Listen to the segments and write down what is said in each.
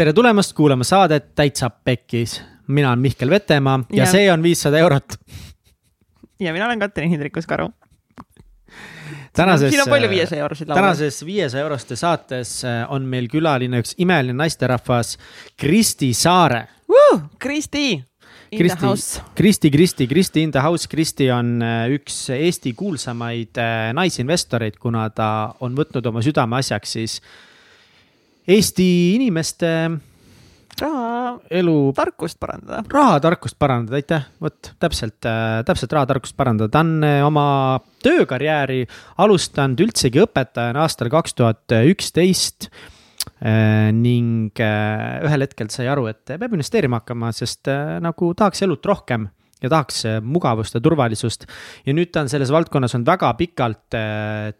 tere tulemast kuulama saadet Täitsa Pekkis. mina olen Mihkel Vetemaa ja, ja see on viissada eurot. ja mina olen Katrin Hindrikus-Karu. tänases, siin on palju viiesaja eurosid laual. tänases viiesaja euroste saates äh, on meil külaline üks imeline naisterahvas, Kristi Saare uh,. Kristi Kristi, Kristi, Kristi, Kristi in the house, Kristi on äh, üks Eesti kuulsamaid äh, naisinvestoreid, kuna ta on võtnud oma südameasjaks siis Eesti inimeste raha, elu. tarkust parandada. rahatarkust parandada, aitäh, vot täpselt, äh, täpselt rahatarkust parandada, ta on oma töökarjääri alustanud üldsegi õpetajana aastal kaks tuhat üksteist Äh, ning äh, ühel hetkel sai aru, et peab investeerima hakkama, sest äh, nagu tahaks elut rohkem ja tahaks mugavust ja turvalisust. ja nüüd ta on selles valdkonnas olnud väga pikalt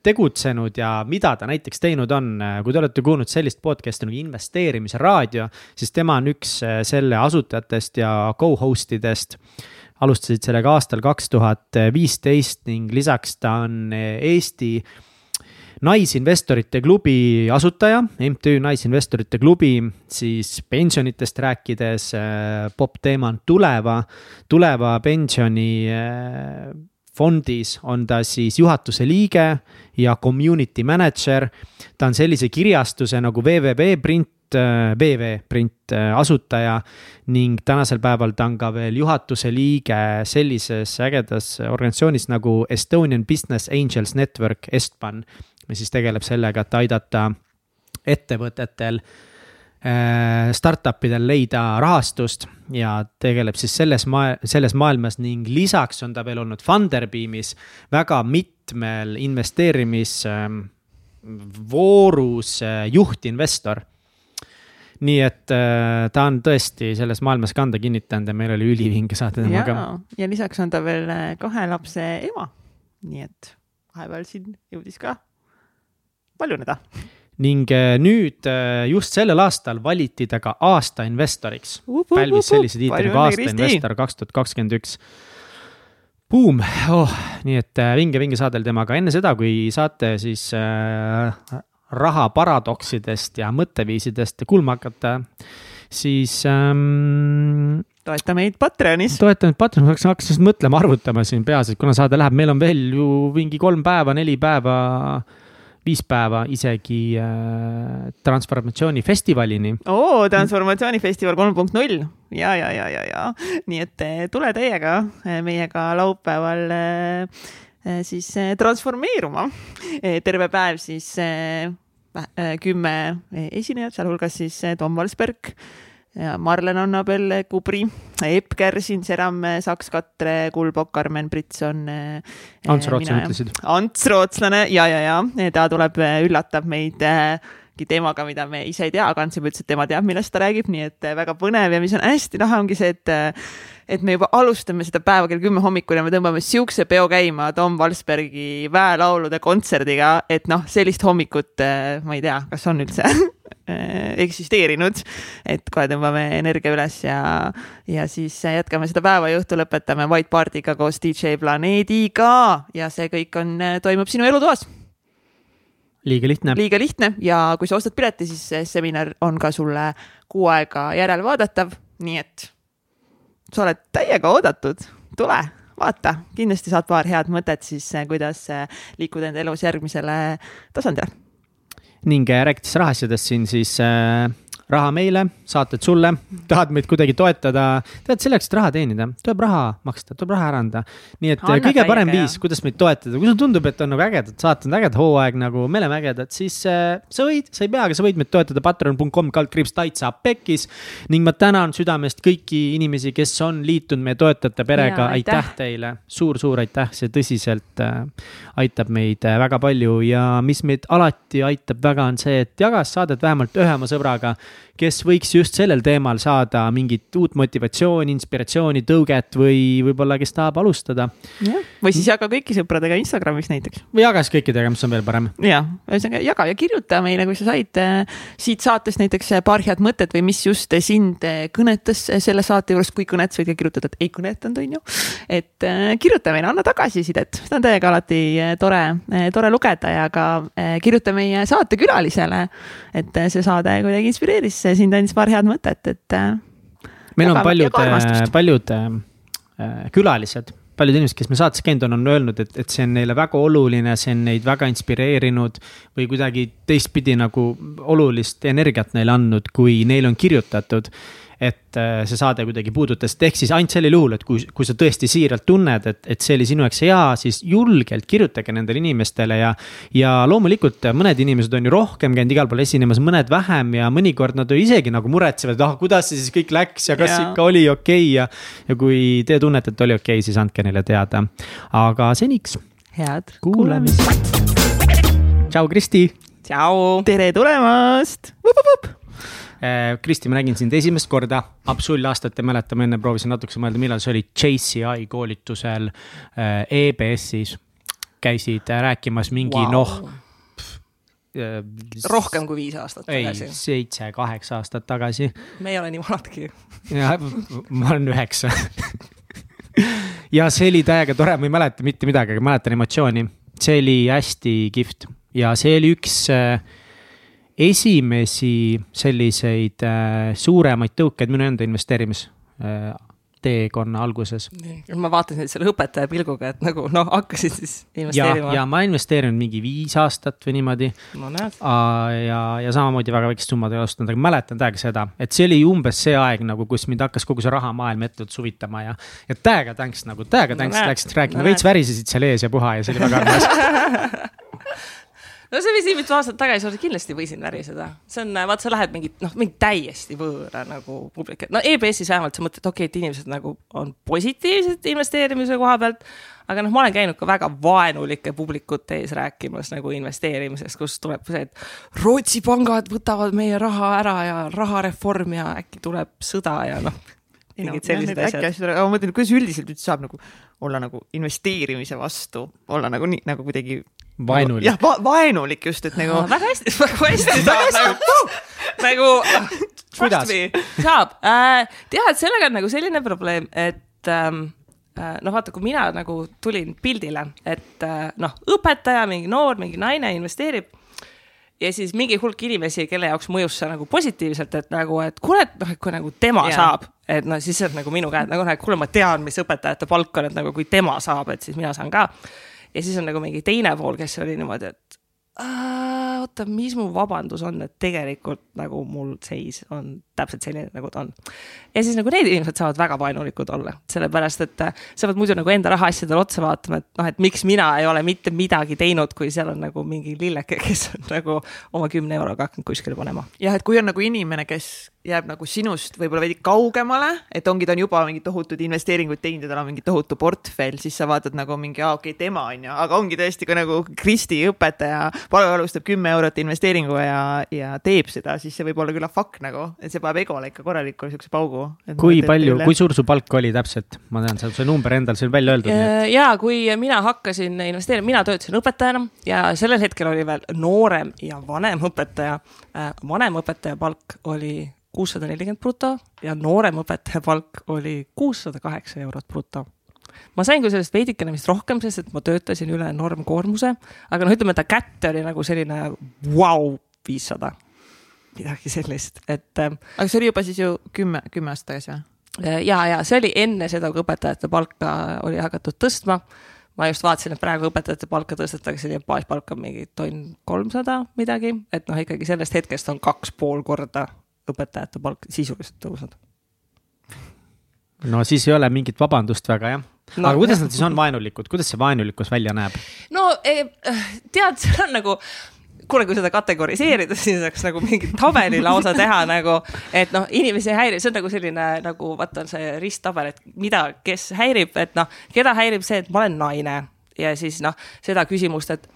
tegutsenud ja mida ta näiteks teinud on, kui te olete kuulnud sellist podcast'i nagu investeerimise raadio, siis tema on üks selle asutajatest ja co-host idest alustasid sellega aastal kaks tuhat viisteist ning lisaks ta on Eesti Naisinvestorite klubi asutaja, MTÜ Naisinvestorite klubi, siis pensionitest rääkides äh, popp teema on Tuleva, Tuleva pensioni äh, fondis on ta siis juhatuse liige ja community manager. ta on sellise kirjastuse nagu www print VV äh, Print asutaja ning tänasel päeval ta on ka veel juhatuse liige sellises ägedas organisatsioonis nagu Estonian Business Angels Network, Estban mis siis tegeleb sellega, et aidata ettevõtetel äh, startup idel leida rahastust ja tegeleb siis selles maa-, selles maailmas ning lisaks on ta veel olnud Funderbeamis väga mitmel investeerimisvoorus äh, juhtinvestor nii et äh, ta on tõesti selles maailmas kanda kinnitanud ja meil oli ülivinge saade temaga. ja lisaks on ta veel kahe lapse ema, nii et vahepeal siin jõudis ka paljuneda. ning äh, nüüd äh, just sellel aastal valiti ta ka aasta investoriks. pälvis sellise tiitli nagu aasta investor kaks tuhat kakskümmend üks. Boom, oh, nii et äh, vinge, vinge saade oli temaga, enne seda, kui saate siis äh, raha paradoksidest ja mõtteviisidest kuulma hakata, siis ähm, toeta meid Patreonis. toeta meid Patreonis, hakkasin mõtlema, arvutama siin peas, et kuna saade läheb, meil on veel ju mingi kolm päeva, neli päeva viis päeva isegi äh, transformatsioonifestivalini. oo, transformatsioonifestival kolm punkt null ja, ja, ja, ja, ja nii et äh, tule teiega äh, meiega laupäeval äh, äh, siis äh, transformeeruma. terve päev siis kümme esinejat, sealhulgas siis Tom Valsberg ja Marlen Annabel Kubri, Epp Kärsin, Seram Saks, Katre Kulbok, Karmen Britson. Eh, Ants Rootslane ütlesid. Ants Rootslane ja, ja, ja ta tuleb, eh, üllatab meid eh, teemaga, mida me ise ei tea, aga Ants juba ütles, et tema teab, millest ta räägib, nii et väga põnev ja mis on hästi lahe, ongi see, et et me juba alustame seda päeva kell kümme hommikul ja me tõmbame siukse peo käima Tom Valsbergi väelaulude kontserdiga, et noh, sellist hommikut ma ei tea, kas on üldse eksisteerinud. et kohe tõmbame energia üles ja, ja siis jätkame seda päeva ja õhtu lõpetame White Party'ga koos DJ Planeediga ja see kõik on, toimub sinu elutoas liiga lihtne. liiga lihtne ja kui sa ostad pileti, siis see seminar on ka sulle kuu aega järelvaadatav, nii et sa oled täiega oodatud, tule, vaata, kindlasti saad paar head mõtet siis, kuidas liikuda enda elus järgmisele tasandile ning äh, rääkides rahaasjadest siin, siis äh, raha meile, saated sulle, tahad meid kuidagi toetada, tead, selleks, et raha teenida, tuleb raha maksta, tuleb raha ära anda. nii et Anna kõige parem viis, kuidas meid toetada, kui sulle tundub, et on nagu ägedad saated, äged hooaeg nagu, me oleme ägedad, siis äh, sa võid, sa ei pea, aga sa võid meid toetada patreon.com kaldkriips täitsa pekkis. ning ma tänan südamest kõiki inimesi, kes on liitunud meie toetajate perega, aitäh. aitäh teile. Suur,, suur-suur aitäh, see tõsiselt äh, aitab meid äh, väga palju. Ja mis meid alati aitab väga, on see, et jagas saadet vähemalt ühe oma sõbraga kes võiks just sellel teemal saada mingit uut motivatsiooni, inspiratsiooni, tõuget või võib-olla, kes tahab alustada. või siis jaga kõiki sõpradega Instagramis näiteks. või jaga siis kõikidega, mis on veel parem. ja, ühesõnaga jaga ja kirjuta meile, kui sa said äh, siit saatest näiteks äh, paar head mõtet või mis just sind äh, kõnetas selle saate juures, kui kõnet, sa võid ka kirjutada, et ei kõnetanud, on ju. et kirjuta meile, anna tagasisidet, seda on täiega alati tore, tore lugeda ja ka kirjuta meie saatekülalisele, et see saade kuidagi inspireeris siis sind andis paar head mõtet, et. meil on paljud, paljud äh, külalised paljud inimesed, kes me saates käinud on, on öelnud, et, et see on neile väga oluline, see on neid väga inspireerinud või kuidagi teistpidi nagu olulist energiat neile andnud, kui neile on kirjutatud et äh, see saade kuidagi puudutas, et ehk siis ainult sellel juhul, et kui, kui sa tõesti siiralt tunned, et, et see oli sinu jaoks hea, siis julgelt kirjutage nendele inimestele ja. ja loomulikult mõned inimesed on ju rohkem käinud igal pool esinemas, mõned vähem ja mõnikord nad ju isegi nagu muretsevad, et ah, kuidas see siis kõik läks ja kas ja. ikka oli okei okay ja. ja kui te tunnete, et oli okei okay,, siis andke neile teada. aga seniks. head kuulamist. tšau, Kristi. tšau. tere tulemast. Äh, Kristi, ma nägin sind esimest korda, Absol aastat ei mäleta, ma enne proovisin natukese mõelda, millal see oli, JCI koolitusel äh, EBS-is. käisid äh, rääkimas mingi wow. noh rohkem kui viis aastat tagasi. ei, seitse-kaheksa aastat tagasi. me ei ole nii vanadki. jah, ma olen üheksa ja see oli täiega tore, ma ei mäleta mitte midagi, aga mäletan emotsiooni. see oli hästi kihvt ja see oli üks äh, esimesi selliseid äh, suuremaid tõukeid minu enda investeerimisteekonna äh, alguses. ma vaatasin selle õpetaja pilguga, et nagu noh, hakkasid siis investeerima. ja ma investeerinud mingi viis aastat või niimoodi no,. ja, ja samamoodi väga väikest summat ei ostnud, aga mäletan täiega seda, et see oli umbes see aeg nagu, kus mind hakkas kogu see rahamaailm ettevõttes huvitama ja. ja täiega thanks nagu, täiega thanks no,, läksid rääkima no,, veits värisesid seal ees ja puha ja see oli väga armas no see vist mitu aastat tagasi oli, kindlasti võisin väriseda. see on, vaat sa lähed mingit, noh, mingi täiesti võõra nagu publik, no EBS-is vähemalt sa mõtled, okei okay,, et inimesed nagu on positiivsed investeerimise koha pealt. aga noh, ma olen käinud ka väga vaenulike publikute ees rääkimas nagu investeerimisest, kus tuleb see, et Rootsi pangad võtavad meie raha ära ja rahareform ja äkki tuleb sõda ja noh mingid sellised asjad. ma mõtlen, kuidas üldiselt üldse saab nagu olla nagu investeerimise vastu, olla nagu nii nagu kuidagi vaenulik. jah va, vaenulik just, et nagu. väga hästi, väga hästi saab nagu, nagu kuidas? saab äh,, tead, sellega on nagu selline probleem, et ähm, äh, noh, vaata, kui mina nagu tulin pildile, et äh, noh, õpetaja, mingi noor, mingi naine investeerib ja siis mingi hulk inimesi, kelle jaoks mõjus see nagu positiivselt, et nagu, et kuule, et noh, et kui nagu tema yeah. saab, et noh, siis on nagu minu käed nagu, et kuule, ma tean, mis õpetajate palk on, et nagu kui tema saab, et siis mina saan ka ja siis on nagu mingi teine pool, kes oli niimoodi, et oota, mis mu vabandus on, et tegelikult nagu mul seis on täpselt selline, nagu ta on. ja siis nagu need inimesed saavad väga vaenulikud olla, sellepärast et äh, sa pead muidu nagu enda rahaasjadele otsa vaatama, et noh, et miks mina ei ole mitte midagi teinud, kui seal on nagu mingi lilleke, kes on nagu oma kümne euroga hakanud kuskile panema. jah, et kui on nagu inimene, kes jääb nagu sinust võib-olla veidi kaugemale, et ongi, ta on juba mingi tohutud investeeringuid teinud ja tal on mingi tohutu portfell, siis sa vaatad nagu mingi, aa okei okay,, tema on ju, aga ongi tõesti ka nagu Kristi õpetaja alustab kümme eurot investeeringuga ja, ja teeb seda, siis see võib olla küll fuck nagu, et see paneb egole ikka korraliku siukse paugu. kui palju, kui suur su palk oli täpselt? ma tean, see number endal, on välja öeldud. ja kui mina hakkasin investeerima, mina töötasin õpetajana ja sellel hetkel oli veel noorem ja vanem õpetaja. Äh, vanem õpetaja palk oli kuussada nelikümmend bruto ja noorem õpetaja palk oli kuussada kaheksa eurot bruto ma sain küll sellest veidikene vist rohkem, sest et ma töötasin üle normkoormuse, aga noh, ütleme ta kätte oli nagu selline vau wow,, viissada, midagi sellist, et. Ähm, aga see oli juba siis ju kümme, kümme aastat tagasi või? Äh, ja, ja see oli enne seda, kui õpetajate palka oli hakatud tõstma. ma just vaatasin, et praegu õpetajate palka tõstetakse, nii et baaspalk on mingi tonn kolmsada midagi, et noh, ikkagi sellest hetkest on kaks pool korda õpetajate palk sisuliselt tõusnud. no siis ei ole mingit vabandust väga jah no,. aga kuidas nad siis on vaenulikud, kuidas see vaenulikkus välja näeb? no eh, tead, see on nagu kuule, kui seda kategoriseerida, siis saaks nagu mingi tabeli lausa teha nagu, et noh, inimesi ei häiri, see on nagu selline nagu vaata, on see risttabel, et mida, kes häirib, et noh, keda häirib see, et ma olen naine ja siis noh, seda küsimust, et,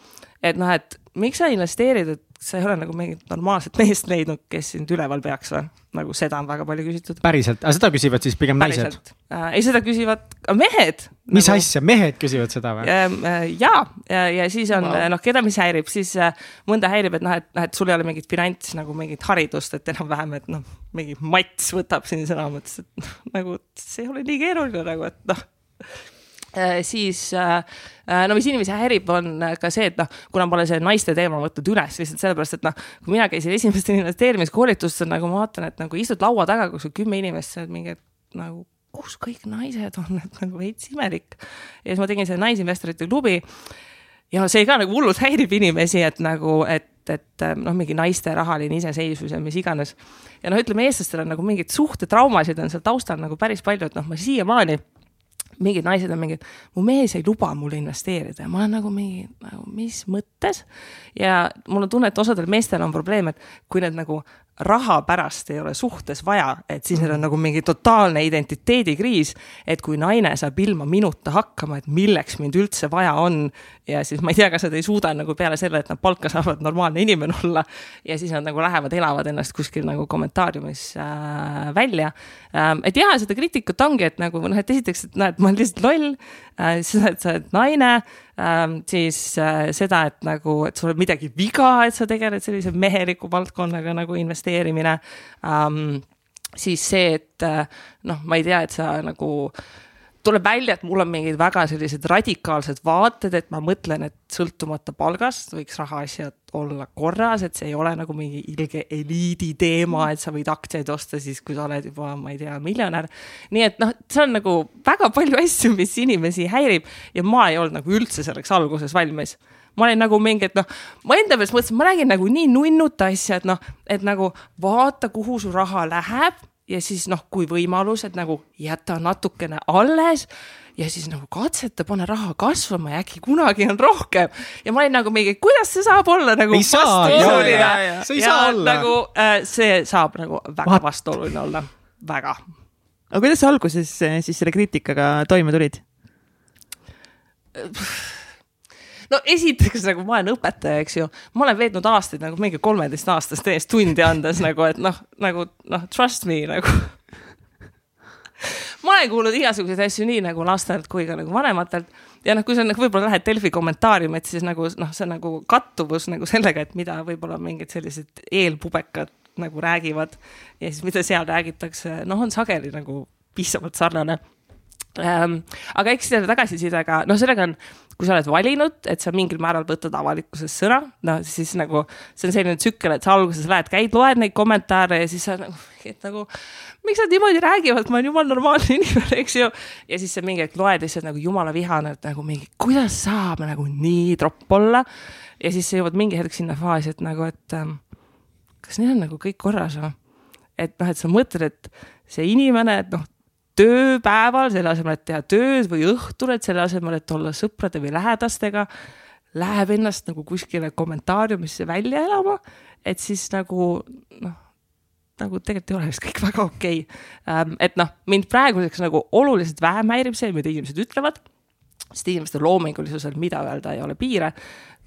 et noh, et miks sa investeerid, et sa ei ole nagu mingit normaalset meest leidnud, kes sind üleval peaks või? nagu seda on väga palju küsitud. päriselt, aga seda küsivad siis pigem päriselt. naised äh,? ei, seda küsivad ka mehed. mis nagu... asja, mehed küsivad seda või? Ähm, äh, ja, ja, ja siis on wow. noh, keda mis häirib, siis äh, mõnda häirib, et noh, et noh, et sul ei ole mingit finants nagu mingit haridust, et enam-vähem, et noh, mingi mats võtab sind sõna mõttes, et noh, nagu see ei ole nii keeruline nagu, et noh Äh, siis äh, äh, no mis inimesi häirib, on ka see, et noh, kuna ma olen selle naiste teema võtnud üles lihtsalt sellepärast, et noh, kui mina käisin esimestel investeerimiskoolitustel, nagu ma vaatan, et nagu istud laua taga, kus on kümme inimest, sa oled mingi, nagu kus kõik naised on, et nagu veits imelik. ja siis ma tegin selle naisinvestorite klubi. ja see ka nagu hullult häirib inimesi, et nagu, et, et noh, mingi naiste rahaline iseseisvus ja mis iganes. ja noh, ütleme eestlastel on nagu mingeid suhtetraumasid on seal taustal nagu päris palju, et noh, ma siiamaani mingid naised on mingid, mu mees ei luba mul investeerida ja ma olen nagu mingi, nagu mis mõttes. ja mul on tunne, et osadel meestel on probleem, et kui need nagu raha pärast ei ole suhtes vaja, et siis neil on nagu mingi totaalne identiteedikriis. et kui naine saab ilma minuta hakkama, et milleks mind üldse vaja on. ja siis ma ei tea, kas nad ei suuda nagu peale selle, et nad palka saavad, normaalne inimene olla. ja siis nad nagu lähevad, elavad ennast kuskil nagu kommentaariumis äh, välja ähm,. et jaa, seda kriitikat ongi, et nagu noh, et esiteks, et näed, ma olen lihtsalt loll. Seda, et sa oled naine ähm,, siis äh, seda, et nagu, et sul on midagi viga, et sa tegeled sellise meheliku valdkonnaga nagu investeerimine ähm,. siis see, et äh, noh, ma ei tea, et sa nagu tuleb välja, et mul on mingid väga sellised radikaalsed vaated, et ma mõtlen, et sõltumata palgast võiks rahaasjad olla korras, et see ei ole nagu mingi ilge eliidi teema, et sa võid aktsiaid osta siis, kui sa oled juba, ma ei tea, miljonär. nii et noh, see on nagu väga palju asju, mis inimesi häirib ja ma ei olnud nagu üldse selleks alguses valmis ma olin nagu mingi, et noh, ma enda meelest mõtlesin, ma räägin nagu nii nunnut asja, et noh, et nagu vaata, kuhu su raha läheb ja siis noh, kui võimalus, et nagu jäta natukene alles ja siis nagu katseta, pane raha kasvama ja äkki kunagi on rohkem. ja ma olin nagu mingi, kuidas see saab olla nagu ei vastuoluline. see ei saa olla. nagu äh, see saab nagu väga What? vastuoluline olla, väga. aga kuidas sa alguses äh, siis selle kriitikaga toime tulid? No esiteks nagu ma olen õpetaja, eks ju, ma olen veetnud aastaid nagu mingi kolmeteistaastast eest tundi andes nagu, et noh, nagu noh, trust me nagu. Ma olen kuulnud igasuguseid asju nii nagu lastelt kui ka nagu vanematelt. Ja noh, kui sa nagu võib-olla lähed Delfi kommentaariumi, et siis nagu noh, see nagu kattuvus nagu sellega, et mida võib-olla mingid sellised eelpubekad nagu räägivad. Ja siis mida seal räägitakse, noh, on sageli nagu piisavalt sarnane. Ähm,. aga eks selle tagasisidega, noh, sellega on, kui sa oled valinud, et sa mingil määral võtad avalikkuses sõna, no siis nagu see on selline tsükkel, et sa alguses lähed, käid, loed neid kommentaare ja siis sa nagu, et nagu miks nad niimoodi räägivad, ma olen jumala normaalne inimene, eks ju. ja siis sa mingi hetk loed lihtsalt nagu jumala vihane, et nagu mingi, kuidas saab nagu nii tropp olla. ja siis sa jõuad mingi hetk sinna faasi, et nagu, et ähm, kas neil on nagu kõik korras või? et noh, et sa mõtled, et see inimene, et noh, tööpäeval, selle asemel, et teha tööd või õhtul, et selle asemel, et olla sõprade või lähedastega, läheb ennast nagu kuskile kommentaariumisse välja elama, et siis nagu noh, nagu tegelikult ei ole vist kõik väga okei. Okay.. et noh, mind praeguseks nagu oluliselt vähem häirib see, mida inimesed ütlevad, sest inimeste loomingulisusel, mida öelda, ei ole piire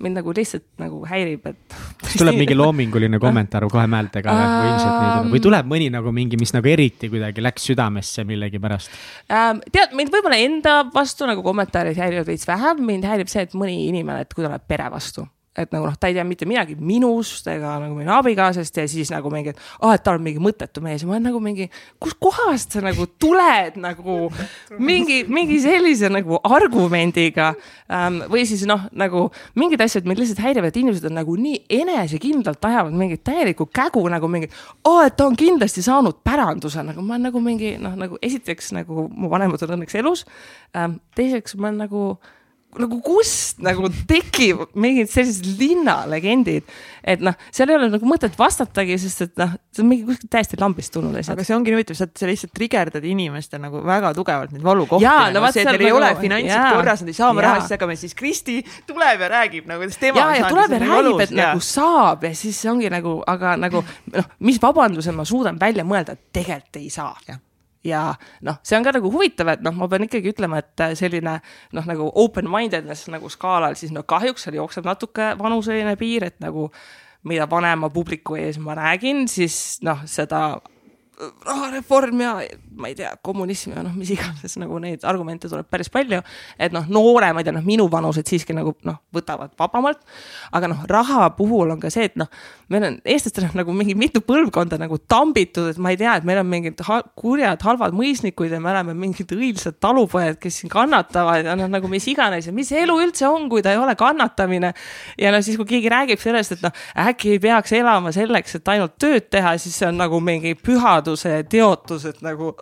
mind nagu lihtsalt nagu häirib, et. kas tuleb mingi loominguline kommentaar kahe määltega um, või ilmselt nii tuleb või tuleb mõni nagu mingi, mis nagu eriti kuidagi läks südamesse millegipärast um,? tead, mind võib-olla enda vastu nagu kommentaarid häirivad veits vähem, mind häirib see, et mõni inimene, et kui ta läheb pere vastu et nagu noh, ta ei tea mitte midagi minust ega nagu minu abikaasast ja siis nagu mingi, et aa oh,, et ta on mingi mõttetu mees ja ma olen nagu mingi, kuskohast sa nagu tuled nagu mingi, mingi sellise nagu argumendiga ähm,. või siis noh, nagu mingid asjad mind lihtsalt häirivad, et inimesed on nagu nii enesekindlalt ajavad mingit täielikku kägu nagu mingi, aa, et ta on kindlasti saanud päranduse, nagu ma olen nagu mingi noh, nagu esiteks nagu mu vanemad on õnneks elus ähm,. teiseks ma olen nagu nagu kust nagu tekib mingid sellised linnalegendid, et noh, seal ei ole nagu mõtet vastatagi, sest et noh, see on mingi kuskilt täiesti lambist tulnud asjad. aga see ongi nii huvitav, sa lihtsalt trigerdad inimestel nagu väga tugevalt neid valukohti. no nagu vaat see, et neil ei nagu, ole finantsid korras, nad ei saa oma raha sisse jagama, siis Kristi tuleb ja räägib nagu, kuidas tema. ja, ja tuleb ja räägib, et ja. nagu saab ja siis ongi nagu, aga nagu noh, mis vabanduse ma suudan välja mõelda, et tegelikult ei saa ja noh, see on ka nagu huvitav, et noh, ma pean ikkagi ütlema, et äh, selline noh, nagu open-mindedness nagu skaalal, siis no kahjuks seal jookseb natuke vanuseline piir, et nagu mida vanema publiku ees ma räägin, siis noh, seda rahareform ja ma ei tea, kommunism ja noh, mis iganes nagu neid argumente tuleb päris palju. et noh, nooremad ja noh, minuvanused siiski nagu noh, võtavad vabamalt. aga noh, raha puhul on ka see, et noh, meil on eestlastel on nagu mingi mitu põlvkonda nagu tambitud, et ma ei tea, et meil on mingid ha kurjad halvad mõisnikud ja me oleme mingid õilsad talupojad, kes siin kannatavad ja noh, nagu mis iganes ja mis elu üldse on, kui ta ei ole kannatamine. ja no siis, kui keegi räägib sellest, et noh, äkki ei peaks elama selleks, et ainult tööd teha, siis see on nagu mingi pühaduse teotus, et nagu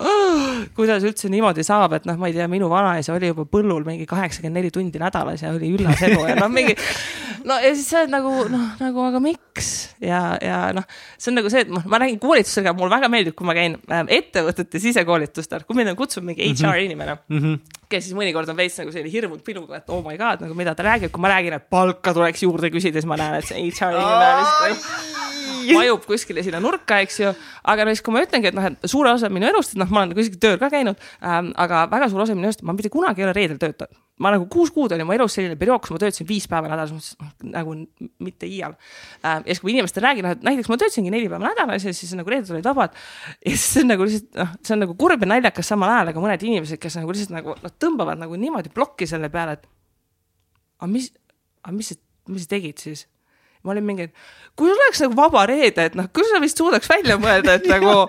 kuidas üldse niimoodi saab, et noh, ma ei tea, minu vanaisa oli juba põllul mingi kaheksakümmend neli tundi nädalas ja oli üllas elu ja noh, mingi. no ja siis sa oled nagu noh, nagu aga miks ja, ja noh, see on nagu see, et ma, ma räägin koolitusega, mulle väga meeldib, kui ma käin äh, ettevõtete sisekoolitustel, kui mind kutsub mingi HR mm -hmm. inimene mm. -hmm kes siis mõnikord on veits nagu selline hirmunud piluga, et oh my god, nagu mida ta räägib, kui ma räägin, et palka tuleks juurde küsida, siis ma näen, et see HR inimene lihtsalt vajub kuskile sinna nurka, eks ju. aga no siis, kui ma ütlengi, et noh, et suure osa minu elust, et noh, ma olen kuskil tööl ka käinud ähm,, aga väga suur osa minu elust, ma mitte kunagi ei ole reedel töötanud ma nagu kuus kuud oli mu elus selline periood, kus ma töötasin viis päeva nädalas, noh nagu mitte iial ähm,. ja siis, kui inimestele räägin, noh, et näiteks ma töötasingi neli päeva nädalas ja siis nagu reeded olid vabad. ja siis see on nagu lihtsalt noh, see on nagu kurb ja naljakas samal ajal, aga mõned inimesed, kes nagu lihtsalt nagu noh, tõmbavad nagu niimoodi plokki selle peale, et aga mis, aga mis, mis sa tegid siis ma olin mingi, kui oleks nagu vaba reede, et noh, küll sa vist suudaks välja mõelda, et nagu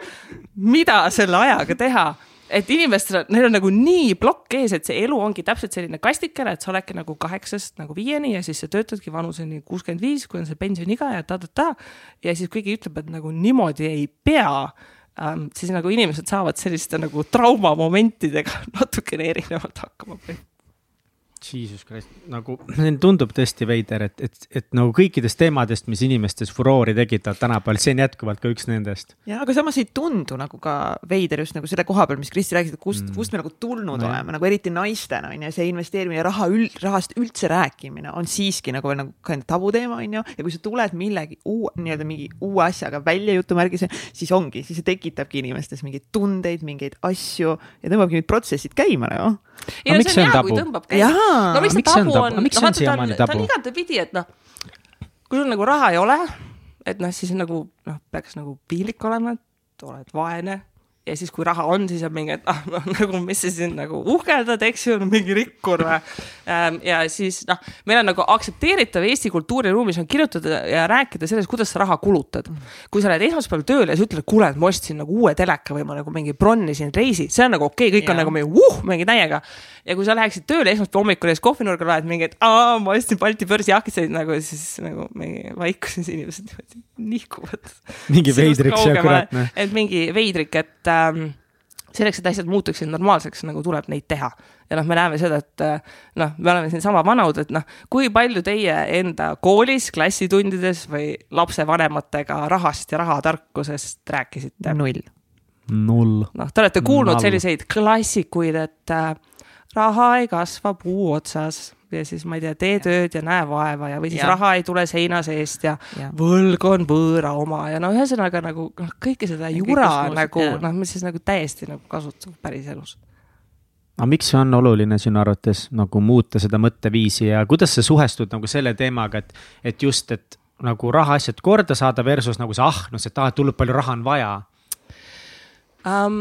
mida selle ajaga teha. Et inimestel, neil on nagu nii plokk ees, et see elu ongi täpselt selline kastikene, et sa oledki nagu kaheksast nagu viieni ja siis sa töötadki vanuseni kuuskümmend viis, kui on see pensioniiga ja ta-ta-ta. ja siis keegi ütleb, et nagu niimoodi ei pea. Ähm,, siis nagu inimesed saavad selliste nagu traumamomentidega natukene erinevalt hakkama Jesus Christ, nagu tundub tõesti veider, et, et, et nagu kõikidest teemadest, mis inimestes furoori tekitavad tänapäeval, see on jätkuvalt ka üks nendest. ja, aga samas ei tundu nagu ka veider just nagu selle koha peal, mis Kristi rääkis, et kust mm., kust me nagu tulnud no, oleme, nagu eriti naistena on ju, see investeerimine, raha üld, rahast üldse rääkimine on siiski nagu veel nagu ka tabuteema on ju. ja kui sa tuled millegi uue, nii-öelda mingi uue asjaga välja jutumärgis, siis ongi, siis see tekitabki inimestes mingeid tundeid, mingeid asju ja tõmbabki need protsessid käima nagu. ei no see on hea, kui tõmbab käima no miks see tabu on, miks see on siiamaani tabu? ta on igatepidi, et noh, kui sul nagu raha ei ole, et noh, siis nagu noh, peaks nagu piinlik olema, et oled vaene ja siis, kui raha on, siis on mingi, et ah, noh, nagu mis sa siin nagu uhkeldad, eks ju, mingi rikkur või. Ähm, ja siis noh, meil on nagu aktsepteeritav Eesti kultuuriruumis on kirjutada ja rääkida sellest, kuidas sa raha kulutad. kui sa lähed esmaspäeval tööle ja sa ütled, kuule, et ma ostsin nagu uue teleka või ma nagu mingi bronnisin reisi, see on nagu okei okay,, kõik ja. on nagu mingi uh, mingi täiega. ja kui sa läheksid tööle esmaspäeva hommikul ja siis kohvinurgal loed mingi, et aa, ma ostsin Balti börsi aktsiaid nagu siis nagu mingi vaikuses inimesed niimoodi nihkuvad. mingi veidrik see kurat. et mingi veidrik, et ähm, selleks, et asjad muutuksid normaalseks, nagu tuleb neid teha. ja noh, me näeme seda, et äh, noh, me oleme siinsama vanud, et noh, kui palju teie enda koolis, klassitundides või lapsevanematega rahast ja rahatarkusest rääkisite? null. null. noh, te olete kuulnud Null. selliseid klassikuid, et äh, raha ei kasva puu otsas ja siis ma ei tea, tee tööd ja näe vaeva ja, või siis ja. raha ei tule seina seest ja, ja. võlg on võõra oma ja no ühesõnaga nagu noh, kõike seda jura nagu noh, mis siis nagu täiesti nagu kasutab päriselus aga miks see on oluline sinu arvates nagu muuta seda mõtteviisi ja kuidas sa suhestud nagu selle teemaga, et, et just, et nagu rahaasjad korda saada versus nagu see ahnus, et ah, et hullult palju raha on vaja um,?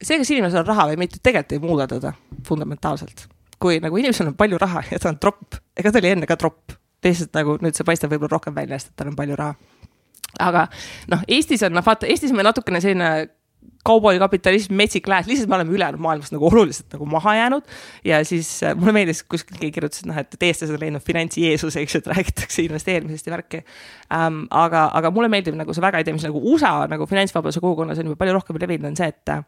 see, kas inimesel on raha või mitte, tegelikult ei muuda teda fundamentaalselt kui nagu inimesel on palju raha ja ta on tropp, ega ta oli enne ka tropp, lihtsalt nagu nüüd see paistab võib-olla rohkem välja, sest tal on palju raha. aga noh, Eestis on noh, vaata Eestis meil natukene selline kauboikapitalism, metsik lääs, lihtsalt me oleme ülejäänud maailmast nagu oluliselt nagu maha jäänud. ja siis äh, mulle meeldis, kuskil keegi kirjutas, et noh, et eestlased on leidnud finantsjeesus, eks ju, et räägitakse investeerimisest ja värki ähm,. aga, aga mulle meeldib nagu see väga idee, mis nagu USA nagu finantsvabaduse kogukonnas on juba palju rohkem levinud, on see, et äh,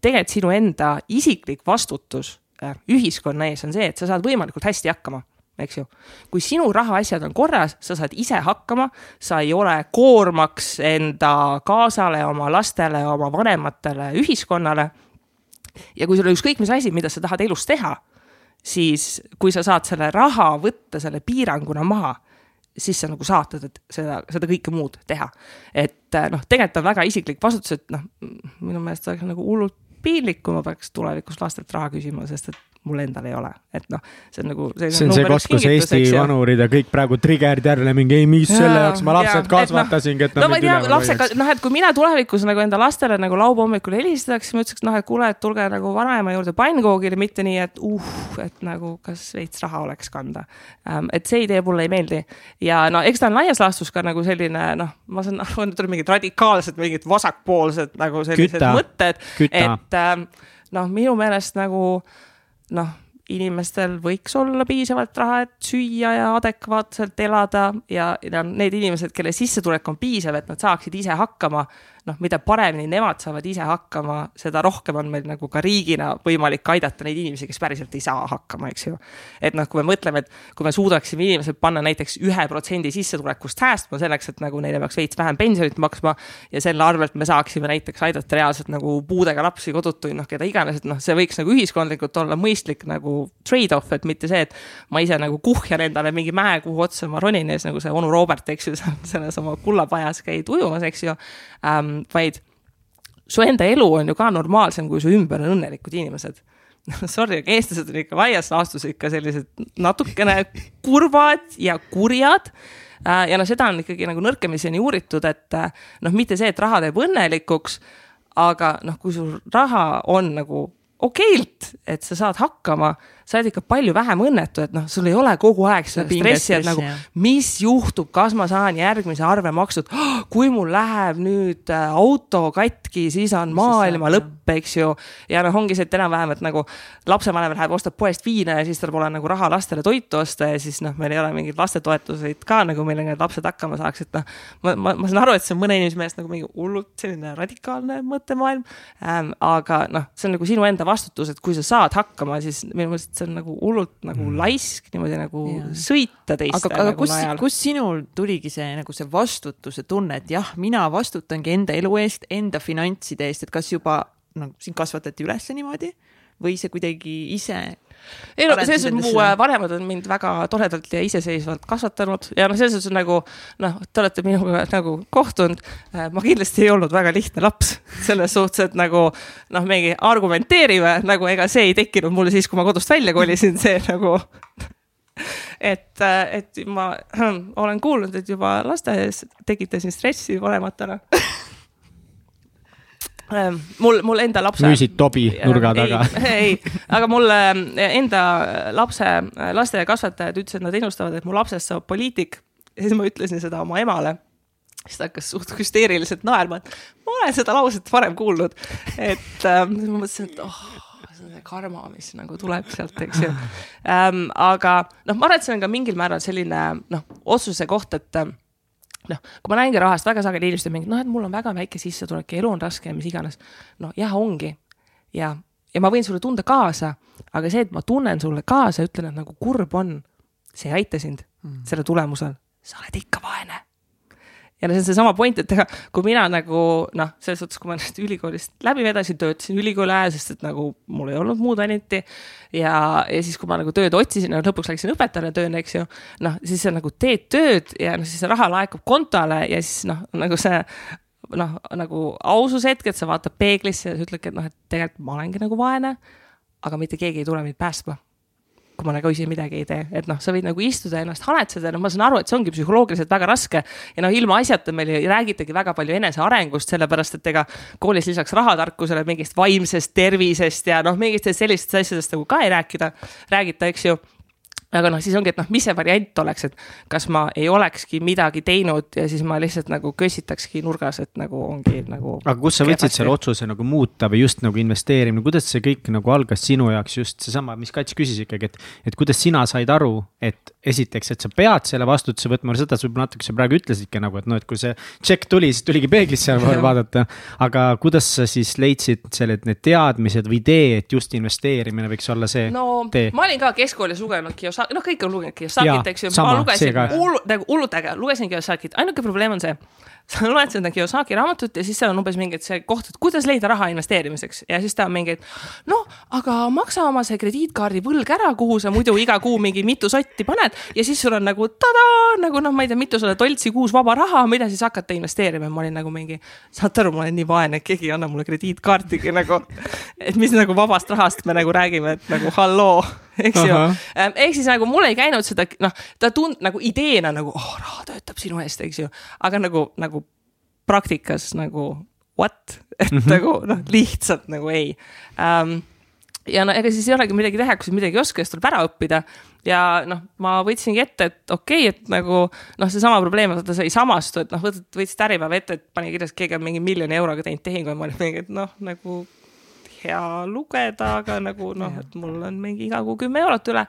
tegelikult sinu enda isiklik vastutus Äh, ühiskonna ees on see, et sa saad võimalikult hästi hakkama eks ju. kui sinu rahaasjad on korras, sa saad ise hakkama, sa ei ole koormaks enda kaasale, oma lastele, oma vanematele, ühiskonnale. ja kui sul on ükskõik mis asi, mida sa tahad elus teha, siis kui sa saad selle raha võtta selle piiranguna maha, siis sa nagu saad seda, seda kõike muud teha. et noh, tegelikult on väga isiklik vastutus, et noh, minu meelest oleks nagu hullult piinlik, kui ma peaks tulevikus lastelt raha küsima, sest et mul endal ei ole, et noh, see on nagu. see on see koht, kus Eesti vanurid ja kõik praegu trigger'id jälle mingi, ei mis selle jaoks ma lapsed kasvatasingi, et no ma ei tea, lapsega, noh, et kui mina tulevikus nagu enda lastele nagu laupäeva hommikul helistaks, siis ma ütleks, noh, et kuule, et tulge nagu vanaema juurde pannkoogile, mitte nii, et uh, et nagu kas veits raha oleks kanda um,. et see idee mulle ei meeldi ja no eks ta on laias laastus ka nagu selline noh, ma saan aru, et tuleb mingid radikaalsed, mingid vasakpoolsed nagu sellised Küta. mõtted, küta, et ähm, noh, minu meelest nagu noh, inimestel võiks olla piisavalt raha, et süüa ja adekvaatselt elada ja, ja need inimesed, kelle sissetulek on piisav, et nad saaksid ise hakkama, noh, mida paremini nemad saavad ise hakkama, seda rohkem on meil nagu ka riigina võimalik aidata neid inimesi, kes päriselt ei saa hakkama, eks ju. et noh, kui me mõtleme, et kui me suudaksime inimesed panna näiteks ühe protsendi sissetulekust säästma selleks, et nagu neile peaks veits vähem pensionit maksma ja selle arvelt me saaksime näiteks aidata reaalselt nagu puudega lapsi, kodutuid, noh, keda iganes, et noh, see võiks nagu ühiskondlikult olla mõistlik nagu trade-off, et mitte see, et ma ise nagu kuhjan endale mingi mäe, kuhu otsa ma ronin ja siis nagu see onu Robert, eks ju, selles oma kullapajas käid ujumas, eks ju ähm,, vaid su enda elu on ju ka normaalsem, kui su ümber on õnnelikud inimesed. Sorry, aga eestlased on ikka laias laastus ikka sellised natukene kurvad ja kurjad. Äh, ja noh, seda on ikkagi nagu nõrkemiseni uuritud, et äh, noh, mitte see, et raha teeb õnnelikuks, aga noh, kui sul raha on nagu okeilt, et sa saad hakkama, sa oled ikka palju vähem õnnetu, et noh, sul ei ole kogu aeg seda stressi, et nagu mis juhtub, kas ma saan järgmise arve makstud oh,, kui mul läheb nüüd äh, auto katki, siis on maailma saab, lõpp, eks ju. ja noh, ongi see, et enam-vähem, et nagu lapsevanem läheb, ostab poest viina ja siis tal pole nagu raha lastele toitu osta ja siis noh, meil ei ole mingeid lastetoetuseid ka nagu, millega need lapsed hakkama saaks, et noh. ma, ma, ma saan aru, et see on mõne inimese meelest nagu mingi hullult selline radikaalne mõttemaailm ähm,. aga noh, see on nagu sinu enda vastutus, et kui sa saad hakkama, siis minu meelest see on nagu hullult nagu laisk niimoodi nagu Jaa. sõita teiste aga, aga nagu kus kus sinul tuligi see nagu see vastutuse tunne, et jah, mina vastutangi enda elu eest, enda finantside eest, et kas juba nagu sind kasvatati üles niimoodi või see kuidagi ise ei no selles suhtes mu äh, vanemad on mind väga toredalt ja iseseisvalt kasvatanud ja noh, selles suhtes nagu noh, te olete minuga nagu kohtunud. ma kindlasti ei olnud väga lihtne laps selles suhtes, et nagu noh, mingi argumenteerime nagu ega see ei tekkinud mulle siis, kui ma kodust välja kolisin, see nagu et, et ma olen kuulnud, et juba lasteaias tekitasin stressi vanematele. mul, mul enda lapse. müüsid tobi nurga taga. ei, aga mul äh, enda lapse lasteaiakasvatajad ütlesid, nad ennustavad, et mu lapsest saab poliitik ja siis ma ütlesin seda oma emale siis ta hakkas suht hüsteeriliselt naerma, et ma olen seda lauset varem kuulnud. et ähm, siis ma mõtlesin, et oh, see on see karma, mis nagu tuleb sealt, eks ju ähm,. aga noh, ma arvan, et see on ka mingil määral selline noh, otsuse koht, et noh, kui ma näengi rahast väga sageli inimesed mingi, noh, et mul on väga väike sissetulek ja elu on raske ja mis iganes. noh, jah, ongi ja, ja ma võin sulle tunda kaasa, aga see, et ma tunnen sulle kaasa, ütlen, et nagu kurb on, see ei aita sind mm. selle tulemusel, sa oled ikka vaene ja see on seesama point, et ega kui mina nagu noh, selles suhtes, kui ma nüüd ülikoolist läbi vedasin, töötasin ülikooli ajal, sest et nagu mul ei olnud muud ainiti. ja, ja siis, kui ma nagu tööd otsisin ja lõpuks läksin õpetajana tööle, eks ju. noh, siis sa nagu teed tööd ja noh, siis see raha laekub kontole ja siis noh, nagu see noh, nagu aususe hetk, et sa vaatad peeglisse ja sa ütledki, et noh, et tegelikult ma olengi nagu vaene. aga mitte keegi ei tule mind päästma kui ma nagu ise midagi ei tee, et noh, sa võid nagu istuda ja ennast haletseda, no ma saan aru, et see ongi psühholoogiliselt väga raske. ja noh, ilma asjata meil ju räägitagi väga palju enesearengust, sellepärast et ega koolis lisaks rahatarkusele mingist vaimsest tervisest ja noh, mingitest sellistest asjadest nagu ka ei rääkida, räägita, eks ju aga noh, siis ongi, et noh, mis see variant oleks, et kas ma ei olekski midagi teinud ja siis ma lihtsalt nagu kössitakski nurgas, et nagu ongi nagu. aga kus sa võtsid selle otsuse nagu muuta või just nagu investeerimine, kuidas see kõik nagu algas sinu jaoks just seesama, mis Kats küsis ikkagi, et. et kuidas sina said aru, et esiteks, et sa pead selle vastutuse võtma, seda sa võib-olla natuke sa praegu ütlesidki nagu, et noh, et kui see tšekk tuli, siis tuligi peeglisse vaadata. aga kuidas sa siis leidsid selle, need teadmised või idee, et just investeerimine võiks olla see no tee? ma olin ka keskoolis lugenud Kiyosaki, noh, kõik on lugenud Kiyosakit, eks ju, ma lugesin see ka. hullu, nagu hullult äge, lugesin Kiyosakit, ainuke probleem on see. sa loed seda Kiyosaki raamatut ja siis seal on umbes mingi et see koht, et kuidas leida raha investeerimiseks. Ja siis ta on mingi, et noh, aga maksa oma see krediitkaardi võlg ära, kuhu sa muidu iga kuu mingi mitu sotti paned. Ja siis sul on nagu tadaa, nagu noh, ma ei tea, mitusada toltsi kuus vaba raha, mida siis hakata investeerima, ma olin nagu mingi, saate aru, ma olen nii vaene, et keegi ei anna mulle krediitkaartigi nagu. et mis nagu vabast rahast me nagu räägime, et nagu halloo, eks ju. ehk siis nagu mul ei käinud seda, noh, ta tund- nagu ideena nagu, oh, raha töötab sinu eest, eks ju, aga nagu, nagu praktikas nagu what, et mm -hmm. nagu noh, lihtsalt nagu ei um, ja no ega siis ei olegi midagi teha, kui sa midagi ei oska, siis tuleb ära õppida. ja noh, ma võtsingi ette, et okei okay,, et nagu noh, seesama probleem, vaata sa ei samastu, et noh, võtad, võtsid Äripäeva ette, et pani kirjas, keegi on mingi miljoni euroga teinud tehingu ja ma olin mingi, et noh, nagu hea lugeda, aga nagu noh, et mul on mingi iga kuu kümme eurot üle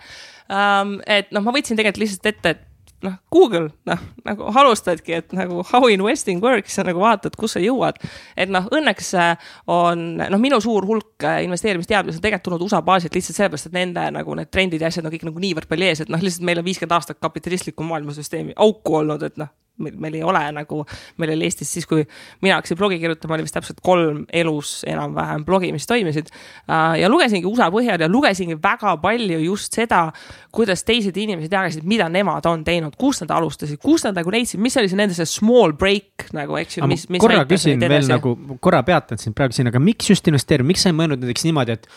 um,. et noh, ma võtsin tegelikult lihtsalt ette, et noh, Google, noh, nagu alustadki, et nagu how investing works ja nagu vaatad, kus sa jõuad. et noh, õnneks äh, on, noh, minu suur hulk äh, investeerimisteadmisi on tegelikult tulnud USA baasilt lihtsalt sellepärast, et nende nagu need trendid ja asjad on kõik nagu niivõrd palju ees, et noh, lihtsalt meil on viiskümmend aastat kapitalistlikku maailmasüsteemi auku olnud, et noh meil, meil ei ole nagu, meil oli Eestis siis, kui mina hakkasin blogi kirjutama, oli vist täpselt kolm elus enam-vähem blogi, mis toimisid. Äh, ja lugesingi USA põhjal ja lugesingi väga palju just seda, kuidas teised inimesed jagasid, mida nemad on teinud, kust nad alustasid, kust nad nagu leidsid, mis oli see nende see small break nagu, eks ju, mis, mis. korra küsin veel nagu, korra peatan sind praegu siin, aga miks just investeerida, miks sa ei mõelnud näiteks niimoodi, et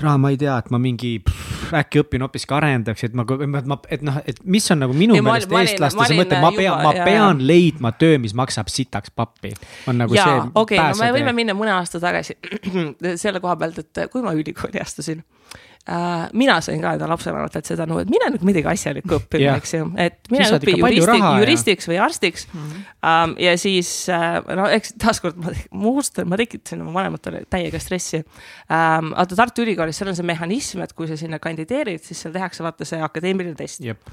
täna ma ei tea, et ma mingi pff, äkki õpin hoopiski arendajaks, et ma, ma, et noh, et mis on nagu minu meelest eestlastese mõte, ma pean, ma pean leidma töö, mis maksab sitaks pappi. on nagu ja, see. okei okay,, no me võime minna mõne aasta tagasi selle koha pealt, et kui ma ülikooli astusin äh,. mina sain ka enda lapsevanematelt seda nõu, et mine nüüd midagi asjalikku õppima yeah., eks ju, et mine õpi juristi, juristiks või arstiks mm. -hmm. Um, ja siis äh, no eks taaskord ma, muust ma tekitasin oma vanematele täiega stressi um,. vaata Tartu Ülikoolis, seal on see mehhanism, et kui sa sinna kandideerid, siis seal tehakse vaata see akadeemiline test yep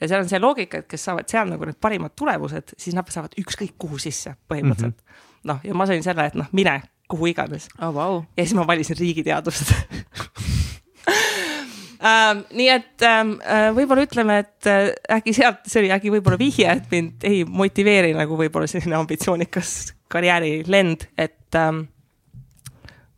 ja seal on see loogika, et kes saavad seal nagu need parimad tulemused, siis nad saavad ükskõik kuhu sisse põhimõtteliselt mm -hmm.. noh, ja ma sain selle, et noh, mine kuhu iganes oh,. Wow. ja siis ma valisin riigiteadust ähm,. nii et ähm, äh, võib-olla ütleme, et äh, äkki sealt, see oli äkki võib-olla vihje, et mind ei motiveeri nagu võib-olla selline ambitsioonikas karjäärilend, et ähm,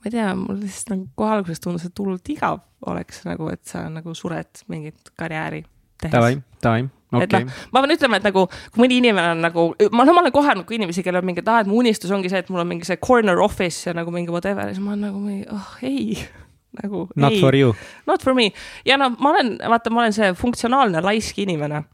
ma ei tea, mul lihtsalt nagu kohe alguses tundus, et hullult igav oleks nagu, et sa nagu sured mingit karjääri tehes. Davai, davai Okay. et noh, ma pean ütlema, et nagu kui mõni inimene on nagu, ma, no ma olen kohanud nagu inimesi, kellel on mingi, et aa, et mu unistus ongi see, et mul on mingi see corner office ja nagu mingi whatever ja siis ma olen nagu oh ei nagu. Not ei, for you. Not for me ja no ma olen, vaata, ma olen see funktsionaalne laisk inimene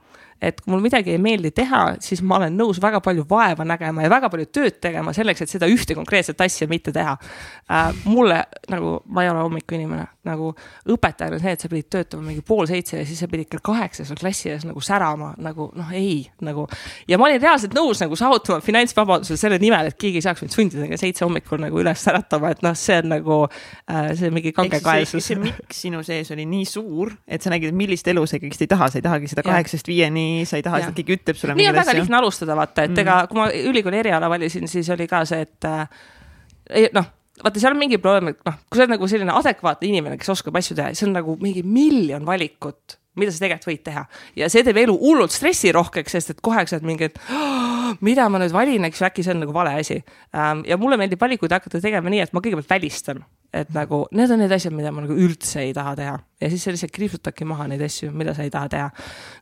et kui mul midagi ei meeldi teha, siis ma olen nõus väga palju vaeva nägema ja väga palju tööd tegema selleks, et seda ühte konkreetset asja mitte teha äh,. mulle nagu, ma ei ole hommikuinimene, nagu õpetajal on see, et sa pidid töötama mingi pool seitse ja siis sa pidid kell kaheksa seal klassi ees nagu särama nagu noh, ei nagu. ja ma olin reaalselt nõus nagu saavutama finantsvabaduse selle nimel, et keegi ei saaks mind sundida kell seitse hommikul nagu üles äratama, et noh, see on nagu äh, see mingi kangekaelsus. see miks sinu sees oli nii suur, et sa nägid, millist elu sa ikkagist ei taha, sa ei tahagi seda kaheksast viieni sa ei taha, et keegi ütleb sulle. nii on väga lihtne alustada, vaata, et mm. ega kui ma ülikooli eriala valisin, siis oli ka see, et äh, noh vaata, seal on mingi probleem, et noh, kui sa oled nagu selline adekvaatne inimene, kes oskab asju teha, siis on nagu mingi miljon valikut, mida sa tegelikult võid teha. ja see teeb elu hullult stressirohkeks, sest et kohe sa oled mingi, et oh, mida ma nüüd valin, eks ju, äkki see on nagu vale asi ähm,. ja mulle meeldib valikuid hakata tegema nii, et ma kõigepealt välistan et nagu need on need asjad, mida ma nagu üldse ei taha teha ja siis sa lihtsalt kriipsutadki maha neid asju, mida sa ei taha teha.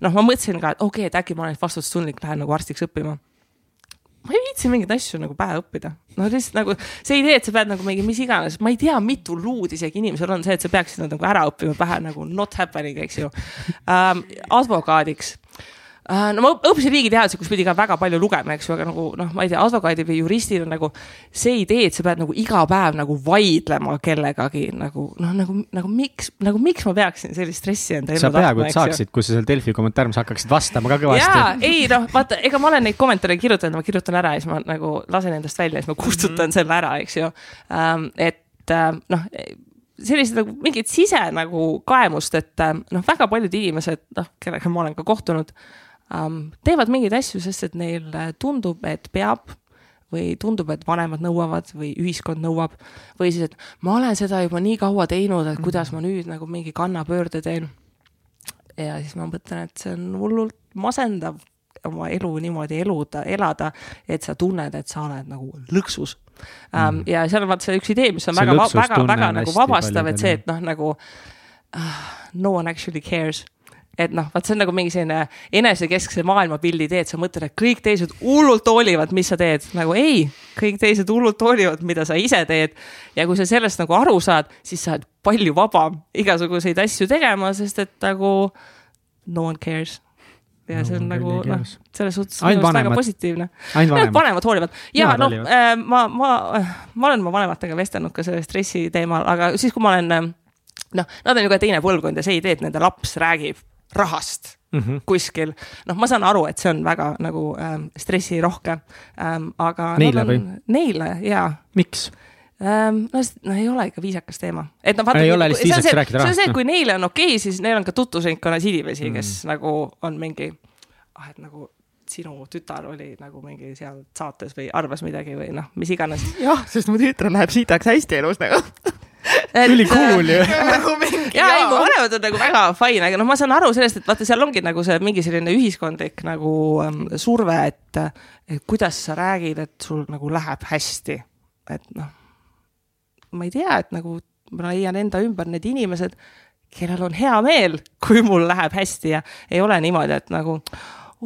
noh, ma mõtlesin ka, et okei okay,, et äkki ma olen vastutustundlik, lähen nagu arstiks õppima. Ma ei viitsi mingeid asju nagu pähe õppida, no lihtsalt nagu see idee, et sa pead nagu mingi mis iganes, ma ei tea, mitu luud isegi inimesel on see, et sa peaksid nad nagu ära õppima pähe nagu not happening, eks ju ähm,. advokaadiks no ma õppisin riigiteaduse, kus pidi ka väga palju lugema, eks ju, aga nagu noh, ma ei tea, advokaadil või juristil on nagu see idee, et sa pead nagu iga päev nagu vaidlema kellegagi nagu noh, nagu, nagu miks, nagu miks ma peaksin sellist stressi enda ellu tahtma. sa peaaegu et saaksid, kui sa seal Delfi kommentaariumis hakkaksid vastama ka kõvasti. jaa, ei noh, vaata, ega ma olen neid kommentaare kirjutanud, ma kirjutan ära ja siis ma nagu lasen endast välja ja siis ma kustutan mm -hmm. selle ära, eks ju um,. et uh, noh sellised nagu mingid sise nagu kaemust, et noh, väga paljud inimesed, noh, kellega ma olen ka kohtunud um, teevad mingeid asju, sest et neile tundub, et peab või tundub, et vanemad nõuavad või ühiskond nõuab või siis, et ma olen seda juba nii kaua teinud, et kuidas ma nüüd nagu mingi kannapöörde teen. ja siis ma mõtlen, et see on hullult masendav oma elu niimoodi eluda, elada, et sa tunned, et sa oled nagu lõksus um,. ja seal on vaata see üks idee, mis on see väga, väga, väga nagu vabastav, et see, et noh, nagu uh, no one actually cares et noh, vaat see on nagu mingi selline enesekeskse maailmapildi teed, sa mõtled, et kõik teised hullult hoolivad, mis sa teed, nagu ei, kõik teised hullult hoolivad, mida sa ise teed. ja kui sa sellest nagu aru saad, siis sa oled palju vabam igasuguseid asju tegema, sest et nagu no one cares ja see on No, nagu noh selles suhtes minu arust väga positiivne. ainult vanemad. hoolivad ja Nemad noh hoolivad., ma, ma, ma olen oma vanematega vestelnud ka selle stressi teemal, aga siis, kui ma olen äh, noh, nad on ju ka teine põlvkond ja see idee, et nende laps räägib rahast Mhm. kuskil, noh, ma saan aru, et see on väga nagu ähm, stressirohke ähm,, aga. Neile või? Neile ja miks? ähm,. no, no ei ole ikka viisakas teema, et noh, Ei ole lihtsalt viisakas rääkida see on rahast, see, noh. kui neile on okei okay,, siis neil on ka tutvusringkonnas inimesi, kes Mm. mm. nagu on mingi, ah, et nagu sinu tütar oli nagu mingi seal saates või arvas midagi või noh, mis iganes. jah, sest mu tütrel läheb siitaks hästi elus nagu. ülikool ju. nagu mingi ja ei, mu vanemad on nagu väga fine, aga noh, ma saan aru sellest, et vaata, seal ongi nagu see mingi selline ühiskondlik nagu ähm, surve, et, et kuidas sa räägid, et sul nagu läheb hästi. et noh, ma ei tea, et nagu ma leian enda ümber need inimesed, kellel on hea meel, kui mul läheb hästi ja ei ole niimoodi, et nagu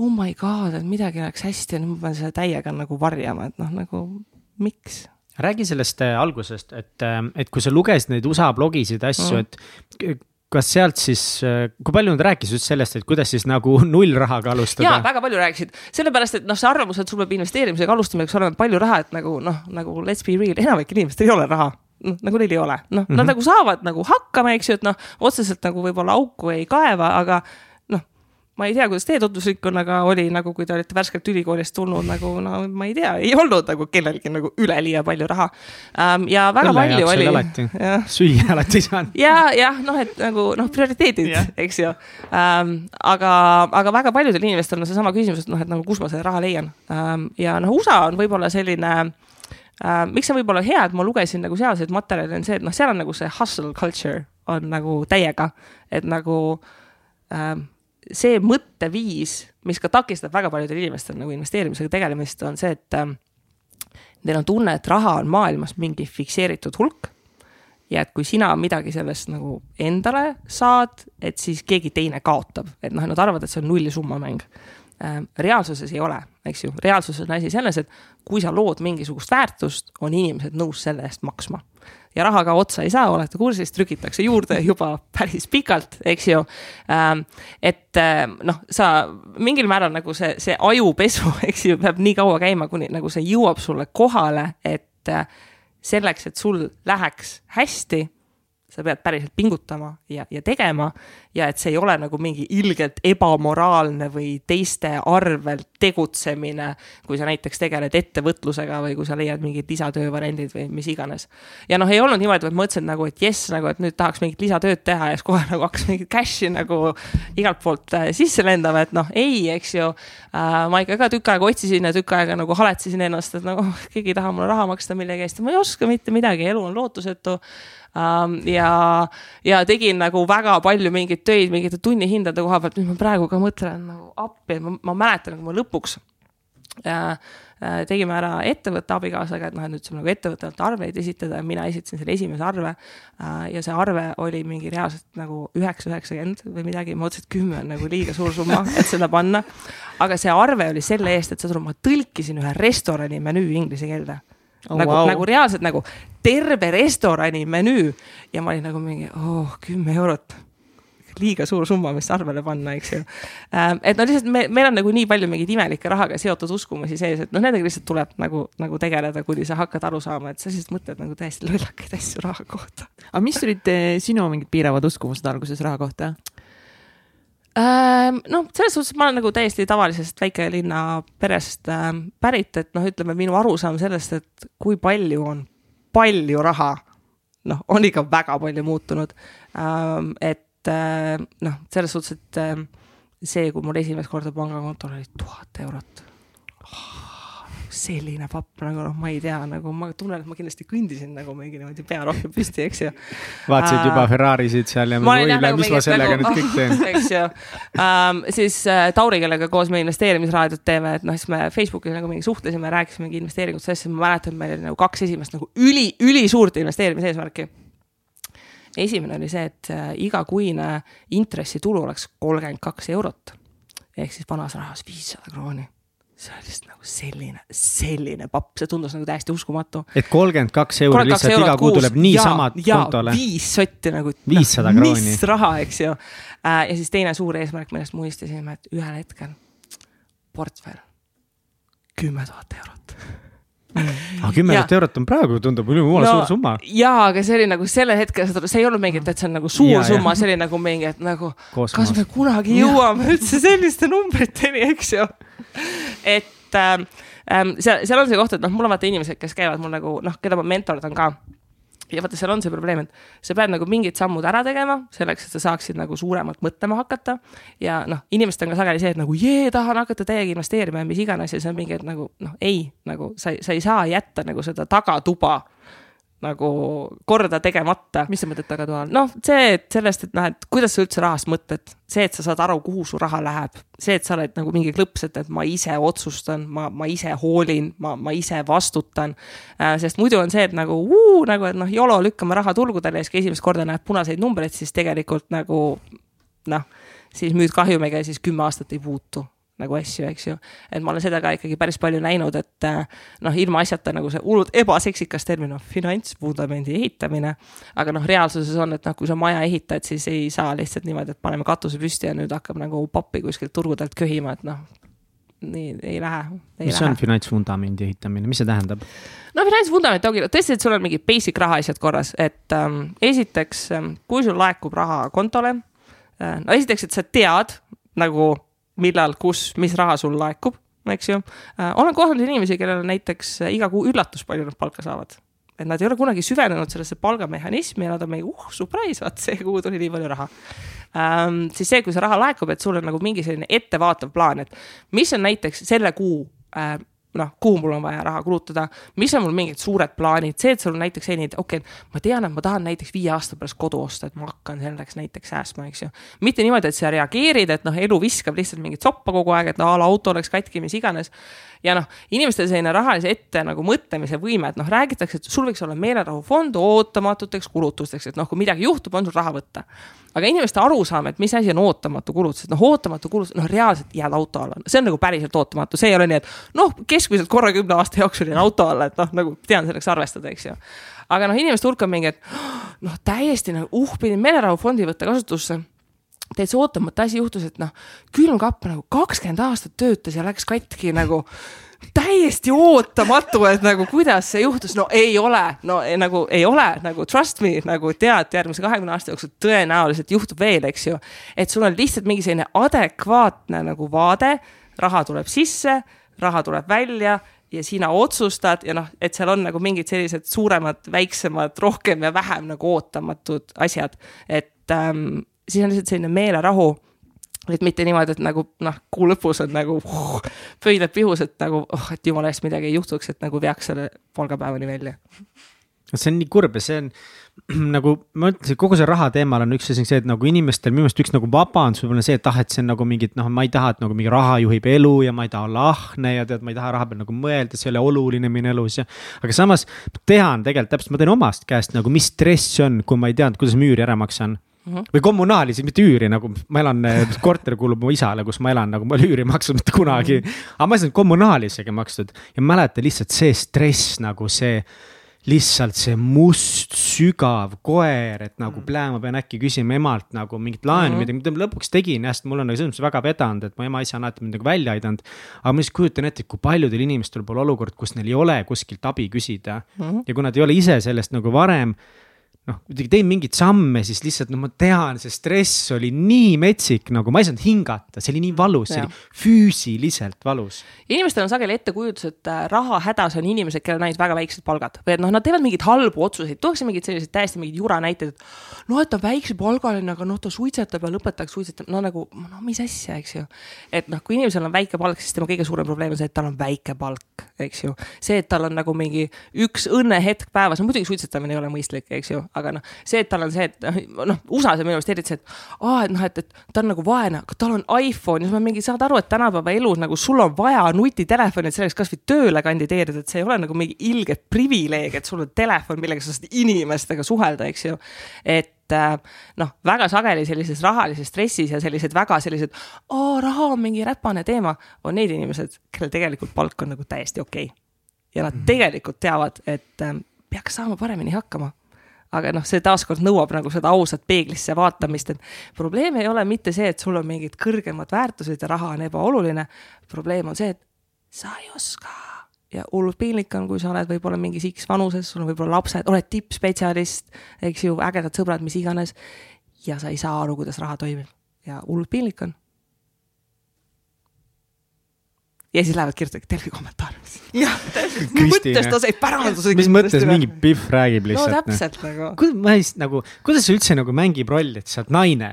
oh my god, et midagi läks hästi ja nüüd ma pean seda täiega nagu varjama, et noh, nagu miks räägi sellest äh, algusest, et, et kui sa lugesid neid USA blogisid asju Mm. et kas sealt siis, kui palju nad rääkisid just sellest, et kuidas siis nagu nullrahaga jaa, alustada? väga palju rääkisid, sellepärast et noh, see arvamus, et sul peab investeerimisega alustamiseks olema palju raha, et nagu noh, nagu let's be real, enamikel inimestel ei ole raha noh, nagu neil ei ole, noh mm, -hmm. nad Mhm. nagu saavad nagu hakkama, eks ju, et noh, otseselt nagu võib-olla auku ei kaeva, aga ma ei tea, kuidas teie tutvusringkonnaga oli nagu, kui te olite värskelt ülikoolist tulnud nagu no ma ei tea, ei olnud nagu kellelgi nagu üleliia palju raha ähm,. ja väga Õlle palju oli süüa alati ei saanud. ja, jah, noh, et nagu noh, prioriteedid yeah., eks ju ähm,. aga, aga väga paljudel inimestel on seesama küsimus, et noh, et nagu kus ma selle raha leian ähm,. ja noh, USA on võib-olla selline äh,, miks see võib olla hea, et ma lugesin nagu sealseid materjale, on see, et noh, seal on nagu see hustle culture on nagu täiega, et nagu ähm, see mõtteviis, mis ka takistab väga paljudel inimestel nagu investeerimisega tegelemist, on see, et ähm, neil on tunne, et raha on maailmas mingi fikseeritud hulk ja et kui sina midagi sellest nagu endale saad, et siis keegi teine kaotab, et noh, nad arvavad, et see on nullisumma mäng. reaalsuses ei ole, eks ju, reaalsuses on asi selles, et kui sa lood mingisugust väärtust, on inimesed nõus selle eest maksma. Ja raha ka otsa ei saa, olete kursis, trükitakse juurde juba päris pikalt, eks ju. et ähm, noh, sa mingil määral nagu see, see ajupesu, eks ju, peab nii kaua käima, kuni nagu see jõuab sulle kohale, et äh, selleks, et sul läheks hästi, sa pead päriselt pingutama ja, ja tegema ja et see ei ole nagu mingi ilgelt ebamoraalne või teiste arvelt tegutsemine, kui sa näiteks tegeled ettevõtlusega või kui sa leiad mingid lisatöövariandid või mis iganes. ja noh, ei olnud niimoodi, et ma mõtlesin nagu, et jess, nagu et nüüd tahaks mingit lisatööd teha ja siis kohe nagu hakkas mingit cash'i nagu igalt poolt äh, sisse lendama, et noh, ei, eks ju äh,. ma ikka ka tükk aega otsisin ja tükk aega nagu haletasin ennast, et nagu oh, keegi ei taha mulle raha maksta millegi eest ja ma ei oska mitte midagi, elu on lootusetu. ja, ja tegin nagu väga palju mingeid töid mingite tunnihindade koha pealt, nüüd ma praegu ka mõtlen nagu appi, ma, mäletan, kui ma lõpuks äh, äh, tegime ära ettevõtte abikaasaga, et noh, et nüüd saab nagu ettevõttelt arveid esitada ja mina esitasin selle esimese arve äh,. ja see arve oli mingi reaalselt nagu üheksa, üheksakümmend või midagi, ma mõtlesin, et kümme on nagu liiga suur summa, et seda panna. aga see arve oli selle eest, et saad aru, ma tõlkisin ühe restorani menüü inglise keelde Oh, nagu wow. nagu reaalselt nagu terve restorani menüü ja ma olin nagu mingi oh, kümme eurot liiga suur summa, mis arvele panna, eks ju. et no lihtsalt me, meil on nagu nii palju mingeid imelikke rahaga seotud uskumusi sees, et noh, nendega lihtsalt tuleb nagu, nagu tegeleda, kuni sa hakkad aru saama, et sa lihtsalt mõtled nagu täiesti lollakaid asju raha kohta. aga mis olid eh, sinu mingid piiravad uskumused alguses raha kohta? Ähm, noh, selles suhtes ma olen nagu täiesti tavalisest väikelinna perest ähm, pärit, et noh, ütleme minu arusaam sellest, et kui palju on palju raha, noh, on ikka väga palju muutunud ähm,. et noh, selles suhtes, et see, kui mul esimest korda pangakontol oli tuhat eurot oh,. Selline papp nagu noh, ma ei tea, nagu ma tunnen, et ma kindlasti kõndisin nagu mingi niimoodi pea rohkem püsti, eks ju vaatasid juba Ferrarisid seal ja ma olin jah, nagu mis ma mingi, sellega nagu, nüüd kõik teen. eks ju um,. siis äh, Tauri, kellega koos me investeerimisraadiot teeme, et noh, siis me Facebookis nagu mingi suhtlesime, rääkisime mingi investeeringutest, siis ma mäletan, meil oli nagu kaks esimest nagu üli, ülisuurt investeerimiseesmärki. esimene oli see, et äh, igakuine intressitulu oleks kolmkümmend kaks eurot ehk siis vanas rahas viissada krooni see oli lihtsalt nagu selline, selline papp, see tundus nagu täiesti uskumatu. et kolmkümmend kaks euri lihtsalt iga kuu tuleb niisama kontole? viis sotti nagu. viissada no, krooni. mis raha, eks ju. Äh, ja siis teine suur eesmärk, millest me unistasime, et ühel hetkel portfell, kümme tuhat eurot aga kümme tuhat eurot on praegu, tundub jumala no, suur summa. jaa, aga see oli nagu sellel hetkel, see ei olnud mingi, et see on nagu suur ja, summa, see oli nagu mingi, et nagu, kas me kunagi jõuame ja. üldse selliste numbriteni, eks ju et ähm, ähm, seal, seal on see koht, et noh, mul on vaata inimesed, kes käivad mul nagu noh, keda ma mentordan ka ja vaata, seal on see probleem, et sa pead nagu mingid sammud ära tegema selleks, et sa saaksid nagu suuremalt mõtlema hakata. ja noh, inimestel on ka sageli see, et nagu jee, tahan hakata täiega investeerima ja mis iganes ja see on mingi, et nagu noh, ei, nagu sa, sa ei saa jätta nagu seda tagatuba nagu korda tegemata. mis sa mõtled tagatoa all? noh, see, et sellest, et noh, et kuidas sa üldse rahast mõtled, see, et sa saad aru, kuhu su raha läheb, see, et sa oled nagu mingi klõps, et, et ma ise otsustan, ma, ma ise hoolin, ma, ma ise vastutan äh,. sest muidu on see, et nagu uu, nagu, et noh, YOLO lükkame raha turgudele ja siis, kui esimest korda näed punaseid numbreid, siis tegelikult nagu noh, siis müüd kahjumiga ja siis kümme aastat ei puutu nagu asju, eks ju. et ma olen seda ka ikkagi päris palju näinud, et äh, noh, ilmaasjata nagu see hullult ebaseksikas termin on finantsvundamendi ehitamine. aga noh, reaalsuses on, et noh, kui sa maja ehitad, siis ei saa lihtsalt niimoodi, et paneme katuse püsti ja nüüd hakkab nagu pappi kuskilt turgudelt köhima, et noh nii ei lähe. mis lähe. on finantsvundamendi ehitamine, mis see tähendab? no finantsvundament ongi tõesti, et sul on mingid basic rahaasjad korras, et ähm, esiteks, ähm, kui sul laekub raha kontole äh,, no esiteks, et sa tead nagu millal, kus, mis raha sul laekub, eks ju. Äh, olen kohanud inimesi, kellel näiteks äh, iga kuu üllatus, palju nad palka saavad. et nad ei ole kunagi süvenenud sellesse palgamehhanismi ja nad on mingi, uh, surprise, vaat see kuu tuli nii palju raha ähm,. siis see, kui see raha laekub, et sul on nagu mingi selline ettevaatav plaan, et mis on näiteks selle kuu äh, noh, kuhu mul on vaja raha kulutada, mis on mul mingid suured plaanid, see, et sul on näiteks selline, et okei okay,, ma tean, et ma tahan näiteks viie aasta pärast kodu osta, et ma hakkan selleks näiteks säästma, eks ju. mitte niimoodi, et sa reageerid, et noh, elu viskab lihtsalt mingit soppa kogu aeg, et no a la auto oleks katki, mis iganes ja noh, inimestel selline rahalise ette nagu mõtlemise võime, et noh, räägitakse, et sul võiks olla meelerahufond ootamatuteks kulutusteks, et noh, kui midagi juhtub, on sul raha võtta. aga inimeste arusaam, et mis asi on ootamatu kulutus, et noh, ootamatu kulutus, noh, reaalselt jääd auto alla, see on nagu päriselt ootamatu, see ei ole nii, et noh, keskmiselt korra kümne aasta jooksul jään auto alla, et noh, nagu tean selleks arvestada, eks ju. Aga noh, inimeste hulk on mingi, et noh, täiesti nagu uh, pidin meelerahufondi võtta kasutusse täitsa ootamatu asi juhtus, et noh, külmkapp nagu kakskümmend aastat töötas ja läks katki nagu täiesti ootamatu, et nagu kuidas see juhtus, no ei ole, no ei, nagu ei ole nagu trust me nagu tead, järgmise kahekümne aasta jooksul tõenäoliselt juhtub veel, eks ju. et sul on lihtsalt mingi selline adekvaatne nagu vaade, raha tuleb sisse, raha tuleb välja ja sina otsustad ja noh, et seal on nagu mingid sellised suuremad, väiksemad, rohkem ja vähem nagu ootamatud asjad, et ähm, siis on lihtsalt selline meelerahu. et mitte niimoodi, et nagu noh, kuu lõpus on nagu uh, pöidlad pihus, et nagu oh, et jumala eest midagi ei juhtuks, et nagu veaks selle palgapäevani välja. see on nii kurb ja see on nagu ma ütlesin, kogu see raha teemal on üks asi see, et nagu inimestel minu meelest üks nagu vabandus võib-olla see, et ah, et see on nagu mingid noh, ma ei taha, et nagu mingi raha juhib elu ja ma ei taha olla ahne ja tead, ma ei taha raha peal nagu mõelda, see ei ole oluline minu elus ja. aga samas tean tegelikult täpselt, ma teen omast käest nagu, mis stress see on, kui ma ei teadnud, kuidas ma üüri ära maksan Mm -hmm. või kommunaali, siis mitte üüri, nagu ma elan, eh, korter kuulub mu isale, kus ma elan, nagu ma ei ole üüri maksnud mitte kunagi mm. -hmm. aga ma ei saanud kommunaali isegi makstud ja mäletan lihtsalt see stress nagu see, lihtsalt see must sügav koer, et nagu mm. plee, ma pean äkki küsima emalt nagu mingit laenu mm, -hmm. mida ma lõpuks tegin ja sest mul on nagu selles mõttes väga vedanud, et mu ema isa on alati mind nagu välja aidanud. aga ma lihtsalt kujutan ette, et kui paljudel inimestel pole olukord, kus neil ei ole kuskilt abi küsida mm -hmm. ja kui nad ei ole ise sellest nagu varem noh, kuidagi teen mingeid samme, siis lihtsalt no ma tean, see stress oli nii metsik, nagu ma ei saanud hingata, see oli nii valus, see oli füüsiliselt valus. inimestel on sageli ettekujutus, et äh, rahahädas on inimesed, kellel on ainult väga väiksed palgad või et noh, nad teevad mingeid halbu otsuseid, tuuakse mingeid selliseid täiesti mingeid jura näiteid, et noh, et ta on väiksepalgaline, aga noh, ta suitsetab ja lõpetaks suitsetamine, no nagu no mis asja, eks ju. et noh, kui inimesel on väike palk, siis tema kõige suurem probleem on see, et tal on väike palk, eks ju. see, et tal on nagu mingi üks õnnehetk päevas, no muidugi suitsetamine ei ole mõistlik, eks ju aga noh, see, et tal on see, et noh, noh, USA-s on minu arust eriti see, et aa, et noh, et, et ta on nagu vaene, aga tal on iPhone ja siis ma mingi saad aru, et tänapäeva elus nagu sul on vaja nutitelefoni, et selleks kasvõi tööle kandideerida, et see ei ole nagu mingi ilge privileeg, et sul on telefon, millega sa saad inimestega suhelda, eks ju. et noh, väga sageli sellises rahalises stressis ja sellised väga sellised, raha on mingi räpane teema, on need inimesed, kellel tegelikult palk on nagu täiesti okei okay. ja nad mm -hmm. tegelikult teavad, et peaks saama paremini hakkama aga noh, see taaskord nõuab nagu seda ausat peeglisse vaatamist, et probleem ei ole mitte see, et sul on mingid kõrgemad väärtused ja raha on ebaoluline. probleem on see, et sa ei oska ja hullult piinlik on, kui sa oled võib-olla mingis X vanuses, sul on võib-olla lapsed, oled tippspetsialist, eks ju, ägedad sõbrad, mis iganes. ja sa ei saa aru, kuidas raha toimib ja hullult piinlik on ja siis lähevad kirjutavad Delfi kommentaariumis. jah, täpselt, mõttes ta sai päranduse. mis mõttes mingi Pihv räägib lihtsalt? no täpselt nagu. ma ei, nagu, kuidas see üldse nagu mängib rolli, et sa oled naine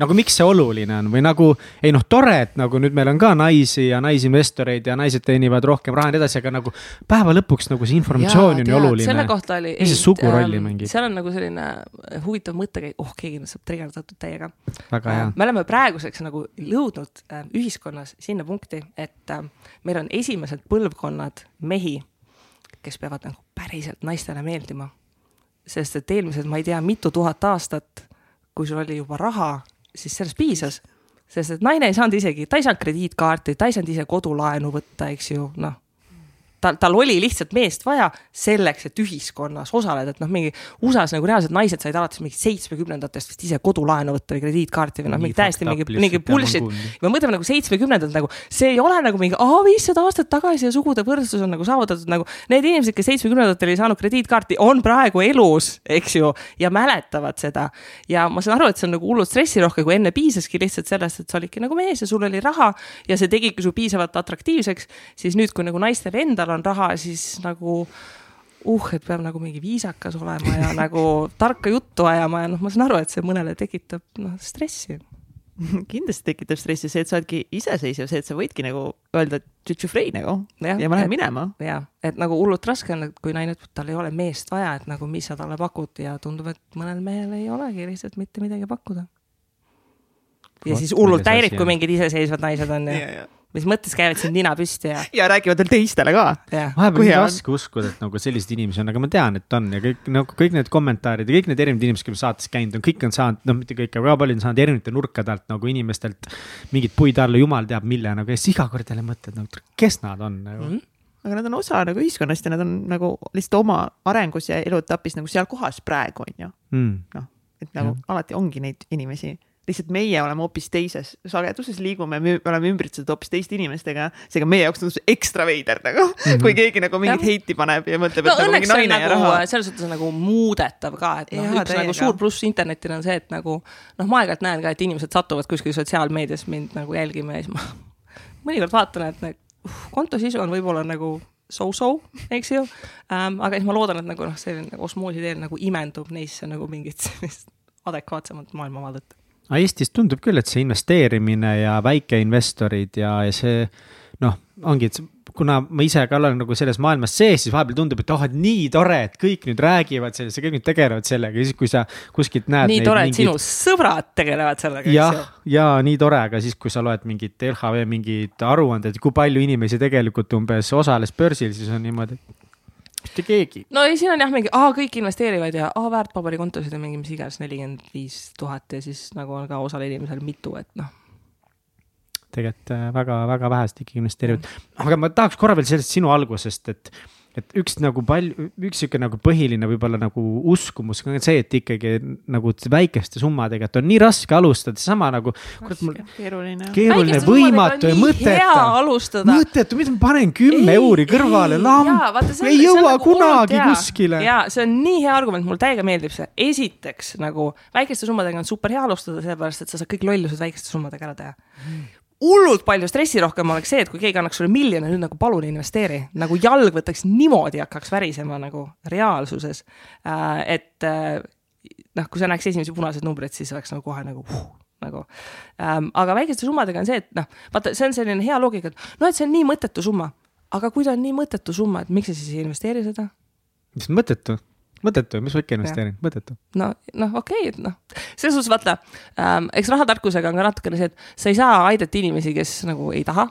nagu miks see oluline on või nagu ei noh, tore, et nagu nüüd meil on ka naisi ja naisinvestoreid ja naised teenivad rohkem raha ja nii edasi, aga nagu päeva lõpuks nagu see informatsioon on ju oluline. selle kohta oli. mis see sugu rolli ähm, mängib? seal on nagu selline huvitav mõttekäik, oh keegi saab trigerdatud täiega. hea. me oleme praeguseks nagu jõudnud äh, ühiskonnas sinna punkti, et äh, meil on esimesed põlvkonnad mehi, kes peavad nagu päriselt naistele meeldima. sest et eelmised, ma ei tea, mitu tuhat aastat, kui sul oli juba raha siis sellest piisas. sest et naine ei saanud isegi, ta ei saanud krediitkaarti, ta ei saanud ise kodulaenu võtta, eks ju, noh tal, tal oli lihtsalt meest vaja selleks, et ühiskonnas osaleda, et noh, mingi USA-s nagu reaalselt naised said alates mingi seitsmekümnendatest vist ise kodulaenu võtta või krediitkaarti või noh, mingi täiesti mingi, mingi bullshit. me mõtleme nagu seitsmekümnendad nagu, see ei ole nagu mingi, aa, viissada aastat tagasi ja sugude võrdsus on nagu saavutatud nagu. Need inimesed, kes seitsmekümnendatel ei saanud krediitkaarti, on praegu elus, eks ju, ja mäletavad seda. ja ma saan aru, et see on nagu hullult stressirohke, kui enne piisaski lihtsalt sellest, et sa olidki nagu mees ja sul oli raha ja see tegigi su piisavalt atraktiivseks, siis nüüd, kui nagu naistel endal on raha, siis nagu uh, et peab nagu mingi viisakas olema ja nagu tarka juttu ajama ja noh, ma saan aru, et see mõnele tekitab noh, stressi kindlasti tekitab stressi see, et sa oledki iseseisev, see, et sa võidki nagu öelda tšutšufrei nagu ja, ja ma lähen minema. ja, et nagu hullult raske on, et kui naine ütleb, tal ei ole meest vaja, et nagu mis sa talle pakud ja tundub, et mõnel mehel ei olegi lihtsalt mitte midagi pakkuda. ja Vot, siis hullult häirib, kui mingid iseseisvad naised on ju mis mõttes käivad siin nina püsti ja. ja räägivad veel teistele ka. vahepeal on raske uskuda, et nagu selliseid inimesi on, aga ma tean, et on ja kõik nagu kõik need kommentaarid ja kõik need erinevad inimesed, kes saates käinud on, kõik on saanud, noh, mitte kõik, aga väga paljud on saanud erinevate nurkade alt nagu inimestelt mingit puid alla, jumal teab mille nagu ja siis iga kord jälle mõtled nagu, kes nad on nagu mm. -hmm aga nad on osa nagu ühiskonnast ja nad on nagu lihtsalt oma arengus ja eluetapis nagu seal kohas praegu on ju mm.. noh, et nagu ja. alati ongi neid inimesi lihtsalt meie oleme hoopis teises sageduses, liigume, me oleme ümbritsetud hoopis teiste inimestega, seega meie jaoks tundub see ekstra veider nagu mm, -hmm. kui keegi nagu mingit ja. heiti paneb ja mõtleb, et no, nagu mingi naine nagu, ja raha. selles suhtes nagu muudetav ka, et noh, üks nagu suur pluss internetil on see, et nagu noh, ma aeg-ajalt näen ka, et inimesed satuvad kuskil sotsiaalmeedias mind nagu jälgima ja siis ma mõnikord vaatan, et nagu, uh, konto sisu on võib-olla nagu so-so, eks ju ähm,. aga siis ma loodan, et nagu noh, selline nagu osmoosi teel nagu imendub neisse nagu mingit sellist adekvaatsemat maailmavaadet aga Eestis tundub küll, et see investeerimine ja väikeinvestorid ja, ja see noh, ongi, et kuna ma ise ka olen nagu selles maailmas sees, siis vahepeal tundub, et oh, et nii tore, et kõik nüüd räägivad sellest ja kõik nüüd tegelevad sellega ja siis, kui sa kuskilt näed. nii tore, et mingid... sinu sõbrad tegelevad sellega. jah, ja nii tore, aga siis, kui sa loed mingit LHV mingeid aruandeid, kui palju inimesi tegelikult umbes osales börsil, siis on niimoodi, mitte keegi. no ei, siin on jah mingi, aa, kõik investeerivad ja aa, väärtpaberikontosid on mingi mis iganes nelikümmend viis tuhat ja siis nagu on ka osal inimesel mitu, et noh tegelikult väga-väga äh, vähesed ikkagi investeerivad. aga ma tahaks korra veel sellest sinu algusest, et et üks nagu palju, üks sihuke nagu põhiline võib-olla nagu uskumus on see, et ikkagi nagu väikeste summadega, et on nii raske alustada, seesama nagu. keeruline. keeruline, võimatu ja mõttetu. mõttetu, mis ma panen kümme euri kõrvale, lamp, ei jõua nagu kunagi ja, kuskile. ja see on nii hea argument, mulle täiega meeldib see. esiteks nagu väikeste summadega on super hea alustada, sellepärast et sa saad kõik lollused väikeste summadega ära teha mm hullult palju stressirohkem oleks see, et kui keegi annaks sulle miljoni, nüüd nagu palun investeeri, nagu jalg võtaks niimoodi, hakkaks värisema nagu reaalsuses. Äh, et äh, noh, kui sa näeks esimesi punaseid numbreid, siis oleks nagu kohe nagu huh, nagu ähm,. aga väikeste summadega on see, et noh, vaata, see on selline hea loogika, et noh, et see on nii mõttetu summa, aga kui ta on nii mõttetu summa, et miks sa siis ei investeeri seda? mis mõttetu? mõttetu, mis väike investeering, mõttetu. no, noh, okei okay,, et noh, selles suhtes vaata ähm,, eks rahatarkusega on ka natukene see, et sa ei saa aidata inimesi, kes nagu ei taha,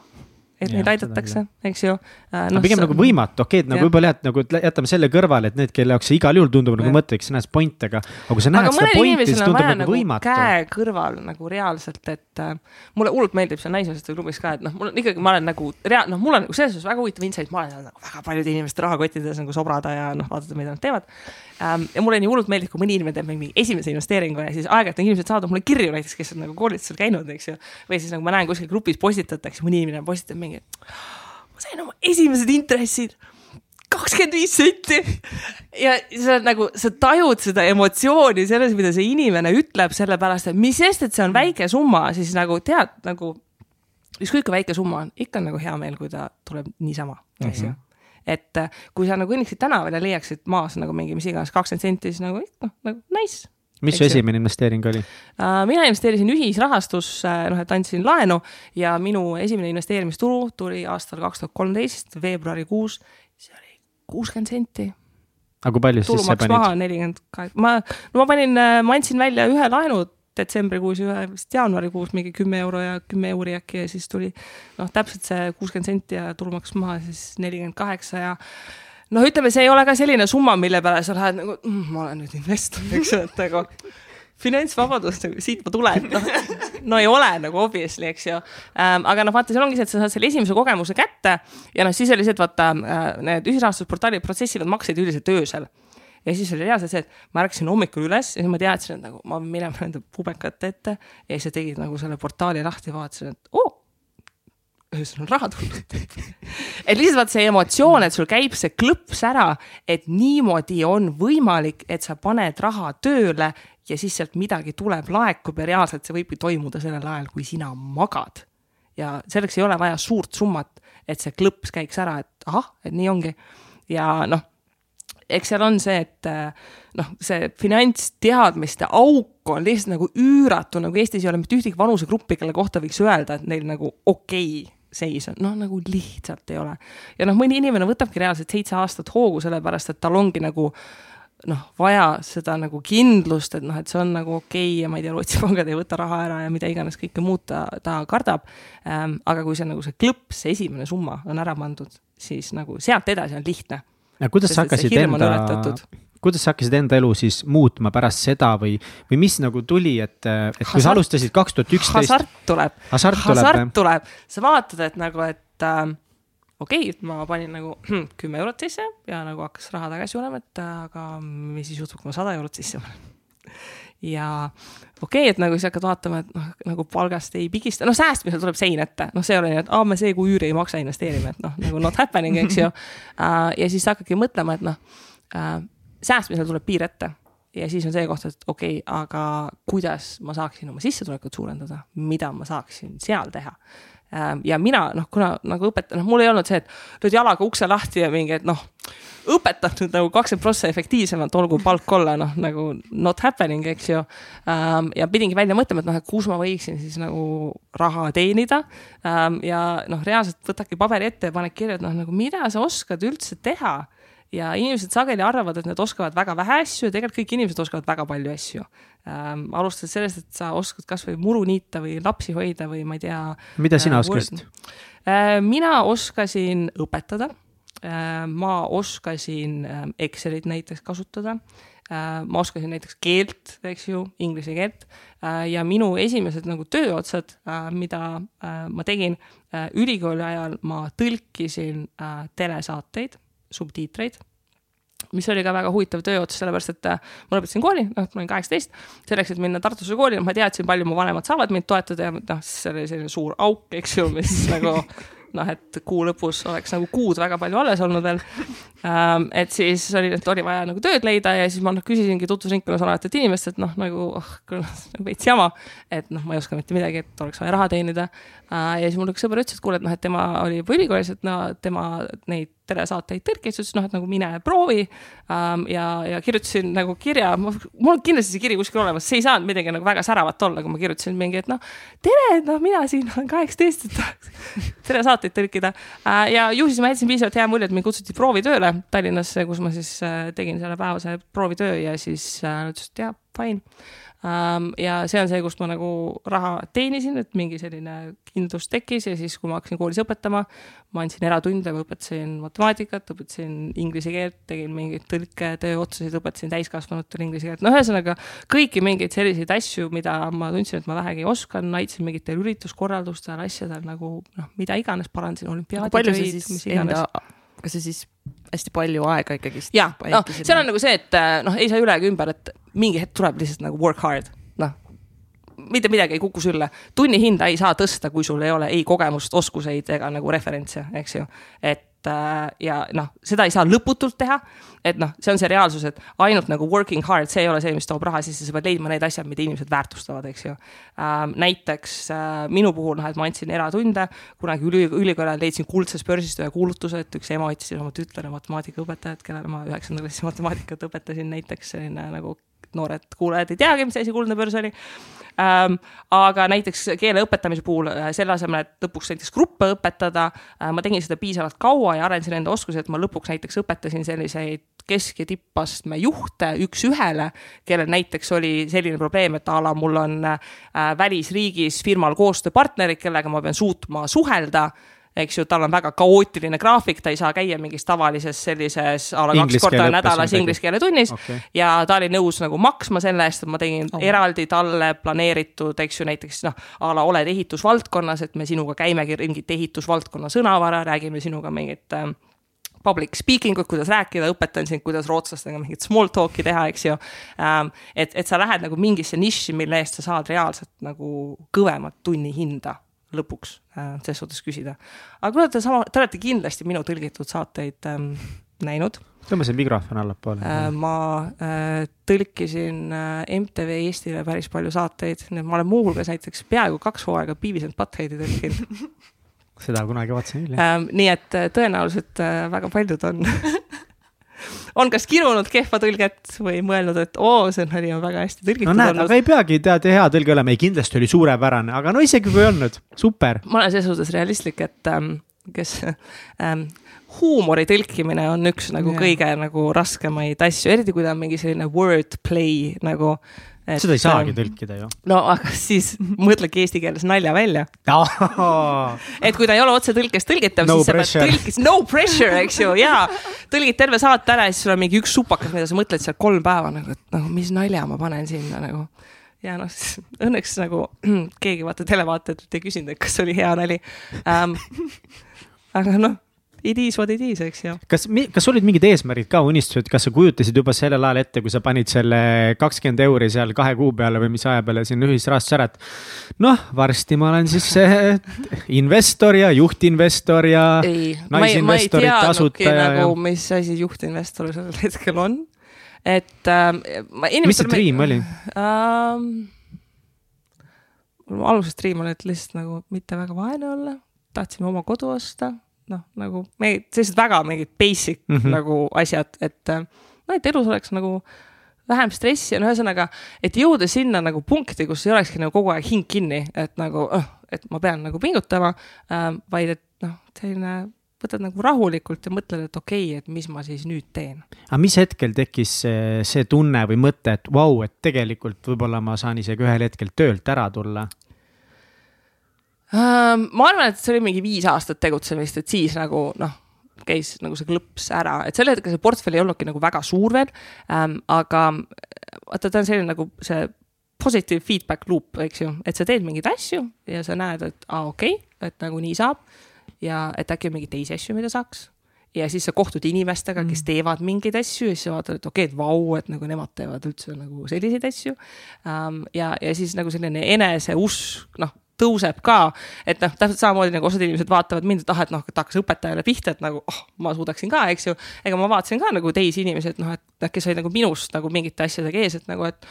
et Jah, neid aidatakse, eks ju äh,. no pigem nagu võimatu, okei okay,, et nagu võib-olla jah, et nagu jätame selle kõrvale, et need, kelle jaoks see igal juhul tundub nagu Jah. mõtteks, sa näed point, aga, aga kui sa näed seda pointi, siis tundub nagu nagu võimatu. käe kõrval nagu reaalselt, et äh, mulle hullult meeldib seal naismeeste klubis ka, et noh, mul on ikkagi, ma olen nagu rea-, noh, mul on nagu selles suhtes väga huvitav insight, ma olen nagu väga paljude inimeste rahakottides nagu sobrada ja noh, vaadata, mida nad teevad ähm,. ja mulle nii hullult meeldib, kui mõni inimene teeb mingi esimese investeeringu ja siis aeg-ajalt on inimesed saadavad mulle kirju näiteks, kes on nagu koolitusel käinud, eks ju. või siis nagu ma näen kuskil grupis postitatakse, mõni inimene postitab mingi, ma sain oma esimesed intressid kakskümmend viis senti ja sa nagu, sa tajud seda emotsiooni selles, mida see inimene ütleb, sellepärast et mis sest, et see on väike summa, siis nagu tead nagu ükskõik kui väike summa on, ikka on nagu hea meel, kui ta tuleb niisama, eks ju. et äh, kui sa nagu kõnniksid tänaval ja leiaksid maas nagu mingi mis iganes kakskümmend senti, siis nagu noh, nagu nice. Mis su esimene investeering oli? Uh, mina investeerisin ühisrahastusse, noh, et andsin laenu ja minu esimene investeerimistulu tuli aastal kaks tuhat kolmteist veebruarikuus. see oli kuuskümmend senti aga kui palju tulumaks maha panid? nelikümmend kaheksa, ma, no ma panin, ma andsin välja ühe laenu detsembrikuus ja ühe vist jaanuarikuus mingi kümme euro ja kümme euri äkki ja siis tuli noh, täpselt see kuuskümmend senti ja tulumaks maha siis nelikümmend kaheksa ja noh, ütleme, see ei ole ka selline summa, mille peale sa lähed nagu mm,, ma olen nüüd investor, eks ju, et nagu finantsvabadus, nagu siit ma tulen, noh, no ei ole nagu obviously, eks ju ähm,. aga noh, vaata, seal ongi see, et sa saad selle esimese kogemuse kätte ja noh, siis oli see, et vaata äh, need ühisrahastusportaalid protsessivad makseid üldiselt öösel ja siis oli reaalselt see, et ma ärkasin hommikul üles ja siis ma teadsin, et nagu ma pean minema nende pubekate ette ja siis sa tegid nagu selle portaali lahti vaatasin, et oo oh,, öösel on raha tulnud. et lihtsalt vaata see emotsioon, et sul käib see klõps ära, et niimoodi on võimalik, et sa paned raha tööle ja siis sealt midagi tuleb, laekub ja reaalselt see võibki toimuda sellel ajal, kui sina magad. ja selleks ei ole vaja suurt summat, et see klõps käiks ära, et ahah, et nii ongi. ja noh eks seal on see, et äh, noh, see finantsteadmiste auk on lihtsalt nagu üüratu, nagu Eestis ei ole mitte ühtegi vanusegruppi, kelle kohta võiks öelda, et neil nagu okei okay seis on, noh nagu lihtsalt ei ole. ja noh, mõni inimene võtabki reaalselt seitse aastat hoogu, sellepärast et tal ongi nagu noh, vaja seda nagu kindlust, et noh, et see on nagu okei okay ja ma ei tea, Rootsi pangad ei võta raha ära ja mida iganes kõike muud ta, ta kardab ähm,. aga kui see nagu see klõps, see esimene summa on ära pandud, siis nagu sealt edasi on lihtne ja kuidas sa hakkasid enda kuidas sa hakkasid enda elu siis muutma pärast seda või, või mis nagu tuli, et, et kui sa Hasart- alustasid kaks tuhat üksteist, hasart tuleb, hasart tuleb hasart, tuleb, sa vaatad, et nagu, et äh, okei okay,, ma panin nagu kümme eurot sisse ja nagu hakkas raha tagasi tulema, et äh, aga mis siis juhtub, kui ma sada eurot sisse panen. ja okei okay,, et nagu siis hakkad vaatama, et noh, nagu palgast ei pigista, noh, säästmisel tuleb sein ette, noh, see ei ole nii, et aa, me see kuu üüri ei maksa, investeerime, et noh, nagu not happening, eks ju uh. ja siis hakkadki mõtlema, et noh uh,, säästmisel tuleb piir ette ja siis on see koht, et okei okay,, aga kuidas ma saaksin oma sissetulekut suurendada, mida ma saaksin seal teha. ja mina noh, kuna nagu õpetaja, noh, mul ei olnud see, et lööd jalaga ukse lahti ja mingi, et noh, õpetan nüüd nagu kakskümmend prossa efektiivsemalt, olgu palk olla noh, nagu not happening, eks ju. ja pidingi välja mõtlema, et noh, et kus ma võiksin siis nagu raha teenida. ja noh, reaalselt võtadki paberi ette ja paned kirja, et noh, nagu mida sa oskad üldse teha ja inimesed sageli arvavad, et nad oskavad väga vähe asju ja tegelikult kõik inimesed oskavad väga palju asju ähm,. alustades sellest, et sa oskad kasvõi muru niita või lapsi hoida või ma ei tea. mida sina oskasid? Äh, mina oskasin õpetada äh,, ma oskasin äh, Excelit näiteks kasutada äh,, ma oskasin näiteks keelt, eks ju, inglise keelt äh, ja minu esimesed nagu tööotsad äh,, mida äh, ma tegin äh, ülikooli ajal, ma tõlkisin äh, telesaateid, subtiitreid mis oli ka väga huvitav tööots, sellepärast et äh, ma lõpetasin kooli, noh, ma olin kaheksateist, selleks, et minna Tartusse kooli, ma teadsin, palju mu vanemad saavad mind toetada ja noh, siis oli selline suur auk, eks ju, mis nagu noh, et kuu lõpus oleks nagu kuud väga palju alles olnud veel ähm,. et siis oli, et oli vaja nagu tööd leida ja siis ma noh, küsisingi tutvusringkonnas olevatelt inimestelt noh, nagu oh, veits jama, et noh, ma ei oska mitte midagi, et oleks vaja raha teenida äh,. ja siis mul üks sõber ütles, et kuule, et noh, et tema oli juba ülikoolis, et no tema neid telesaateid tõlkis, ütles noh, et nagu mine proovi. Ähm,. ja, ja kirjutasin nagu kirja, mul on kindlasti see kiri kuskil olemas, see ei saanud midagi nagu väga säravat olla, kui ma kirjutasin mingi, et noh, tere, et noh, mina siin olen kaheksateist, et tahaks telesaateid saateid tõlkida äh, ja ju siis ma jätsin piisavalt hea mulje, et mind kutsuti proovitööle Tallinnasse, kus ma siis äh, tegin selle päevase proovitöö ja siis äh, ütles, et jaa, fine ja see on see, kust ma nagu raha teenisin, et mingi selline kindlus tekkis ja siis, kui ma hakkasin koolis õpetama, ma andsin eratunde, ma õpetasin matemaatikat, õpetasin inglise keelt, tegin mingeid tõlketöö otsuseid, õpetasin täiskasvanutele inglise keelt, no ühesõnaga kõiki mingeid selliseid asju, mida ma tundsin, et ma vähegi oskan, aitasin mingitel ürituskorraldustel, asjadel nagu noh, mida iganes, parandasin olümpiaaditöid, mis iganes. kas see siis hästi palju aega ikkagist? ja, noh, seal on nagu see, et noh, ei saa üle ega ümber, et mingi hetk tuleb lihtsalt nagu work hard, noh. mitte midagi ei kuku sülle, tunni hinda ei saa tõsta, kui sul ei ole ei kogemust, oskuseid ega nagu referentse, eks ju. et äh, ja noh, seda ei saa lõputult teha. et noh, see on see reaalsus, et ainult nagu working hard, see ei ole see, mis toob raha sisse, sa pead leidma need asjad, mida inimesed väärtustavad, eks ju ähm,. näiteks äh, minu puhul noh, et ma andsin eratunde, kunagi üli, ülikooli ajal leidsin kuldsest börsist ühe kuulutuse, et üks ema otsis oma tütrele matemaatikaõpetajat, kellele ma üheksandal klassis matemaatikat õpetasin, näiteks selline nagu noored kuulajad ei teagi, mis asi kuldne börs oli ähm,. aga näiteks keele õpetamise puhul äh, selle asemel, et lõpuks näiteks gruppe õpetada äh,, ma tegin seda piisavalt kaua ja arendasin enda oskusi, et ma lõpuks näiteks õpetasin selliseid kesk- ja tippastme juhte üks-ühele, kellel näiteks oli selline probleem, et a la mul on äh, välisriigis firmal koostööpartnerid, kellega ma pean suutma suhelda eks ju, tal on väga kaootiline graafik, ta ei saa käia mingis tavalises sellises a la kaks korda nädalas inglise keele tunnis okay. ja ta oli nõus nagu maksma selle eest, et ma tegin oh. eraldi talle planeeritud, eks ju, näiteks noh, a la oled ehitusvaldkonnas, et me sinuga käimegi mingit ehitusvaldkonna sõnavara, räägime sinuga mingit äh, public speaking ut, kuidas rääkida, õpetan sind, kuidas rootslastega mingit small talk'i teha, eks ju ähm,. et, et sa lähed nagu mingisse nišši, mille eest sa saad reaalselt nagu kõvemat tunnihinda lõpuks äh, ses suhtes küsida. aga kuna te sama, te olete kindlasti minu tõlgitud saateid ähm, näinud. tõmba see mikrofon allapoole äh,. ma äh, tõlkisin äh, MTV Eestile päris palju saateid, nii et ma olen muuhulgas näiteks peaaegu kaks hooaega Beavis and Buttheadi tõlkinud seda kunagi vaatasin küll, jah ähm,. nii et äh, tõenäoliselt äh, väga paljud on on kas kirunud kehva tõlget või mõelnud, et oo, see nali on väga hästi tõlgitud no, näed, olnud. aga ei peagi tead hea tõlge olema, ei kindlasti oli suurepärane, aga no isegi kui ei olnud, super. ma olen selles suhtes realistlik, et ähm, kes ähm, huumori tõlkimine on üks nagu yeah. kõige nagu raskemaid asju, eriti kui ta on mingi selline wordplay nagu Et, seda ei saagi tõlkida ju. no aga siis mõtlegi eesti keeles nalja välja et kui ta ei ole otsetõlkes tõlgitav no, siis pressure. sa pead tõlkis, no pressure, eks ju, ja tõlgid terve saate ära ja siis sul on mingi üks supakas, mida sa mõtled seal kolm päeva nagu, et nagu mis nalja ma panen sinna nagu. ja noh, siis õnneks nagu keegi vaata televaatajatelt ei küsinud, et kas oli hea nali ähm,. aga noh it is what it is, eks ju. kas, kas olid mingid eesmärgid ka, unistused, kas sa kujutasid juba sellel ajal ette, kui sa panid selle kakskümmend euri seal kahe kuu peale või mis aja peale sinna ühisrahastusse ära, et noh, varsti ma olen siis investor ja juhtinvestor ja naisinvestorid, asutaja. nagu, mis asi juhtinvestor sellel hetkel on, et äh, ma. mis see dream oli ähm,? mul alguses dream oli, et lihtsalt nagu mitte väga vaene olla, tahtsime oma kodu osta noh, nagu me, sellised väga mingid basic mm -hmm. nagu asjad, et noh, et elus oleks nagu vähem stressi, no ühesõnaga, et jõuda sinna nagu punkti, kus ei olekski nagu kogu aeg hing kinni, et nagu, et ma pean nagu pingutama äh,, vaid et noh, selline võtad nagu rahulikult ja mõtled, et okei okay,, et mis ma siis nüüd teen. aga mis hetkel tekkis see, see tunne või mõte, et vau wow,, et tegelikult võib-olla ma saan isegi ühel hetkel töölt ära tulla? Ma arvan, et see oli mingi viis aastat tegutsemist, et siis nagu noh, käis nagu see klõps ära, et sel hetkel see portfell ei olnudki nagu väga suur veel ähm,. aga vaata, ta on selline nagu see positive feedback loop, eks ju, et sa teed mingeid asju ja sa näed, et aa ah,, okei okay,, et nagu nii saab. ja et äkki on mingeid teisi asju, mida saaks. ja siis sa kohtud inimestega mm., kes teevad mingeid asju ja siis sa vaatad, et okei okay,, et vau, et nagu nemad teevad üldse nagu selliseid asju ähm,. ja, ja siis nagu selline eneseusk, noh tõuseb ka. et noh, täpselt samamoodi nagu osad inimesed vaatavad mind, et ah, et noh, et hakkas õpetajale pihta, et nagu oh, ma suudaksin ka, eks ju. ega ma vaatasin ka nagu teisi inimesi, et noh, et kes olid nagu minust nagu mingite asjadega ees, et nagu, et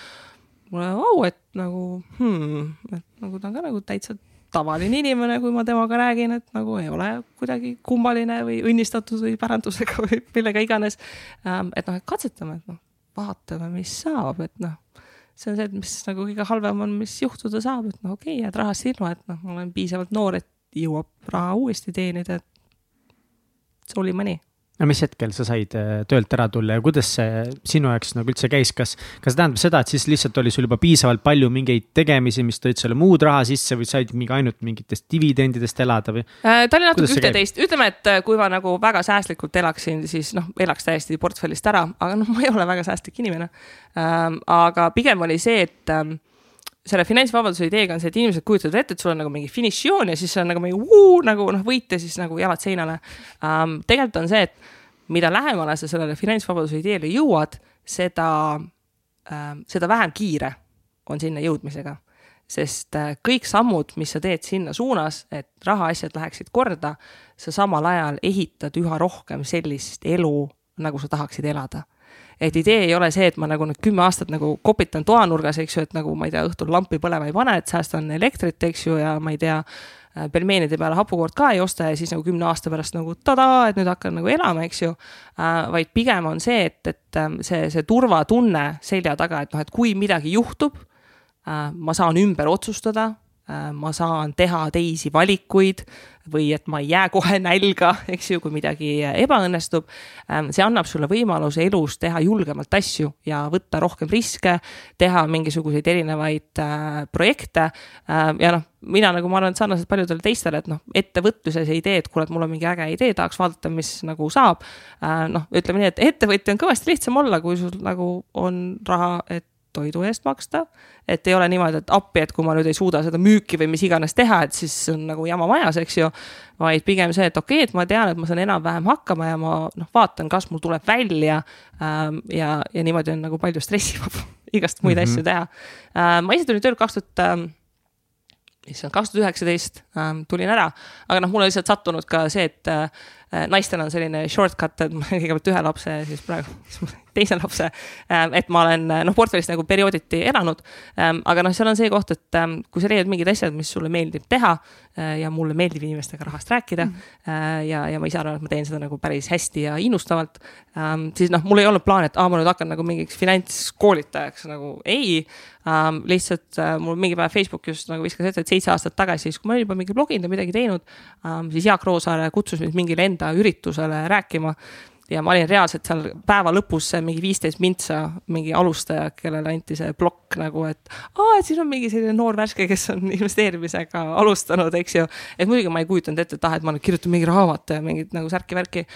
mulle vau, et nagu hmm, et nagu ta on ka nagu täitsa tavaline inimene, kui ma temaga räägin, et nagu ei ole kuidagi kummaline või õnnistatud või pärandusega või millega iganes. Ähm, et noh, et katsetame, et noh, vaatame, mis saab, et noh see on see, et mis nagu kõige halvem on, mis juhtuda saab, et noh, okei okay,, jääd rahast ilma, et noh, ma olen piisavalt noor, et jõuab raha uuesti teenida. See oli mõni no mis hetkel sa said äh, töölt ära tulla ja kuidas see sinu jaoks nagu üldse käis, kas, kas see tähendab seda, et siis lihtsalt oli sul juba piisavalt palju mingeid tegemisi, mis tõid sulle muud raha sisse või said mingi ainult mingitest dividendidest elada või? Äh, ta oli natuke ühte-teist, ütleme, et äh, kui ma nagu väga säästlikult elaksin, siis noh, elaks täiesti portfellist ära, aga noh, ma ei ole väga säästlik inimene. Ähm, aga pigem oli see, et ähm, selle finantsvabaduse ideega on see, et inimesed kujutavad ette, et sul on nagu mingi finišijoon ja siis on nagu mingi uu, nagu noh, võit ja siis nagu jalad seinale um,. tegelikult on see, et mida lähemale sa sellele finantsvabaduse ideele jõuad, seda uh,, seda vähem kiire on sinna jõudmisega. sest uh, kõik sammud, mis sa teed sinna suunas, et rahaasjad läheksid korda, sa samal ajal ehitad üha rohkem sellist elu, nagu sa tahaksid elada et idee ei ole see, et ma nagu nüüd kümme aastat nagu kopitan toanurgas, eks ju, et nagu ma ei tea, õhtul lampi põlema ei pane, et säästan elektrit, eks ju, ja ma ei tea, äh, pelmeenide peale hapukoort ka ei osta ja siis nagu kümne aasta pärast nagu tadaa, et nüüd hakkan nagu elama, eks ju äh,. vaid pigem on see, et, et ähm, see, see turvatunne selja taga, et noh, et kui midagi juhtub äh,, ma saan ümber otsustada äh,, ma saan teha teisi valikuid või et ma ei jää kohe nälga, eks ju, kui midagi ebaõnnestub. Ähm, see annab sulle võimaluse elus teha julgemalt asju ja võtta rohkem riske, teha mingisuguseid erinevaid äh, projekte äh,. ja noh, mina nagu ma arvan, et sarnaselt paljudele teistele, et noh, ettevõtluses idee, et kuule, et mul on mingi äge idee, tahaks vaadata, mis nagu saab äh,. noh, ütleme nii, et ettevõtja on kõvasti lihtsam olla, kui sul nagu on raha, et toidu eest maksta. et ei ole niimoodi, et appi, et kui ma nüüd ei suuda seda müüki või mis iganes teha, et siis on nagu jama majas, eks ju. vaid pigem see, et okei okay,, et ma tean, et ma saan enam-vähem hakkama ja ma noh, vaatan, kas mul tuleb välja ähm,. ja, ja niimoodi on nagu palju stressivabam igast muid mm -hmm. asju teha äh,. ma ise tulin tööle kaks tuhat ähm, issand, kaks tuhat üheksateist ähm, tulin ära, aga noh, mul on lihtsalt sattunud ka see, et äh, naistel on selline shortcut, et ma kõigepealt ühe lapse siis praegu teise lapse. Ähm, et ma olen noh, portfellis nagu periooditi elanud. Ähm, aga noh, seal on see koht, et ähm, kui sa leiad mingid asjad, mis sulle meeldib teha äh, ja mulle meeldib inimestega rahast rääkida mm. -hmm. ja, ja ma ise arvan, et ma teen seda nagu päris hästi ja innustavalt. siis noh, mul ei olnud plaan, et aa, ma nüüd hakkan nagu mingiks finantskoolitajaks nagu ei lihtsalt mul mingi päev Facebook just nagu viskas ette, et seitse aastat tagasi, siis kui ma olin juba mingi bloginud ja midagi teinud siis Jaak Roosaare kutsus mind mingile enda üritusele rääkima ja ma olin reaalselt seal päeva lõpus mingi viisteist mintsa, mingi alustaja, kellele anti see plokk nagu, et aa, et siin on mingi selline noor värske, kes on investeerimisega alustanud, eks ju. et muidugi ma ei kujutanud ette, et ah, et ma nüüd kirjutan mingi raamatu ja mingit nagu särki-värki.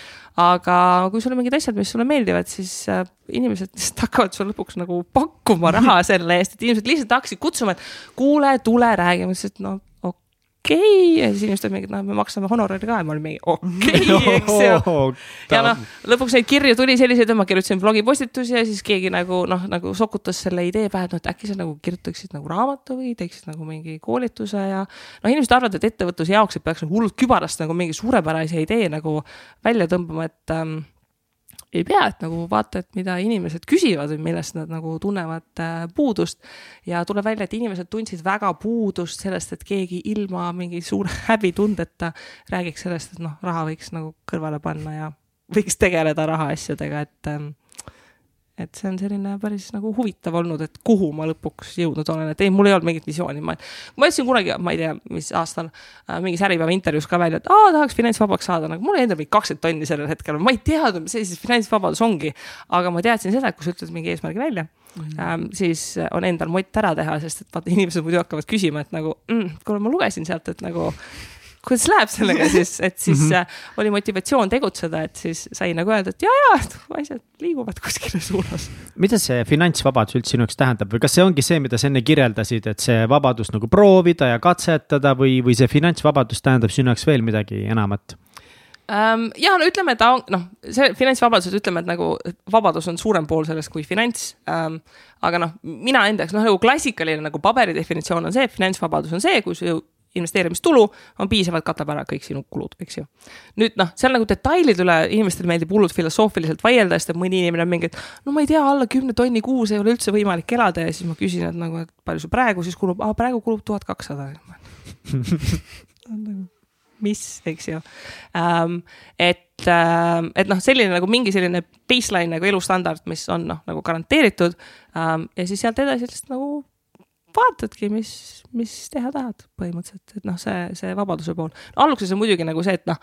aga kui sul on mingid asjad, mis sulle meeldivad, siis äh, inimesed lihtsalt hakkavad sulle lõpuks nagu pakkuma raha selle eest, et inimesed lihtsalt hakkasid kutsuma, et kuule, tule räägime, siis et no okei okay. ja siis inimesed olid mingi, et noh, me maksame honorari ka ja olin mingi okei okay, eks ju. ja noh, lõpuks neid kirju tuli selliseid, et ma kirjutasin blogipostitusi ja siis keegi nagu noh, nagu sokutas selle idee pähe, et noh, et äkki sa nagu kirjutaksid nagu raamatu või teeksid nagu mingi koolituse ja. noh, inimesed arvavad, et ettevõtluse jaoks, et peaks nagu hullult kübarast nagu mingi suurepärase idee nagu välja tõmbama, et ähm, ei pea, et nagu vaata, et mida inimesed küsivad või millest nad nagu tunnevad äh, puudust. ja tuleb välja, et inimesed tundsid väga puudust sellest, et keegi ilma mingi suure häbitundeta räägiks sellest, et noh, raha võiks nagu kõrvale panna ja võiks tegeleda rahaasjadega, et ähm, et see on selline päris nagu huvitav olnud, et kuhu ma lõpuks jõudnud olen, et ei, mul ei olnud mingit visiooni, ma, ma ütlesin kunagi, ma ei tea, mis aastal äh, mingis Äripäeva intervjuus ka välja, et aa, tahaks finantsvabaks saada, nagu mul endal mingi kakskümmend tonni sellel hetkel, ma ei teadnud, mis asi see finantsvabadus ongi. aga ma teadsin seda, et kui sa ütled mingi eesmärgi välja mm, -hmm. ähm, siis on endal mott ära teha, sest et vaata, inimesed muidu hakkavad küsima, et nagu mm,, kuule, ma lugesin sealt, et nagu kuidas läheb sellega siis, et siis mm -hmm. oli motivatsioon tegutseda, et siis sai nagu öelda, et ja, ja asjad liiguvad kuskile suunas. mida see finantsvabadus üldse sinu jaoks tähendab või kas see ongi see, mida sa enne kirjeldasid, et see vabadus nagu proovida ja katsetada või, või see finantsvabadus tähendab sinu jaoks veel midagi enamat? um,. ja no ütleme, ta on noh, see finantsvabadus, ütleme, et nagu vabadus on suurem pool sellest kui finants um,. aga noh, mina enda jaoks noh, nagu klassikaline nagu paberi definitsioon on see, et finantsvabadus on see, kui su investeerimistulu on piisavalt, katab ära kõik sinu kulud, eks ju. nüüd noh, seal nagu detailide üle inimestele meeldib hullult filosoofiliselt vaielda, sest et mõni inimene on mingi, et no ma ei tea, alla kümne tonni kuus ei ole üldse võimalik elada ja siis ma küsin, et nagu, et palju sul praegu siis kulub, aa praegu kulub tuhat kakssada. Nagu, mis, eks ju um,. et, um, et noh, selline nagu mingi selline baseline nagu elustandard, mis on noh, nagu garanteeritud um,. ja siis sealt edasi lihtsalt nagu vaatadki, mis, mis teha tahad põhimõtteliselt, et noh, see, see vabaduse pool. alguses on muidugi nagu see, et noh,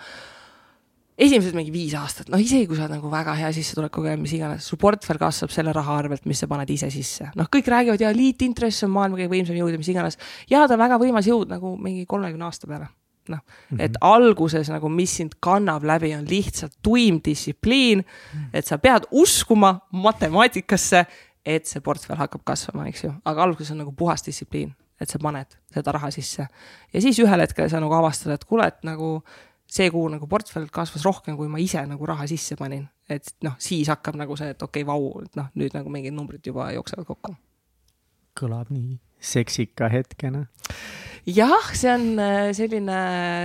esimesed mingi viis aastat, noh isegi kui sa oled nagu väga hea sissetulekuga ja mis iganes, su portfell kasvab selle raha arvelt, mis sa paned ise sisse. noh, kõik räägivad ja liitintress on maailma kõige võimsam jõud ja mis iganes. ja ta on väga võimas jõud nagu mingi kolmekümne aasta peale. noh mm -hmm., et alguses nagu, mis sind kannab läbi, on lihtsalt tuim distsipliin mm, -hmm. et sa pead uskuma matemaatikasse, et see portfell hakkab kasvama, eks ju, aga alguses on nagu puhas distsipliin, et sa paned seda raha sisse. ja siis ühel hetkel sa nagu avastad, et kuule, et nagu see kuu nagu portfell kasvas rohkem, kui ma ise nagu raha sisse panin. et noh, siis hakkab nagu see, et okei okay,, vau, et noh, nüüd nagu mingid numbrid juba jooksevad kokku. kõlab nii seksika hetkena. jah, see on äh, selline,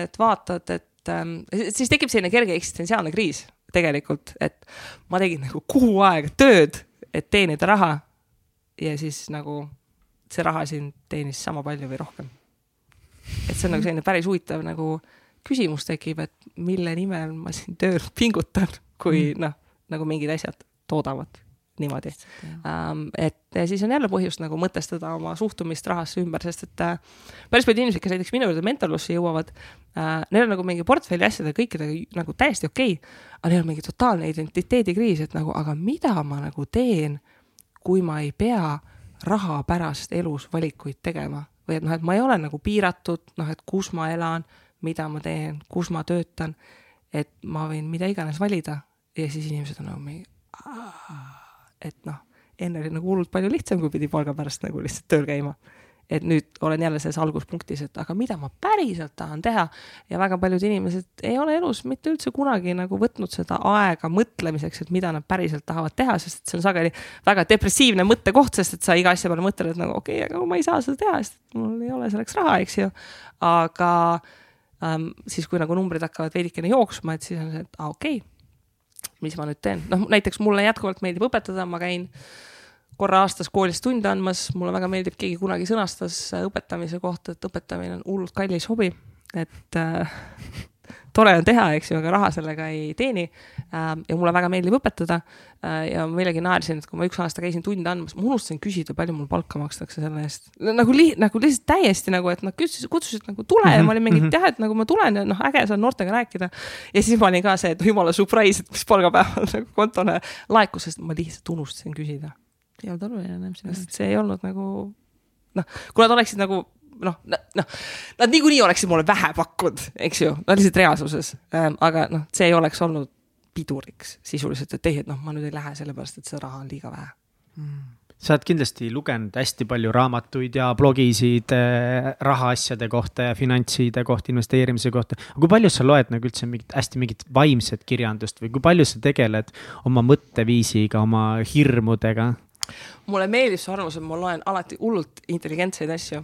et vaatad, et ähm, siis tekib selline kerge eksistentsiaalne kriis tegelikult, et ma tegin nagu kuu aega tööd, et teenida raha. ja siis nagu see raha siin teenis sama palju või rohkem. et see on nagu selline päris huvitav nagu küsimus tekib, et mille nimel ma siin tööl pingutan, kui mm. noh, nagu mingid asjad toodavad niimoodi. Um, et siis on jälle põhjust nagu mõtestada oma suhtumist rahasse ümber, sest et äh, päris paljud inimesed, kes näiteks minu juurde mentorlusse jõuavad äh,, neil on nagu mingi portfelli asjadega kõikidega nagu täiesti okei okay,, aga neil on mingi totaalne identiteedikriis, et nagu, aga mida ma nagu teen, kui ma ei pea raha pärast elus valikuid tegema või et noh, et ma ei ole nagu piiratud, noh, et kus ma elan mida ma teen, kus ma töötan, et ma võin mida iganes valida ja siis inimesed on nagu mingi, et noh, enne oli nagu hullult palju lihtsam, kui pidi palga pärast nagu lihtsalt tööl käima. et nüüd olen jälle selles alguspunktis, et aga mida ma päriselt tahan teha ja väga paljud inimesed ei ole elus mitte üldse kunagi nagu võtnud seda aega mõtlemiseks, et mida nad päriselt tahavad teha, sest see on sageli väga depressiivne mõttekoht, sest et sa iga asja peale mõtled, nagu okei okay,, aga ma ei saa seda teha, sest mul ei ole selleks raha, eks ju. aga ähm, siis kui nagu numbrid hakkavad veidikene jooksma, et siis on see, et aa ah, okei okay., mis ma nüüd teen, noh näiteks mulle jätkuvalt meeldib õpetada, ma käin korra aastas koolis tunde andmas, mulle väga meeldib, keegi kunagi sõnastas õpetamise kohta, et õpetamine on hullult kallis hobi, et äh, tore on teha, eks ju, aga raha sellega ei teeni. Ähm, ja mulle väga meeldib õpetada. Äh, ja millegi naersin, et kui ma üks aasta käisin tunde andmas, ma unustasin küsida, palju mul palka makstakse selle eest. nagu li-, nagu lihtsalt täiesti nagu, et nad kutsusid, kutsusid nagu tule mm -hmm. ja ma olin mingi, et mhm. jah, et nagu ma tulen ja noh, äge, saan noortega rääkida. ja siis ma olin ka see, et jumala surprise, et mis palgapäeval nagu kontole laekus, sest ma lihtsalt unustasin küsida. ei olnud oluline enam sinu jaoks. see ei olnud nagu noh, kui nad oleksid nagu noh, noh, nad niikuinii oleksid mulle vähe pakkunud, eks ju, no lihtsalt reaalsuses ähm,. aga noh, see ei oleks olnud piduriks sisuliselt, et ei, et noh, ma nüüd ei lähe sellepärast, et seda raha on liiga vähe mm sa oled kindlasti lugenud hästi palju raamatuid ja blogisid äh, rahaasjade kohta ja finantside kohta, investeerimise kohta. aga kui palju sa loed nagu üldse mingit hästi mingit vaimset kirjandust või kui palju sa tegeled oma mõtteviisiga, oma hirmudega? mulle meeldib see arvamus, et ma loen alati hullult intelligentseid asju.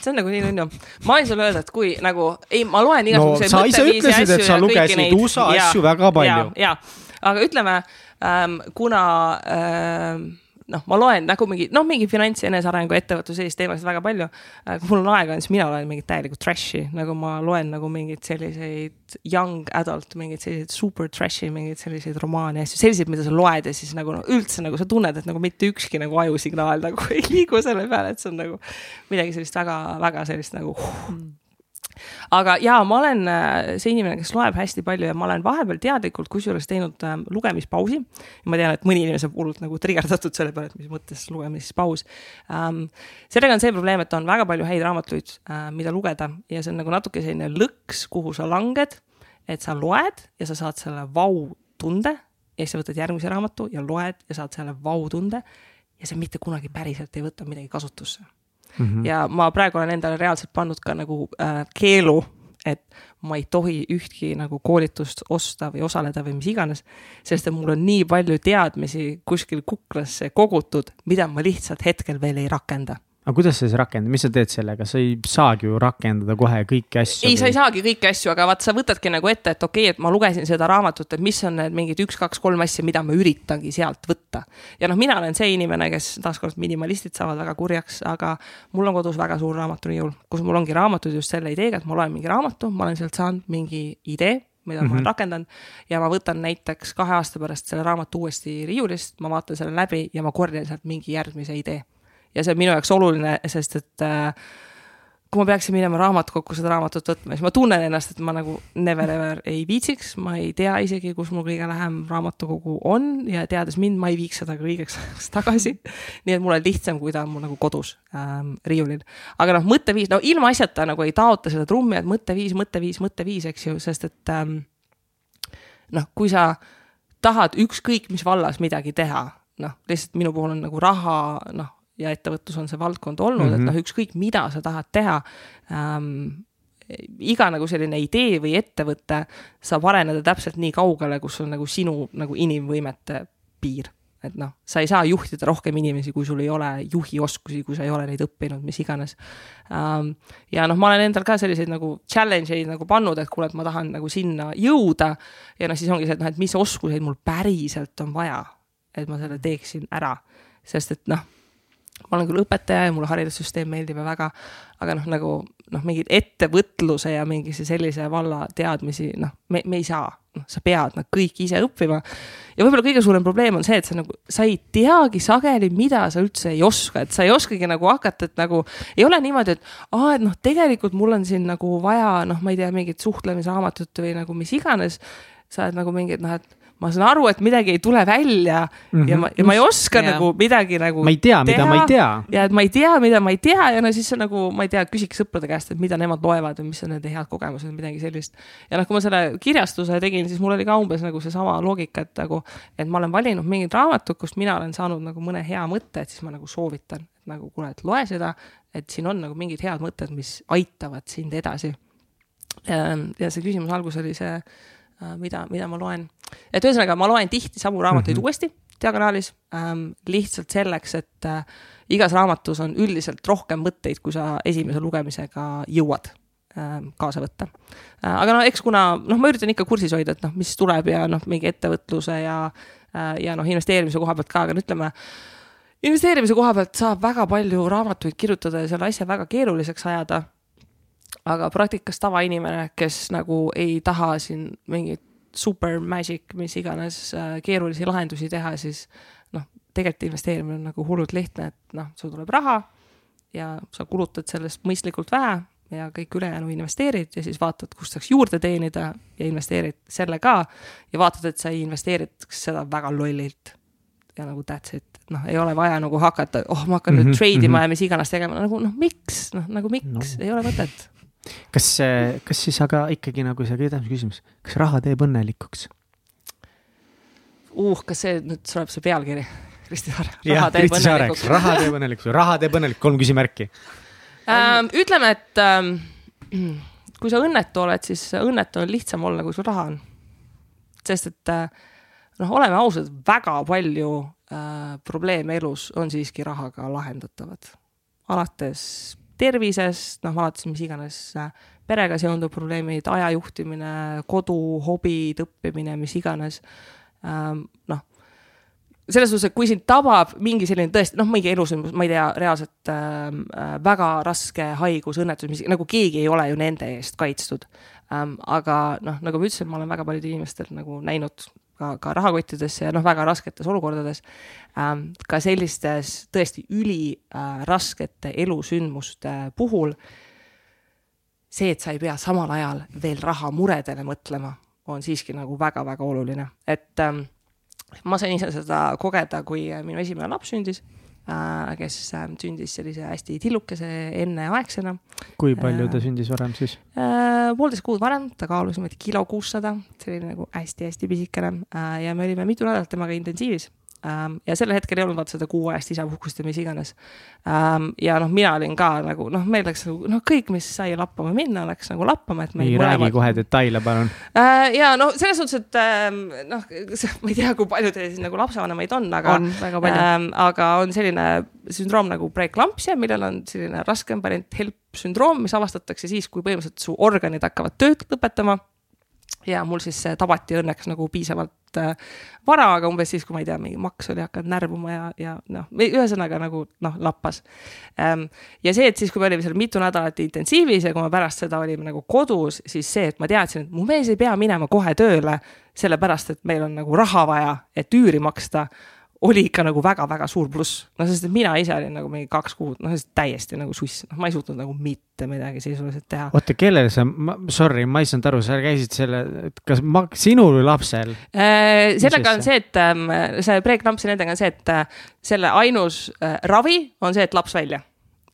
See on nagu nii nunnu. ma võin sulle öelda, et kui nagu, ei, ma loen igasuguseid no, ise ütlesid, et sa lugesid USA asju väga palju. ja, ja, aga ütleme ähm,, kuna ähm, noh, ma loen nagu mingi, noh, mingi finants, enesearengu, ettevõtlus, sellist teemasid väga palju. kui mul on aega, siis mina loen mingit täielikku trash'i, nagu ma loen nagu mingeid selliseid young adult, mingeid selliseid super trash'i, mingeid selliseid romaane, asju, selliseid, mida sa loed ja siis nagu no, üldse nagu sa tunned, et nagu mitte ükski nagu ajusignaal nagu ei liigu selle peale, et see on nagu midagi sellist väga-väga sellist nagu mm aga jaa, ma olen äh, see inimene, kes loeb hästi palju ja ma olen vahepeal teadlikult kusjuures teinud äh, lugemispausi. ma tean, et mõni inimene saab hullult nagu trigerdatud selle peale, et mis mõttes lugemispaus ähm,. sellega on see probleem, et on väga palju häid raamatuid äh,, mida lugeda ja see on nagu natuke selline lõks, kuhu sa langed. et sa loed ja sa saad selle vau-tunde ja siis sa võtad järgmise raamatu ja loed ja saad selle vau-tunde ja sa mitte kunagi päriselt ei võta midagi kasutusse mm. -hmm. ja ma praegu olen endale reaalselt pannud ka nagu äh, keelu, et ma ei tohi ühtki nagu koolitust osta või osaleda või mis iganes. sest et mul on nii palju teadmisi kuskil kuklasse kogutud, mida ma lihtsalt hetkel veel ei rakenda aga kuidas sa siis rakendad, mis sa teed sellega, sa ei saagi ju rakendada kohe kõiki asju. ei sa ei saagi kõiki asju, aga vaat sa võtadki nagu ette, et okei okay,, et ma lugesin seda raamatut, et mis on need mingid üks-kaks-kolm asja, mida ma üritangi sealt võtta. ja noh, mina olen see inimene, kes taaskord minimalistid saavad väga kurjaks, aga mul on kodus väga suur raamaturiiul, kus mul ongi raamatud just selle ideega, et ma loen mingi raamatu, ma olen sealt saanud mingi idee mida mm -hmm. ma olen mhm. rakendanud ja ma võtan näiteks kahe aasta pärast selle raamatu uuesti riiulist, ma vaatan selle läbi ja ma korjan sealt mingi järgmise idee ja see on minu jaoks oluline, sest et äh, kui ma peaksin minema raamatukokku seda raamatut võtma, siis ma tunnen ennast, et ma nagu never ever ei viitsiks, ma ei tea isegi, kus mul kõige lähem raamatukogu on ja teades mind, ma ei viiks seda ka õigeks ajaks tagasi. nii et mul on lihtsam, kui ta on mul nagu kodus ähm, riiulil. aga noh, mõtteviis, no ilmaasjata nagu ei taota seda trummi, et mõtteviis, mõtteviis, mõtteviis, eks ju, sest et ähm, noh, kui sa tahad ükskõik mis vallas midagi teha, noh, lihtsalt minu puhul on nagu raha, noh ja ettevõtlus on see valdkond olnud mm, -hmm. et mhm. noh, ükskõik mida sa tahad teha ähm,, iga nagu selline idee või ettevõte saab areneda täpselt nii kaugele, kus on nagu sinu nagu inimvõimete piir. et noh, sa ei saa juhtida rohkem inimesi, kui sul ei ole juhioskusi, kui sa ei ole neid õppinud, mis iganes ähm,. ja noh, ma olen endal ka selliseid nagu challenge eid nagu pannud, et kuule, et ma tahan nagu sinna jõuda. ja noh, siis ongi see, et noh, et mis oskuseid mul päriselt on vaja, et ma selle teeksin ära. sest et noh ma olen küll õpetaja ja mulle haridussüsteem meeldib ja väga, aga noh, nagu noh, mingeid ettevõtluse ja mingise sellise valla teadmisi, noh, me, me ei saa, noh, sa pead nad kõik ise õppima. ja võib-olla kõige suurem probleem on see, et sa nagu, sa ei teagi sageli, mida sa üldse ei oska, et sa ei oskagi nagu hakata, et nagu ei ole niimoodi, et aa, et noh, tegelikult mul on siin nagu vaja, noh, ma ei tea, mingit suhtlemisraamatut või nagu mis iganes. sa oled nagu mingid noh, et ma saan aru, et midagi ei tule välja mm -hmm. ja ma, ja ma ei oska yeah. nagu midagi nagu. ma ei tea, mida ma ei tea. ja et ma ei tea, mida ma ei tea ja no siis on nagu, ma ei tea, küsiks sõprade käest, et mida nemad loevad või mis on nende head kogemused, midagi sellist. ja noh, kui ma selle kirjastuse tegin, siis mul oli ka umbes nagu seesama loogika, et nagu, et ma olen valinud mingid raamatud, kust mina olen saanud nagu mõne hea mõtte, et siis ma nagu soovitan, et nagu kuule, et loe seda, et siin on nagu mingid head mõtted, mis aitavad sind edasi. ja see küsimuse algus oli see mida, mida ma loen. et ühesõnaga, ma loen tihti samu raamatuid mm -hmm. uuesti diagonaalis ähm,, lihtsalt selleks, et äh, igas raamatus on üldiselt rohkem mõtteid, kui sa esimese lugemisega jõuad äh, kaasa võtta äh,. aga no eks kuna noh, ma üritan ikka kursis hoida, et noh, mis tuleb ja noh, mingi ettevõtluse ja äh,, ja noh, investeerimise koha pealt ka, aga no ütleme investeerimise koha pealt saab väga palju raamatuid kirjutada ja selle asja väga keeruliseks ajada aga praktikas tavainimene, kes nagu ei taha siin mingit super magic, mis iganes äh, keerulisi lahendusi teha, siis noh, tegelikult investeerimine on nagu hullult lihtne, et noh, sul tuleb raha ja sa kulutad sellest mõistlikult vähe ja kõik ülejäänu investeerid ja siis vaatad, kust saaks juurde teenida ja investeerid selle ka ja vaatad, et sa ei investeeriks seda väga lollilt. ja nagu that's it, noh, ei ole vaja nagu hakata, oh, ma hakkan mm -hmm, nüüd trade ima mm -hmm. ja mis iganes tegema, nagu noh, miks, noh nagu miks no., ei ole mõtet kas, kas siis aga ikkagi nagu see kõige tähtsam küsimus, kas raha teeb õnnelikuks? uh, kas see nüüd tuleb see pealkiri? Kristi Saare. jah, Kristi Saareks, raha teeb õnnelikuks või raha teeb õnnelikuks, kolm küsimärki ähm,. ütleme, et ähm, kui sa õnnetu oled, siis õnnetu on lihtsam olla, kui sul raha on. sest et äh, noh, oleme ausad, väga palju äh, probleeme elus on siiski rahaga lahendatavad. alates tervisest, noh, alates mis iganes äh, perega seonduv probleemid, aja juhtimine, kodu, hobid, õppimine, mis iganes. Ähm, noh, selles suhtes, et kui sind tabab mingi selline tõesti, noh, mingi elusündmus, ma ei tea, reaalselt ähm, äh, väga raske haigus, õnnetus, mis nagu keegi ei ole ju nende eest kaitstud ähm,. aga noh, nagu ma ütlesin, ma olen väga paljudel inimestel nagu näinud ka, ka rahakottidesse ja noh, väga rasketes olukordades ähm,. ka sellistes tõesti üliraskete äh, elusündmuste puhul. see, et sa ei pea samal ajal veel rahamuredele mõtlema, on siiski nagu väga-väga oluline, et ähm, ma sain ise seda kogeda, kui minu esimene laps sündis kes äh, sündis sellise hästi tillukese enneaegsena. kui palju ta äh, sündis varem siis? poolteist kuud varem, ta kaalus niimoodi kilo kuussada, selline nagu hästi-hästi pisikene ja me olime mitu nädalat temaga intensiivis Ähm, ja sellel hetkel ei olnud vaata seda kuuajast isapuhkust ja mis iganes. Ähm, ja noh, mina olin ka nagu noh, meil läks nagu noh, kõik, mis sai lappama minna, läks nagu lappama, et. ei räägi mõlemad... kohe detaile, palun. Äh, ja no selles suhtes, et ähm, noh, ma ei tea, kui palju teil siin nagu lapsevanemaid on, aga. on väga palju. aga on selline sündroom nagu preeklampsia, millel on selline raskem variant HELP sündroom, mis avastatakse siis, kui põhimõtteliselt su organid hakkavad tööd lõpetama ja mul siis tabati õnneks nagu piisavalt äh, vara, aga umbes siis, kui ma ei tea, mingi maks oli hakanud närvuma ja, ja noh, ühesõnaga nagu noh, lappas ähm,. ja see, et siis, kui me olime seal mitu nädalat intensiivis ja kui me pärast seda olime nagu kodus, siis see, et ma teadsin, et mu mees ei pea minema kohe tööle, sellepärast et meil on nagu raha vaja, et üüri maksta oli ikka nagu väga-väga suur pluss. no sest, et mina ise olin nagu mingi kaks kuud, noh täiesti nagu suss, noh ma ei suutnud nagu mitte midagi sisuliselt teha. oota, kellele sa, sorry, ma ei saanud aru, sa käisid selle, kas ma, sinul või lapsel äh,? sellega on see, et ähm, see preeklampsi nendega on see, et äh, selle ainus äh, ravi on see, et laps välja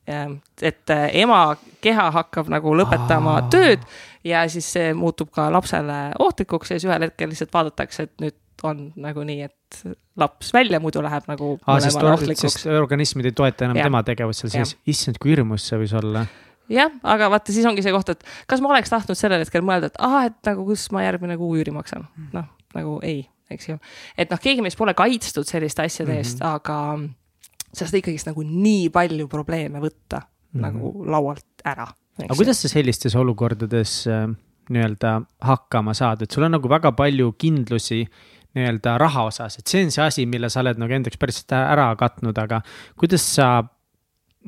äh,. et äh, ema keha hakkab nagu lõpetama Aa. tööd ja siis see muutub ka lapsele ohtlikuks ja siis ühel hetkel lihtsalt vaadatakse, et nüüd on nagu nii, et laps välja, muidu läheb nagu Aa, sest, sest organismid ei toeta enam ja. tema tegevust seal sees, issand, kui hirmus see võis olla jah, aga vaata, siis ongi see koht, et kas ma oleks tahtnud sellel hetkel mõelda, et ah, et nagu kus ma järgmine kuu üüri maksan, noh nagu ei, eks ju. et noh, keegi meist pole kaitstud selliste asjade mm -hmm. eest, aga sellest ikkagist nagu nii palju probleeme võtta mm -hmm. nagu laualt ära. aga kuidas sa sellistes olukordades äh, nii-öelda hakkama saad, et sul on nagu väga palju kindlusi nii-öelda raha osas, et see on see asi, mille sa oled nagu endaks päris ära katnud, aga kuidas sa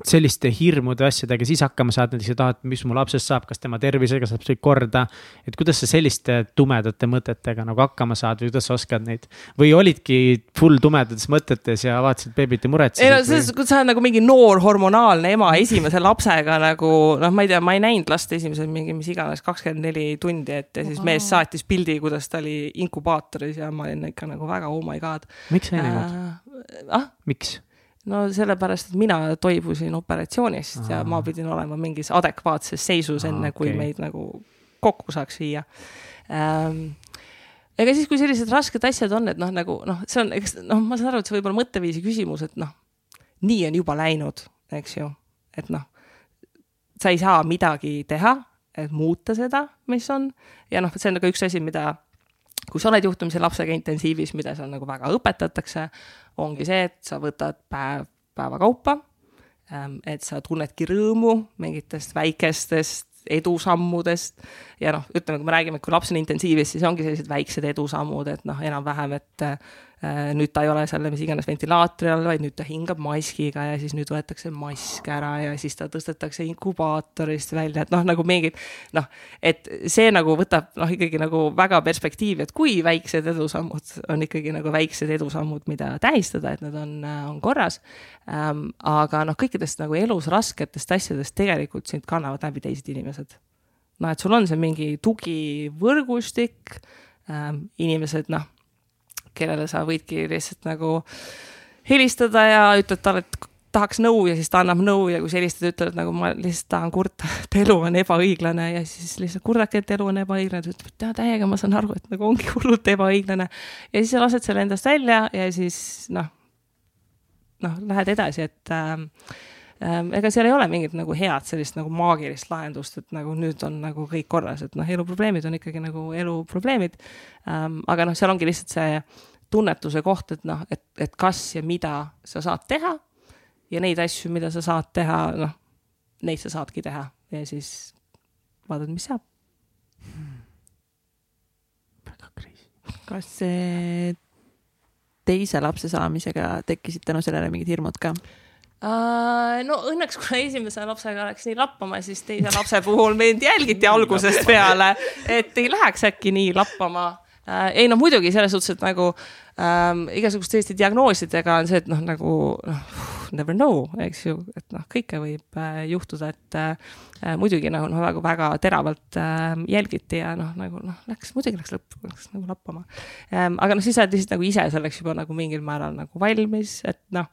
selliste hirmude asjadega siis hakkama saad, näiteks, ah, et mis mu lapsest saab, kas tema tervisega saab kõik korda. et kuidas sa selliste tumedate mõtetega nagu hakkama saad või kuidas sa oskad neid või olidki full tumedates mõtetes ja vaatasid beebit ja muretsesid? ei no selles suhtes, kui sa oled nagu mingi noor hormonaalne ema esimese lapsega nagu noh, ma ei tea, ma ei näinud last esimesel mingi mis iganes kakskümmend neli tundi, et ja siis mees saatis pildi, kuidas ta oli inkubaatoris ja ma olin ikka nagu väga oh my god. miks sa ei näinud äh,? ah? miks? No sellepärast, et mina toibusin operatsioonist Aha. ja ma pidin olema mingis adekvaatses seisus, enne Aha, okay. kui meid nagu kokku saaks viia ähm, ega siis, kui sellised rasked asjad on, et noh, nagu noh, see on, eks noh, ma saan aru, et see võib olla mõtteviisi küsimus, et noh, nii on juba läinud, eks ju, et noh, sa ei saa midagi teha, et muuta seda, mis on ja noh, see on ka üks asi, mida kui sa oled juhtumisi lapsega intensiivis, mida seal nagu väga õpetatakse, ongi see, et sa võtad päev päeva kaupa, ähm, et sa tunnedki rõõmu mingitest väikestest edusammudest. Ja noh, ütleme, kui me räägime, et kui laps on intensiivis, siis ongi sellised väiksed edusammud, et noh, enam-vähem, et nüüd ta ei ole seal mis iganes ventilaatori all, vaid nüüd ta hingab maskiga ja siis nüüd võetakse mask ära ja siis ta tõstetakse inkubaatorist välja, et noh, nagu mingid noh, et see nagu võtab noh, ikkagi nagu väga perspektiivi, et kui väiksed edusammud on ikkagi nagu väiksed edusammud, mida tähistada, et need on, on korras ähm,. aga noh, kõikidest nagu elus rasketest asjadest tegelikult sind kannavad läbi teised inimesed. noh, et sul on see mingi tugivõrgustik ähm,, inimesed noh kellele sa võidki lihtsalt nagu helistada ja ütled talle, et tahaks nõu ja siis ta annab nõu ja kui sa helistad, ütled nagu ma lihtsalt tahan kurta, et elu on ebaõiglane ja siis lihtsalt kurdadki, et elu on ebaõiglane, ta ütleb, et jaa, täiega ma saan aru, et nagu ongi hullult ebaõiglane. ja siis sa lased selle endast välja ja siis noh, noh, lähed edasi, et äh, ega seal ei ole mingit nagu head sellist nagu maagilist lahendust, et nagu nüüd on nagu kõik korras, et noh, eluprobleemid on ikkagi nagu eluprobleemid. Ehm, aga noh, seal ongi lihtsalt see tunnetuse koht, et noh, et, et kas ja mida sa saad teha ja neid asju, mida sa saad teha, noh, neid sa saadki teha ja siis vaatad, mis saab hmm.. väga crazy. kas teise lapse saamisega tekkisid tänu sellele mingid hirmud ka? Uh, no õnneks, kuna esimese lapsega läks nii lappama, siis teise lapse puhul meid jälgiti algusest peale, et ei läheks äkki nii lappama uh,. ei no muidugi selles suhtes, et nagu um, igasuguste selliste diagnoosidega on see, et noh, nagu noh, never know, eks ju, et noh, kõike võib uh, juhtuda, et uh, muidugi nagu noh, väga, väga teravalt uh, jälgiti ja noh, nagu noh, läks, muidugi läks lõpp, läks nagu lappama um,. aga noh, siis sa oled lihtsalt nagu ise selleks juba nagu mingil määral nagu valmis, et noh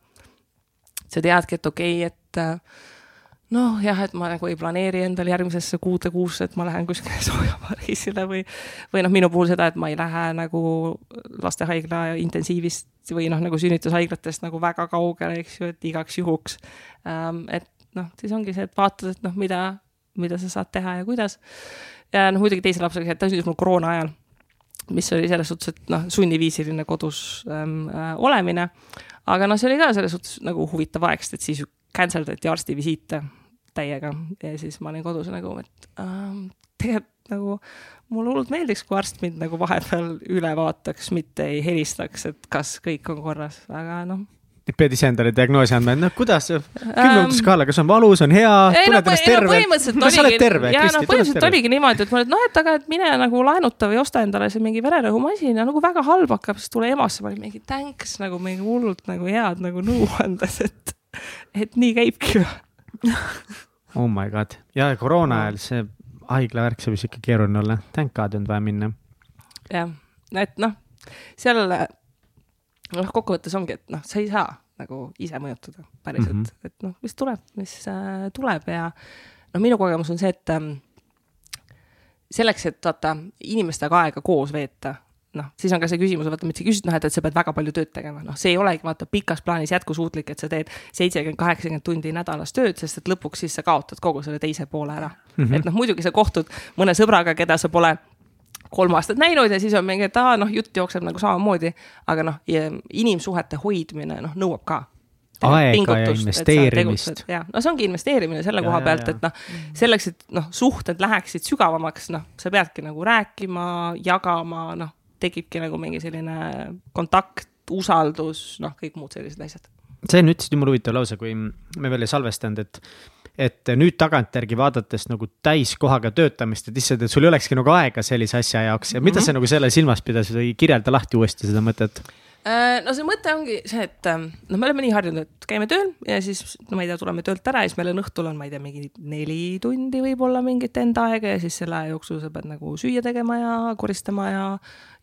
sa teadki, et okei okay,, et äh, noh, jah, et ma nagu ei planeeri endale järgmisesse kuude kuusse, et ma lähen kuskile soojama reisile või, või noh, minu puhul seda, et ma ei lähe nagu lastehaigla intensiivist või noh, nagu sünnitushaiglatest nagu väga kaugele, eks ju, et igaks juhuks ähm,. et noh, siis ongi see, et vaatad, et noh, mida, mida sa saad teha ja kuidas. ja noh, muidugi teise lapsega, ta sündis mul koroona ajal mis oli selles suhtes, et noh, sunniviisiline kodus ähm, äh, olemine aga noh, see oli ka selles suhtes nagu huvitav aeg, sest et siis cancel dati arstivisiite täiega. Ja siis ma olin kodus nagu, et äh, tegelikult nagu mulle hullult meeldiks, kui arst mind nagu vahepeal üle vaataks, mitte ei helistaks, et kas kõik on korras, aga noh, pead ise endale diagnoosi andma, et noh, kuidas, kümnenduse Ähm, skaala, kas on valus, on hea, ei no, tunned ennast no terve? põhimõtteliselt kas sa oled terve, ja Kristi, no tunned põhimõtteliselt oligi niimoodi, et ma olin, noh, et aga, et mine nagu laenuta või osta endale see mingi vererõhumasin ja nagu väga halb hakkab, siis tule emasse, ma olin mingi thanks nagu mingi hullult nagu head nagu nõuandes, et, et nii käibki oh my god, ja koroona ajal see haiglavärk, see võis ikka keeruline olla, thank god ei olnud vaja minna. jah, et noh, seal noh, kokkuvõttes ongi, et noh, sa ei saa nagu ise mõjutada päriselt mm. -hmm. et noh, mis tuleb, mis äh, tuleb ja no minu kogemus on see, et ähm, selleks, et vaata inimestega aega koos veeta, noh, siis on ka see küsimus, vaata, mida sa küsid, noh, et, et sa pead väga palju tööd tegema, noh, see ei olegi vaata pikas plaanis jätkusuutlik, et sa teed seitsekümmend, kaheksakümmend tundi nädalas tööd, sest et lõpuks siis sa kaotad kogu selle teise poole ära mm. -hmm. et noh, muidugi sa kohtud mõne sõbraga, keda sa pole kolm aastat näinud ja siis on mingi, et aa, noh, jutt jookseb nagu samamoodi, aga noh, inimsuhete hoidmine, noh, nõuab ka aega ja investeerimist. jah, no see ongi investeerimine selle Ja, koha pealt, et noh, selleks, et noh, suhted läheksid sügavamaks, noh, sa peadki nagu rääkima, jagama, noh, tekibki nagu mingi selline kontakt, usaldus, noh, kõik muud sellised asjad. sa enne ütlesid jumala huvitava lause, kui me veel ei salvestanud, et et nüüd tagantjärgi vaadates nagu täiskohaga töötamist, et lihtsalt, et sul ei olekski nagu aega sellise asja jaoks ja mida Mhm. sa nagu selle silmas pidasid või kirjelda lahti uuesti seda mõtet? Äh, no see mõte ongi see, et noh, me oleme nii harjunud, et käime tööl ja siis, no ma ei tea, tuleme töölt ära ja siis meil on õhtul on, ma ei tea, mingi neli tundi võib-olla mingit enda aega ja siis selle aja jooksul sa pead nagu süüa tegema ja koristama ja,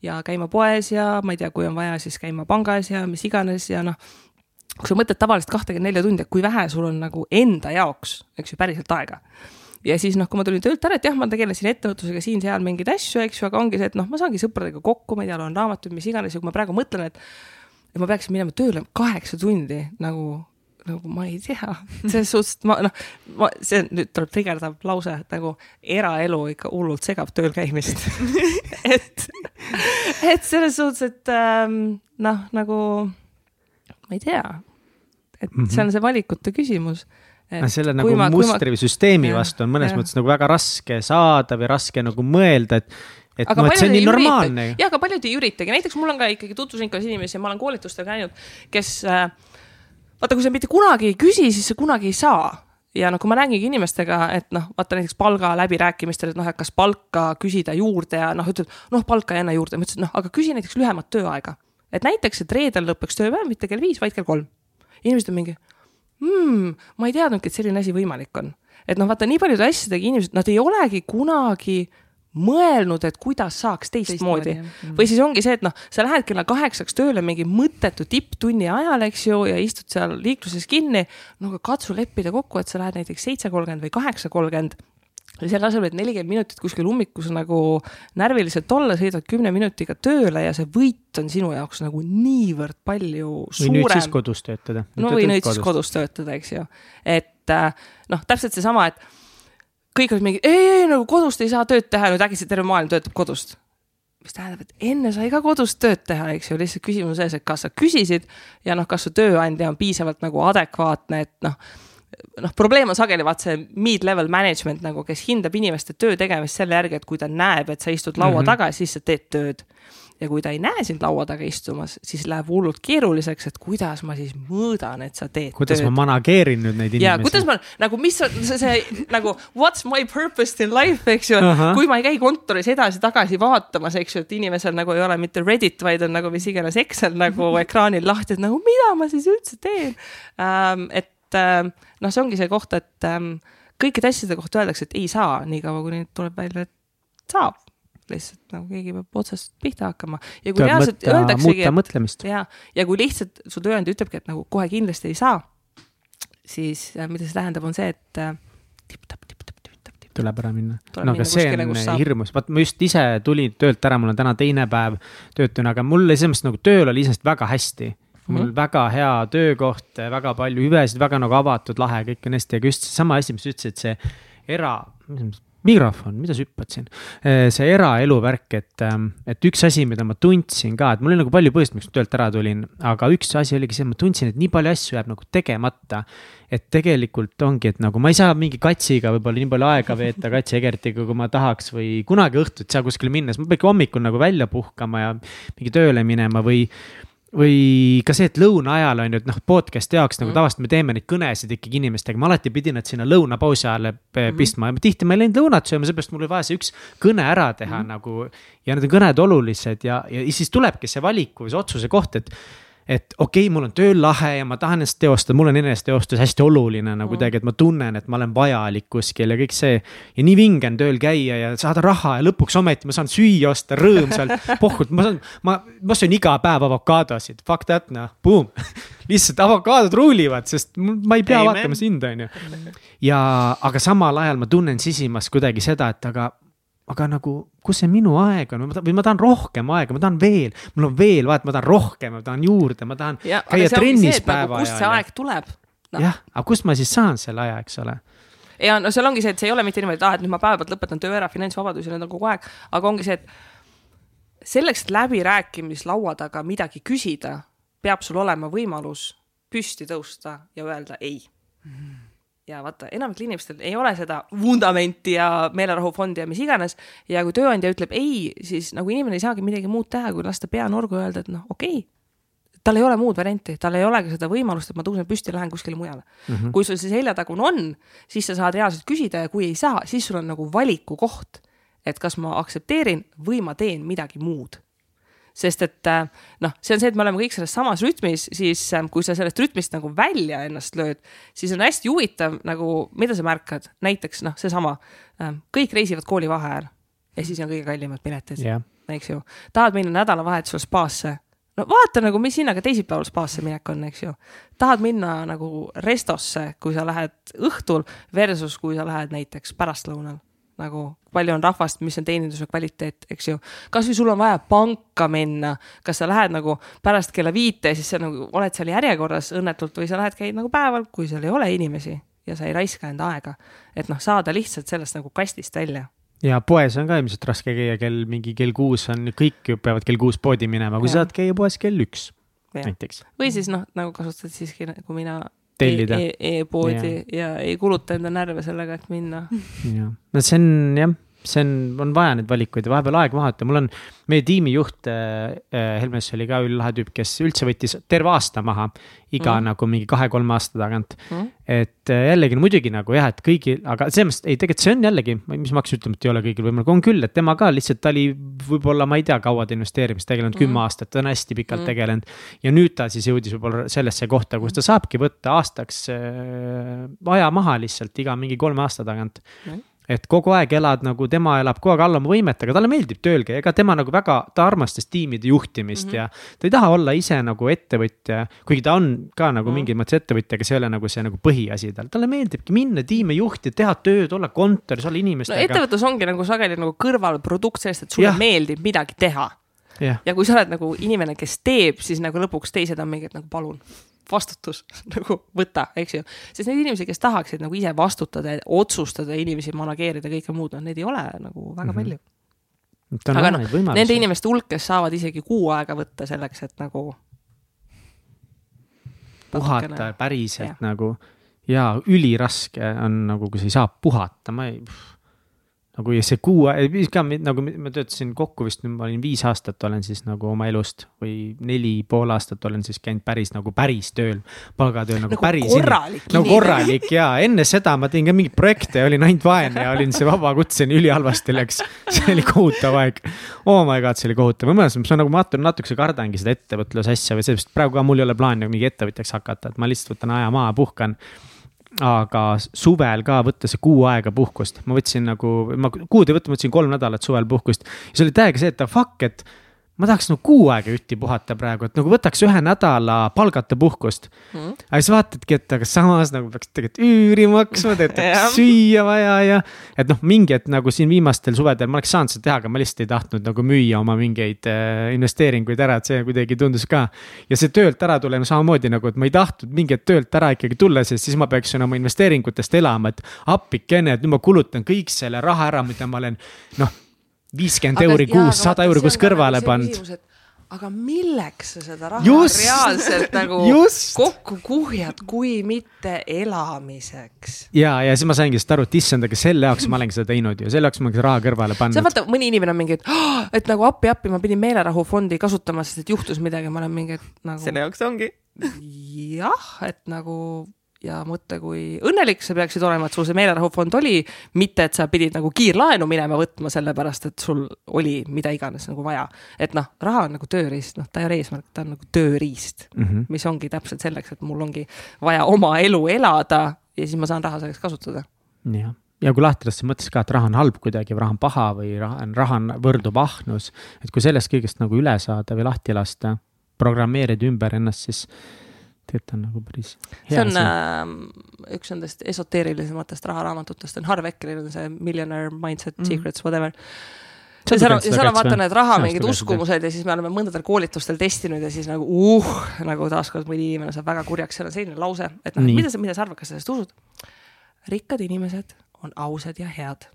ja käima poes ja ma ei tea, kui on vaja, siis käima pangas ja mis iganes ja noh, kui sa mõtled tavaliselt kahtekümmet nelja tundi, et kui vähe sul on nagu enda jaoks, eks ju, päriselt aega. Ja siis noh, kui ma tulin töölt ära, et jah, ma tegelesin ettevõtlusega siin-seal mingeid asju, eks ju, aga ongi see, et noh, ma saangi sõpradega kokku, ma ei tea, loen raamatuid, mis iganes ja kui ma praegu mõtlen, et et ma peaksin minema tööle kaheksa tundi nagu, nagu ma ei tea, selles suhtes, et ma noh, ma, see nüüd tuleb trigerdav lause nagu eraelu ikka hullult segab tööl käimist. Et, et selles suhtes, et ähm, noh, nagu ma ei tea, et mm -hmm. see on see valikute küsimus. Mhm. selle nagu ma, mustri või süsteemi jah, vastu on mõnes jah. mõttes nagu väga raske saada või raske nagu mõelda, et et aga noh, et see on nii normaalne jah, aga paljud ei üritagi, näiteks mul on ka ikkagi tutvusringkonnas inimesi ja ma olen koolitustel käinud, kes äh, vaata, kui sa mitte kunagi ei küsi, siis sa kunagi ei saa ja noh, kui ma räägingi inimestega, et noh, vaata näiteks palga läbirääkimistel, et noh, et kas palka küsida juurde ja noh, ütled, noh, palka ei anna juurde, ma ütlesin, noh, aga küsi näiteks lühemat tööaega. Et näiteks, et reedel lõpeks tööpäev mitte kell viis, vaid kell kolm. inimesed on mingi hmm, ma ei teadnudki, et selline asi võimalik on. et noh, vaata nii paljude asjadega inimesed, nad ei olegi kunagi mõelnud, et kuidas saaks teistmoodi, Teistmoodi, teistmoodi. või siis ongi see, et noh, sa lähed kella kaheksaks tööle mingi mõttetu tipptunni ajal, eks ju, ja istud seal liikluses kinni. no aga katsu leppida kokku, et sa lähed näiteks seitse kolmkümmend või kaheksa kolmkümmend ja selle asemel, et nelikümmend minutit kuskil ummikus nagu närviliselt olla, sõidad kümne minutiga tööle ja see võit on sinu jaoks nagu niivõrd palju või nüüd siis suurem kodus töötada. no või nüüd siis kodus töötada, eks ju. et äh, noh, täpselt seesama, et kõik olid mingi, ei, ei nagu kodust ei saa tööd teha, nüüd äkitselt terve maailm töötab kodust. mis tähendab, et enne sai ka kodus tööd teha, eks ju, lihtsalt küsimus on selles, et kas sa küsisid ja noh, kas su tööandja on piisavalt nagu adekvaatne, et noh, noh, probleem on sageli vaat see mid-level management nagu, kes hindab inimeste töö tegemist selle järgi, et kui ta näeb, et sa istud laua mm. -hmm. taga, siis sa teed tööd ja kui ta ei näe sind laua taga istumas, siis läheb hullult keeruliseks, et kuidas ma siis mõõdan, et sa teed kuidas tööd. ma manageerin nüüd neid ja inimesi? kuidas ma nagu, mis on see, see nagu what's my purpose in life, eks ju, Ahah. kui ma ei käi kontoris edasi-tagasi vaatamas, eks ju, et inimesel nagu ei ole mitte Reddit, vaid on nagu mis iganes Excel nagu ekraanil lahti, et nagu mida ma siis üldse teen ähm,. et ähm, noh, see ongi see koht, et ähm, kõikide asjade kohta öeldakse, et ei saa, niikaua kuni tuleb välja, et saab. Lihtsalt nagu keegi peab otsast pihta hakkama. Ja kui tuleb reaalselt öeldaksegi, et ja, ja kui lihtsalt su tööandja ütlebki, et nagu kohe kindlasti ei saa, siis äh, mida see tähendab, on see, et äh, tipp-tapp, tipp-tapp, tipp-tapp, tuleb ära minna. No aga see on hirmus, vaat ma just ise tulin töölt ära, mul on täna teine päev töötuna, aga mul mõttes nagu tööl oli iseenesest väga hästi. Mul mm -hmm. väga hea töökoht, väga palju hüvesid, väga nagu avatud, lahe, kõik on hästi, aga just seesama asi, mis sa ütlesid, see era, mikrofon, mida sa hüppad siin? see eraelu värk, et, et üks asi, mida ma tundsin ka, et mul oli nagu palju põhjust, miks ma töölt ära tulin, aga üks asi oligi see, et ma tundsin, et nii palju asju jääb nagu tegemata. et tegelikult ongi, et nagu ma ei saa mingi katsiga võib-olla nii palju aega veeta, Katsi Egertiga, kui ma tahaks või kunagi õhtuti ei saa kuskile minna, siis ma pean ikka hommikul nagu välja puhkama ja mingi tööle minema või või ka see, et lõuna ajal on ju, et noh, podcast'i jaoks nagu Mm. tavaliselt me teeme neid kõnesid ikkagi inimestega, ma alati pidin nad sinna lõunapausi ajale p- Mhm. pistma ja tihti ma ei läinud lõunat sööma, seepärast mul oli vaja see üks kõne ära teha Mhm. nagu. ja need on kõned olulised ja, ja siis tulebki see valiku või see otsuse koht, et et okei okay,, mul on tööl lahe ja ma tahan ennast teostada, mul on eneseteostus hästi oluline nagu Mm. kuidagi, et ma tunnen, et ma olen vajalik kuskil ja kõik see. ja nii vinge on tööl käia ja saada raha ja lõpuks ometi ma saan süüa osta rõõmsalt, pohhult, ma saan, ma, ma söön iga päev avokaadosid, fuck that noh, boom. lihtsalt avokaadod ruulivad, sest ma ei pea Amen. vaatama sind, on ju. ja, aga samal ajal ma tunnen sisimas kuidagi seda, et aga aga nagu, kus see minu aeg on või ma tahan, või ma tahan rohkem aega, ma tahan veel, mul on veel, vaata, ma tahan rohkem, ma tahan juurde, ma tahan ja, käia trennis nagu, päeva kust see ajal. aeg tuleb no. jah, aga kust ma siis saan selle aja, eks ole. ja no seal ongi see, et see ei ole mitte niimoodi, et aa, et nüüd ma päeva pealt lõpetan töö ära, finantsvabadus ja need on kogu aeg, aga ongi see, et selleks, et läbirääkimislaua taga midagi küsida, peab sul olema võimalus püsti tõusta ja öelda ei. Ja vaata, enamikel inimestel ei ole seda vundamenti ja meelerahufondi ja mis iganes ja kui tööandja ütleb ei, siis nagu inimene ei saagi midagi muud teha, kui lasta pea nurgu ja öelda, et noh, okei okay. tal ei ole muud varianti, tal ei olegi seda võimalust, et ma tõusen püsti ja lähen kuskile mujale mm. -hmm. kui sul see seljatagune on, siis sa saad reaalselt küsida ja kui ei saa, siis sul on nagu valiku koht, et kas ma aktsepteerin või ma teen midagi muud sest et äh, noh, see on see, et me oleme kõik selles samas rütmis, siis äh, kui sa sellest rütmist nagu välja ennast lööd, siis on hästi huvitav nagu, mida sa märkad, näiteks noh, seesama, kõik reisivad koolivaheajal ja siis on kõige kallimad piletid jah, eks ju. tahad minna nädalavahetusel spaasse? no vaata nagu, mis hinnaga teisipäeval spaasse minek on, eks ju. tahad minna nagu restosse, kui sa lähed õhtul versus kui sa lähed näiteks pärastlõunal nagu palju on rahvast, mis on teeninduse kvaliteet, eks ju. kasvõi sul on vaja panka minna, kas sa lähed nagu pärast kella viite, siis sa nagu oled seal järjekorras õnnetult või sa lähed, käid nagu päeval, kui seal ei ole inimesi ja sa ei raiska enda aega. et noh, saada lihtsalt sellest nagu kastist välja ja poes on ka ilmselt raske käia kell mingi kell kuus on, kõik ju peavad kell kuus poodi minema, kui Jah. saad käia poes kell üks Ja. näiteks. või siis noh, nagu kasutad siiski nagu mina Tellida. e e e-poodi ja. ja ei kuluta enda närve sellega, et minna. jah, no see on jah, see on, on vaja neid valikuid ja vahepeal aeg maha võtta, mul on meie tiimijuht äh, äh, Helmes oli ka üllahe tüüp, kes üldse võttis terve aasta maha iga mm. Mhm. nagu mingi kahe-kolme aasta tagant Mm. et äh, jällegi no muidugi nagu jah, et kõigil, aga selles mõttes ei, tegelikult see on jällegi, mis ma hakkasin ütlema, et ei ole kõigil võimalik, on küll, et tema ka lihtsalt ta oli võib-olla, ma ei tea, kaua ta investeerimist tegelenud mm., kümme aastat, ta on hästi pikalt mm. Mm. tegelenud. ja nüüd ta siis jõudis võib-olla sellesse kohta, kus ta saabki võtta aastaks äh, aja maha lihtsalt iga mingi kolme aasta tagant Mm. Et kogu aeg elad nagu tema elab kogu aeg alla oma võimetega, talle meeldib tööl käia, ega tema nagu väga, ta armastas tiimide juhtimist mm -hmm. ja. ta ei taha olla ise nagu ettevõtja, kuigi ta on ka nagu mm -hmm. mingis mõttes ettevõtja, aga see ei ole nagu see nagu põhiasi tal, talle meeldibki minna tiime juhtida, teha tööd, olla kontoris, olla no inimestega. ettevõtlus ongi nagu sageli nagu kõrvalprodukt sellest, et sulle Jah. meeldib midagi teha. jah, ja kui sa oled nagu inimene, kes teeb, siis nagu lõpuks teised on mingid nagu palun, vastutus nagu võta, eks ju. sest neid inimesi, kes tahaksid nagu ise vastutada, otsustada, inimesi manageerida, kõike muud, noh, neid ei ole nagu väga Mhm. palju. ta on aga noh. Nende inimeste hulk, kes saavad isegi kuu aega võtta selleks, et nagu. puhata päriselt jah. nagu ja üliraske on nagu, kui sa ei saa puhata, ma ei. Nagu ja see kuu, ka mi- nagu ma töötasin kokku vist, ma olin viis aastat olen siis nagu oma elust või neli pool aastat olen siis käinud päris nagu päris tööl, palgatööl nagu, Nagu päris. inimene. korralik ja enne seda ma tegin ka mingeid projekte, olin ainult vaene ja olin see vabakutseni ülihalvasti läks. see oli kohutav aeg. Oh my god, see oli kohutav, ma mõtlesin, ma nagu vaatan natukese kardangi seda ettevõtluse asja või sellepärast praegu ka mul ei ole plaani nagu mingi ettevõtjaks hakata, et ma lihtsalt võtan aja maha, puhkan aga suvel ka võtta see kuu aega puhkust, ma võtsin nagu, ma kuud ei võtnud, ma võtsin kolm nädalat suvel puhkust. ja see oli täiega see, et fuck, et ma tahaks nagu kuu aega jutti puhata praegu, et nagu võtaks ühe nädala palgata puhkust Mhm. aga siis vaatadki, et aga samas nagu peaks tegelikult üüri maksma, peaks süüa vaja ja. et noh, mingi hetk nagu siin viimastel suvedel ma oleks saanud seda teha, aga ma lihtsalt ei tahtnud nagu müüa oma mingeid äh, investeeringuid ära, et see kuidagi tundus ka. ja see töölt ära tulemine samamoodi nagu, et ma ei tahtnud mingi hetk töölt ära ikkagi tulla, sest siis ma peaksin oma investeeringutest elama, et appikene, et nüüd ma kulutan kõik selle raha ära, mida ma olen noh, viiskümmend euri kuus, sada euri kuus kõrvale pannud. aga milleks sa seda raha Just! reaalselt nagu Just! kokku kuhjad, kui mitte elamiseks? ja, ja siis ma saingi sellest aru, et issand, aga selle jaoks ma olengi seda teinud ju, selle jaoks ma olengi raha kõrvale see pannud. vaata, mõni inimene on mingi, et "Ah, et nagu appi-appi, ma pidin meelerahufondi kasutama, sest et juhtus midagi, ma olen mingi, et nagu selle jaoks ongi. jah, et nagu ja mõtle, kui õnnelik sa peaksid olema, et sul see meelerahufond oli, mitte et sa pidid nagu kiirlaenu minema võtma, sellepärast et sul oli mida iganes nagu vaja. et noh, raha on nagu tööriist, noh, ta ei ole eesmärk, ta on nagu tööriist mm. -hmm. mis ongi täpselt selleks, et mul ongi vaja oma elu elada ja siis ma saan raha selleks kasutada. jah, ja kui lahti lasta mõttes ka, et raha on halb kuidagi või raha on paha või raha on, raha on, võrdub ahnus. et kui sellest kõigest nagu üle saada või lahti lasta, programmeerida ümber ennast, siis tegelikult on nagu päris see hea on äh, üks nendest esoteerilisematest raharaamatutest on Harv Ekeril on see Millionaire Mindset mm. Secrets whatever. Ja seal on, seda seal on vaata need raha mingid uskumused ja siis me oleme mõndadel koolitustel testinud ja siis nagu uh, nagu taaskord mõni inimene saab väga kurjaks, seal on selline lause, et noh, mida sa, mida sa arvad, kas sa sellest usud? rikkad inimesed on ausad ja head.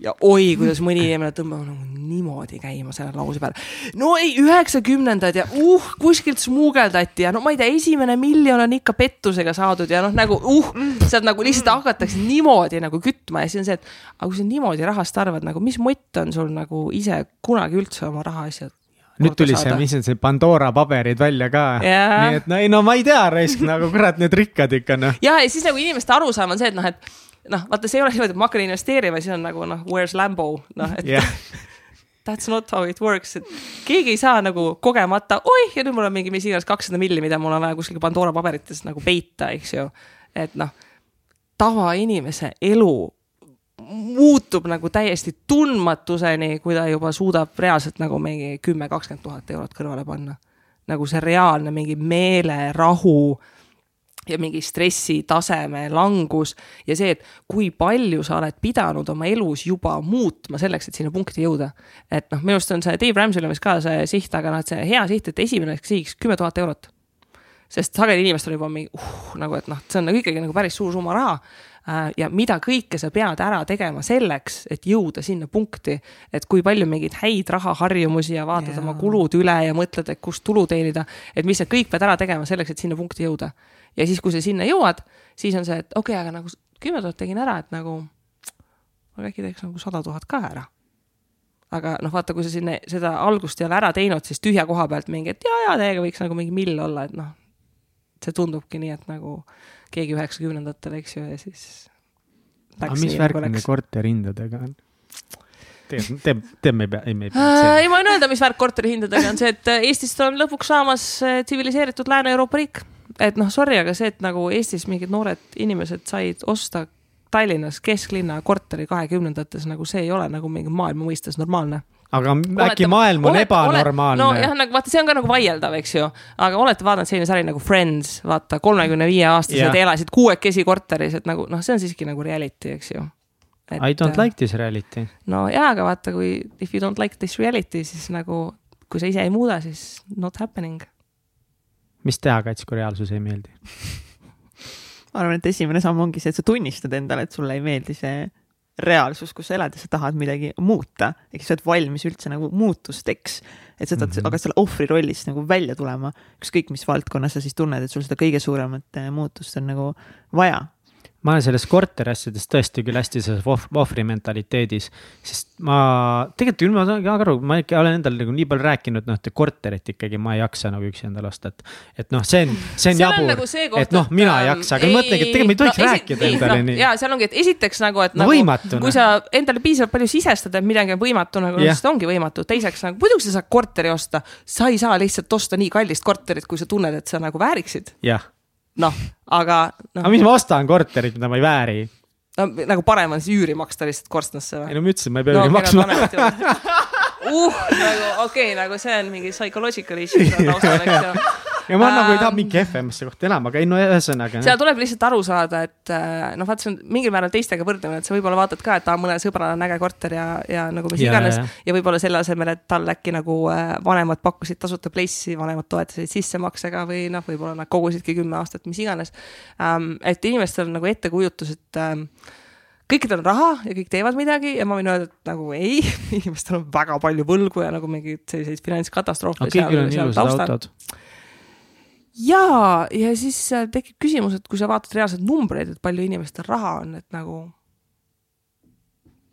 Ja oi, kuidas mõni inimene tõmbab nagu niimoodi käima selle lause peale. no ei, üheksakümnendad ja uh, kuskilt smuugeldati ja no ma ei tea, esimene miljon on ikka pettusega saadud ja noh, nagu uh, sealt nagu lihtsalt hakatakse niimoodi nagu kütma ja siis on see, et aga kui sa niimoodi rahast arvad, nagu mis mott on sul nagu ise kunagi üldse oma rahaasjad nüüd tuli see, mis on see Pandora paberid välja ka. Jaa. nii et no ei no ma ei tea, raisk nagu kurat, need rikkad ikka noh. ja, ja siis nagu inimeste arusaam on see, et noh, et noh, vaata, see ei ole niimoodi, et ma hakkan investeerima, siis on nagu noh, where's Lambo, noh, et jah, that's not how it works, et keegi ei saa nagu kogemata, oih, ja nüüd mul on mingi mis iganes kakssada milli, mida mul on vaja kuskil Pandora paberites nagu peita, eks ju. et noh, tavainimese elu muutub nagu täiesti tundmatuseni, kui ta juba suudab reaalselt nagu mingi kümme, kakskümmend tuhat eurot kõrvale panna. nagu see reaalne mingi meelerahu ja mingi stressitaseme langus ja see, et kui palju sa oled pidanud oma elus juba muutma selleks, et sinna punkti jõuda. et noh, minu arust on see Dave Ramsey'l on vist ka see siht, aga noh, et see hea siht, et esimene sihiks kümme tuhat eurot. sest sageli inimestel juba mingi uh, nagu, et noh, see on nagu ikkagi nagu päris suur summa raha ja mida kõike sa pead ära tegema selleks, et jõuda sinna punkti, et kui palju mingeid häid rahaharjumusi ja vaatad Jaa. oma kulud üle ja mõtled, et kust tulu teenida, et mis sa kõik pead ära tegema selleks, et sinna punkti jõuda. ja siis, kui sa sinna jõuad, siis on see, et okei okay,, aga nagu kümme tuhat tegin ära, et nagu aga äkki teeks nagu sada tuhat ka ära aga noh, vaata, kui sa sinna seda algust ei ole ära teinud, siis tühja koha pealt mingi, et ja, ja teiega võiks nagu mingi mill olla, et noh, see tundubki nii, et nagu keegi üheksakümnendatel, eks ju, ja siis. aga mis värk nende korterihindadega on? tegelikult teeb, teeb, me ei pea, ei me ei pea ei, ma võin öelda, mis värk korterihindadega on see, et äh, Eestist on lõpuks saamas äh, tsiviliseeritud Lääne-Euroopa riik. et noh, sorry, aga see, et nagu Eestis mingid noored inimesed said osta Tallinnas kesklinna korteri kahekümnendates, nagu see ei ole nagu mingi maailma mõistes normaalne. Aga äkki maailm on ebanormaalne? nojah, nagu vaata, see on ka nagu vaieldav, eks ju, aga olete vaadanud selline sari nagu Friends, vaata kolmekümne viie aastased Jah. elasid kuuekesi korteris, et nagu noh, see on siiski nagu reality, eks ju. I don't like this reality. no jaa, aga vaata, kui if you don't like this reality, siis nagu kui sa ise ei muuda, siis not happening. mis teha, Kats, kui reaalsus ei meeldi? ma arvan, et esimene samm ongi see, et sa tunnistad endale, et sulle ei meeldi see reaalsus, kus sa elad ja sa tahad midagi muuta, ehk sa oled valmis üldse nagu muutusteks. et sa tahad mm, -hmm. aga selle ohvri rollist nagu välja tulema, ükskõik mis valdkonnas sa siis tunned, et sul seda kõige suuremat eh, muutust on nagu vaja. Ma olen selles korteriasjades tõesti küll hästi selles ohv- ohvri mentaliteedis, sest ma tegelikult küll ma saan ka aru, ma ikka olen endale nagu nii palju rääkinud, noh, et korterit ikkagi ma ei jaksa nagu üksi endale osta, et, et noh, see on, see on jabur nagu et noh, mina ei jaksa, aga mõtlengi, et tegelikult me ei tohiks no, rääkida endale no, nii. ja seal ongi, et esiteks nagu, et No nagu, võimatuna. kui sa endale piisavalt palju sisestad, et midagi on võimatu, nagu Jah. siis ta ongi võimatu. teiseks nagu muidugi sa saad korteri osta, sa ei saa lihtsalt osta nii kallist korterit, kui sa tunned, et sa nagu vääriksid. jah, noh, aga noh aga, mis ma ostan korterit, mida ma ei vääri? no, nagu parem on siis üüri maksta lihtsalt korstnasse või ei? no ma ütlesin, ma ei pea no üüri maksma. uh, nagu okei okay,, nagu see on mingi psychological issue taustal, eks ju. Ja ma nagu ei taha Ähm, mingi kehvemasse kohta elama, aga ei no ühesõnaga. seal tuleb lihtsalt aru saada, et äh, noh, vaata, see on mingil määral teistega võrdlemine, et sa võib-olla vaatad ka, et aa, mõnel sõbral on äge korter ja, ja nagu mis Ja, iganes ja võib-olla selle asemel, et tal äkki nagu äh, vanemad pakkusid tasuta place'i, vanemad toetasid sissemaksega või noh, võib-olla nad kogusidki kümme aastat, mis iganes ähm,. et inimestel on nagu ettekujutus, et ähm, kõikidel on raha ja kõik teevad midagi ja ma võin öelda, et nagu ei, inimestel on väga palju võlgu ja nagu mingeid selliseid finantskatastroofe aga kõigil on ilusad autod. Ja, ja siis äh, tekib küsimus, et kui sa vaatad reaalselt numbreid, et palju inimestel raha on, et nagu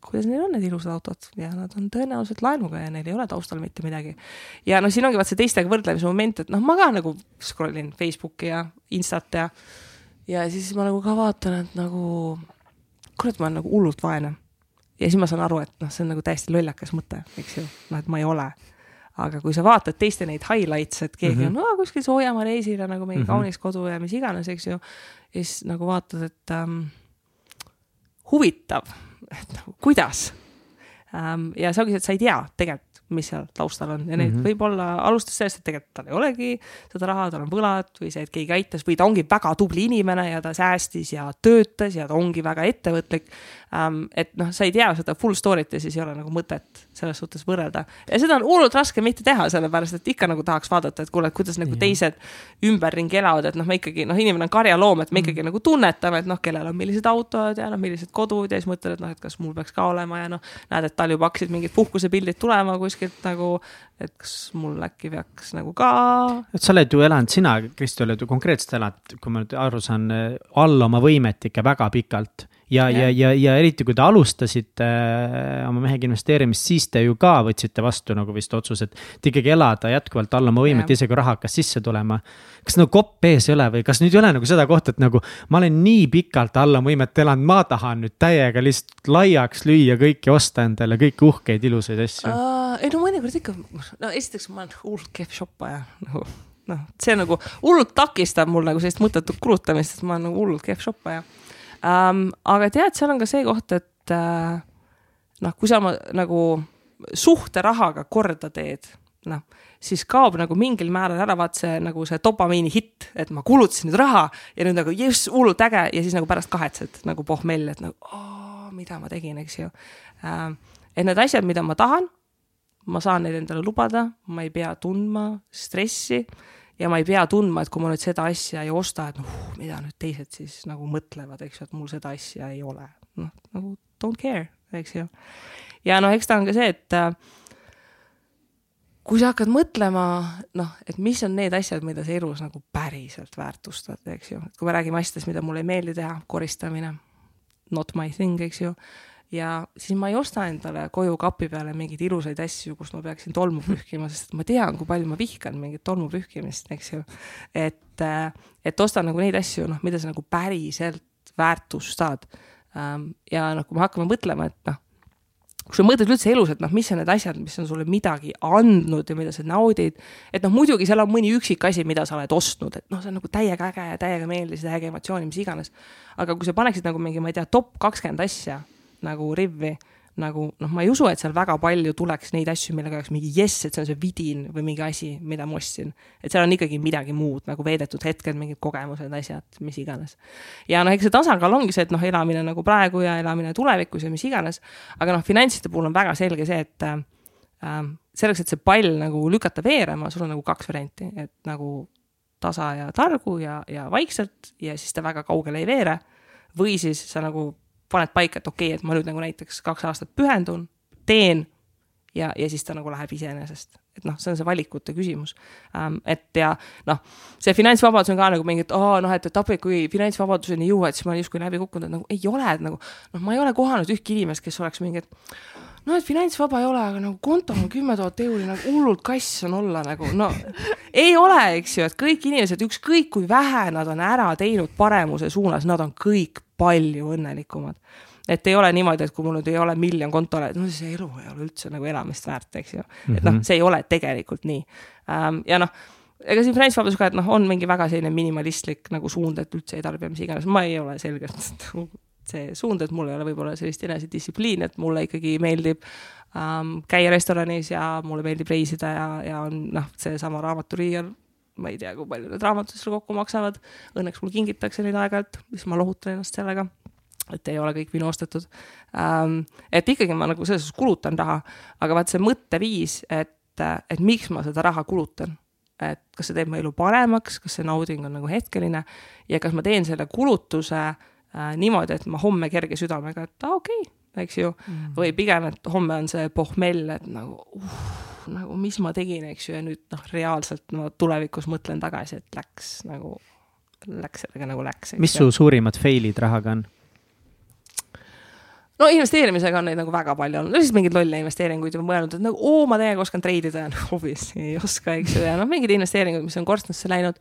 kuidas neil on need ilusad autod ja nad on tõenäoliselt laenuga ja neil ei ole taustal mitte midagi. ja noh, siin ongi vaat see teistega võrdlemise moment, et noh, ma ka nagu scroll in Facebooki ja Instat ja ja siis ma nagu ka vaatan, et nagu kurat, ma olen nagu hullult vaene. ja siis ma saan aru, et noh, see on nagu täiesti lollakas mõte, eks ju, noh, et ma ei ole. Aga kui sa vaatad teiste neid highlights, et keegi mm -hmm. on no, kuskil Soojamaa reisil ja nagu mingi mm -hmm. kaunis kodu ja mis iganes, eks ju. ja siis nagu vaatad, et ähm, huvitav, et nagu kuidas ähm,. ja see ongi see, et sa ei tea tegelikult mis seal taustal on ja need mm -hmm. võib-olla alustas sellest, et tegelikult tal ei olegi seda raha, tal on võlad või see, et keegi aitas või ta ongi väga tubli inimene ja ta säästis ja töötas ja ta ongi väga ettevõtlik ähm,. et noh, sa ei tea seda full story't ja siis ei ole nagu mõtet selles suhtes võrrelda. ja seda on hullult raske mitte teha, sellepärast et ikka nagu tahaks vaadata, et kuule, et kuidas nagu teised ümberringi elavad, et noh, me ikkagi noh, inimene on karjaloom, et me ikkagi mm. nagu tunnetame, et noh, kellel on millised autod ja noh, millised kodud ja siis mõtled, et noh, et kas mul peaks ka olema ja noh, näed, et tal juba hakkasid mingid puhkusepildid tulema kuskil kuskilt nagu, et kas mul äkki peaks nagu ka. et sa oled ju elanud, sina, Kristi, oled ju konkreetselt elanud, kui ma nüüd aru saan, all oma võimet ikka väga pikalt ja, ja, ja, ja eriti kui te alustasite äh, oma mehega investeerimist, siis te ju ka võtsite vastu nagu vist otsuse, et. et ikkagi elada jätkuvalt alla oma võimet, isegi kui raha hakkas sisse tulema. kas nagu kopp ees ei ole või kas nüüd ei ole nagu seda kohta, et nagu ma olen nii pikalt alla oma võimet elanud, ma tahan nüüd täiega lihtsalt laiaks lüüa kõiki, osta endale kõiki uhkeid ilusaid asju uh,? ei no mõnikord ikka, no esiteks ma olen hullult kehv shoppaja nagu noh, see nagu hullult takistab mul nagu sellist mõttetut kulutamist, sest ma olen nagu hullult kehv shoppaja um,. aga tead, seal on ka see koht, et uh, noh, kui sa oma nagu suhte rahaga korda teed, noh, siis kaob nagu mingil määral ära vaat see nagu see dopamiini hitt, et ma kulutasin nüüd raha ja nüüd nagu jess, hullult äge ja siis nagu pärast kahetsed nagu pohmell, et nagu oo, mida ma tegin, eks ju uh,. et need asjad, mida ma tahan, ma saan neid endale lubada, ma ei pea tundma stressi ja ma ei pea tundma, et kui ma nüüd seda asja ei osta, et noh, mida nüüd teised siis nagu mõtlevad, eks ju, et mul seda asja ei ole. noh, nagu don't care, eks ju. ja noh, eks ta on ka see, et äh, kui sa hakkad mõtlema, noh, et mis on need asjad, mida sa elus nagu päriselt väärtustad, eks ju, et kui me räägime asjadest, mida mulle ei meeldi teha, koristamine, not my thing, eks ju ja siis ma ei osta endale koju kapi peale mingeid ilusaid asju, kus ma peaksin tolmu pühkima, sest ma tean, kui palju ma vihkan mingit tolmu pühkimist, eks ju. et, äh, et ostan nagu neid asju, noh, mida sa nagu päriselt väärtustad. Ähm, ja noh, kui me hakkame mõtlema, et noh, kui sa mõtled üldse elus, et noh, mis on need asjad, mis on sulle midagi andnud ja mida sa naudid, et noh, muidugi seal on mõni üksik asi, mida sa oled ostnud, et noh, see on nagu täiega äge ja täiega meeldis, täiega emotsiooni, mis iganes. aga kui sa paneksid nagu mingi, ma ei tea, top kakskümmend asja nagu rivvi, nagu noh, ma ei usu, et seal väga palju tuleks neid asju, millega oleks mingi jess, et see on see vidin või mingi asi, mida ma ostsin. et seal on ikkagi midagi muud nagu veedetud hetked, mingid kogemused, asjad, mis iganes. ja noh, eks see tasakaal ongi see, et noh, elamine nagu praegu ja elamine tulevikus ja mis iganes. aga noh, finantside puhul on väga selge see, et äh, selleks, et see pall nagu lükata veerema, sul on nagu kaks varianti, et nagu tasa ja targu ja, ja vaikselt ja siis ta väga kaugele ei veere. või siis sa nagu paned paika, et okei okay,, et ma nüüd nagu näiteks kaks aastat pühendun, teen ja, ja siis ta nagu läheb iseenesest. et noh, see on see valikute küsimus ähm,. et ja noh, see finantsvabadus on ka nagu mingi, et aa noh, et, et appi, kui finantsvabaduseni jõuad, siis ma olen justkui läbi kukkunud, et nagu ei ole, et nagu noh, ma ei ole kohanud ühtki inimest, kes oleks mingi, et no et finantsvaba ei ole, aga nagu kontol on kümme tuhat euri, nagu hullult kass on olla nagu no ei ole, eks ju, et kõik inimesed, ükskõik kui vähe nad on ära teinud paremuse suunas, nad on kõik palju õnnelikumad. et ei ole niimoodi, et kui mul nüüd ei ole miljon kontole, no see elu ei ole üldse nagu elamist väärt, eks ju. et noh, mhm. see ei ole tegelikult nii. Ähm, ja noh, ega siin finantsvabadus ka, et noh, on mingi väga selline minimalistlik nagu suund, et üldse ei tarbi mis iganes, ma ei ole selgelt see suund, et mul ei ole võib-olla sellist enesedistsipliini, et mulle ikkagi meeldib ähm, käia restoranis ja mulle meeldib reisida ja, ja on noh, seesama raamaturiiul ma ei tea, kui palju need raamatud seal kokku maksavad. Õnneks mul kingitakse neid aeg-ajalt, siis ma lohutan ennast sellega et ei ole kõik minu ostetud ähm,. et ikkagi ma nagu selles suhtes kulutan raha, aga vaat see mõtteviis, et, et miks ma seda raha kulutan, et kas see teeb mu elu paremaks, kas see nauding on nagu hetkeline ja kas ma teen selle kulutuse äh, niimoodi, et ma homme kerge südamega, et aa ah, okei okay,, eks ju mm.. või pigem, et homme on see pohmell, et nagu uh, nagu mis ma tegin, eks ju, ja nüüd noh, reaalselt ma tulevikus mõtlen tagasi, et läks nagu, läks sellega nagu läks. mis su suurimad fail'id rahaga on? no investeerimisega on neid nagu väga palju olnud, no siis mingeid lolle investeeringuid juba mõelnud, et nagu oo, ma täiega oskan treidida ja noh, obviously ei oska, eks ju, ja noh, mingid investeeringud, mis on korstnasse läinud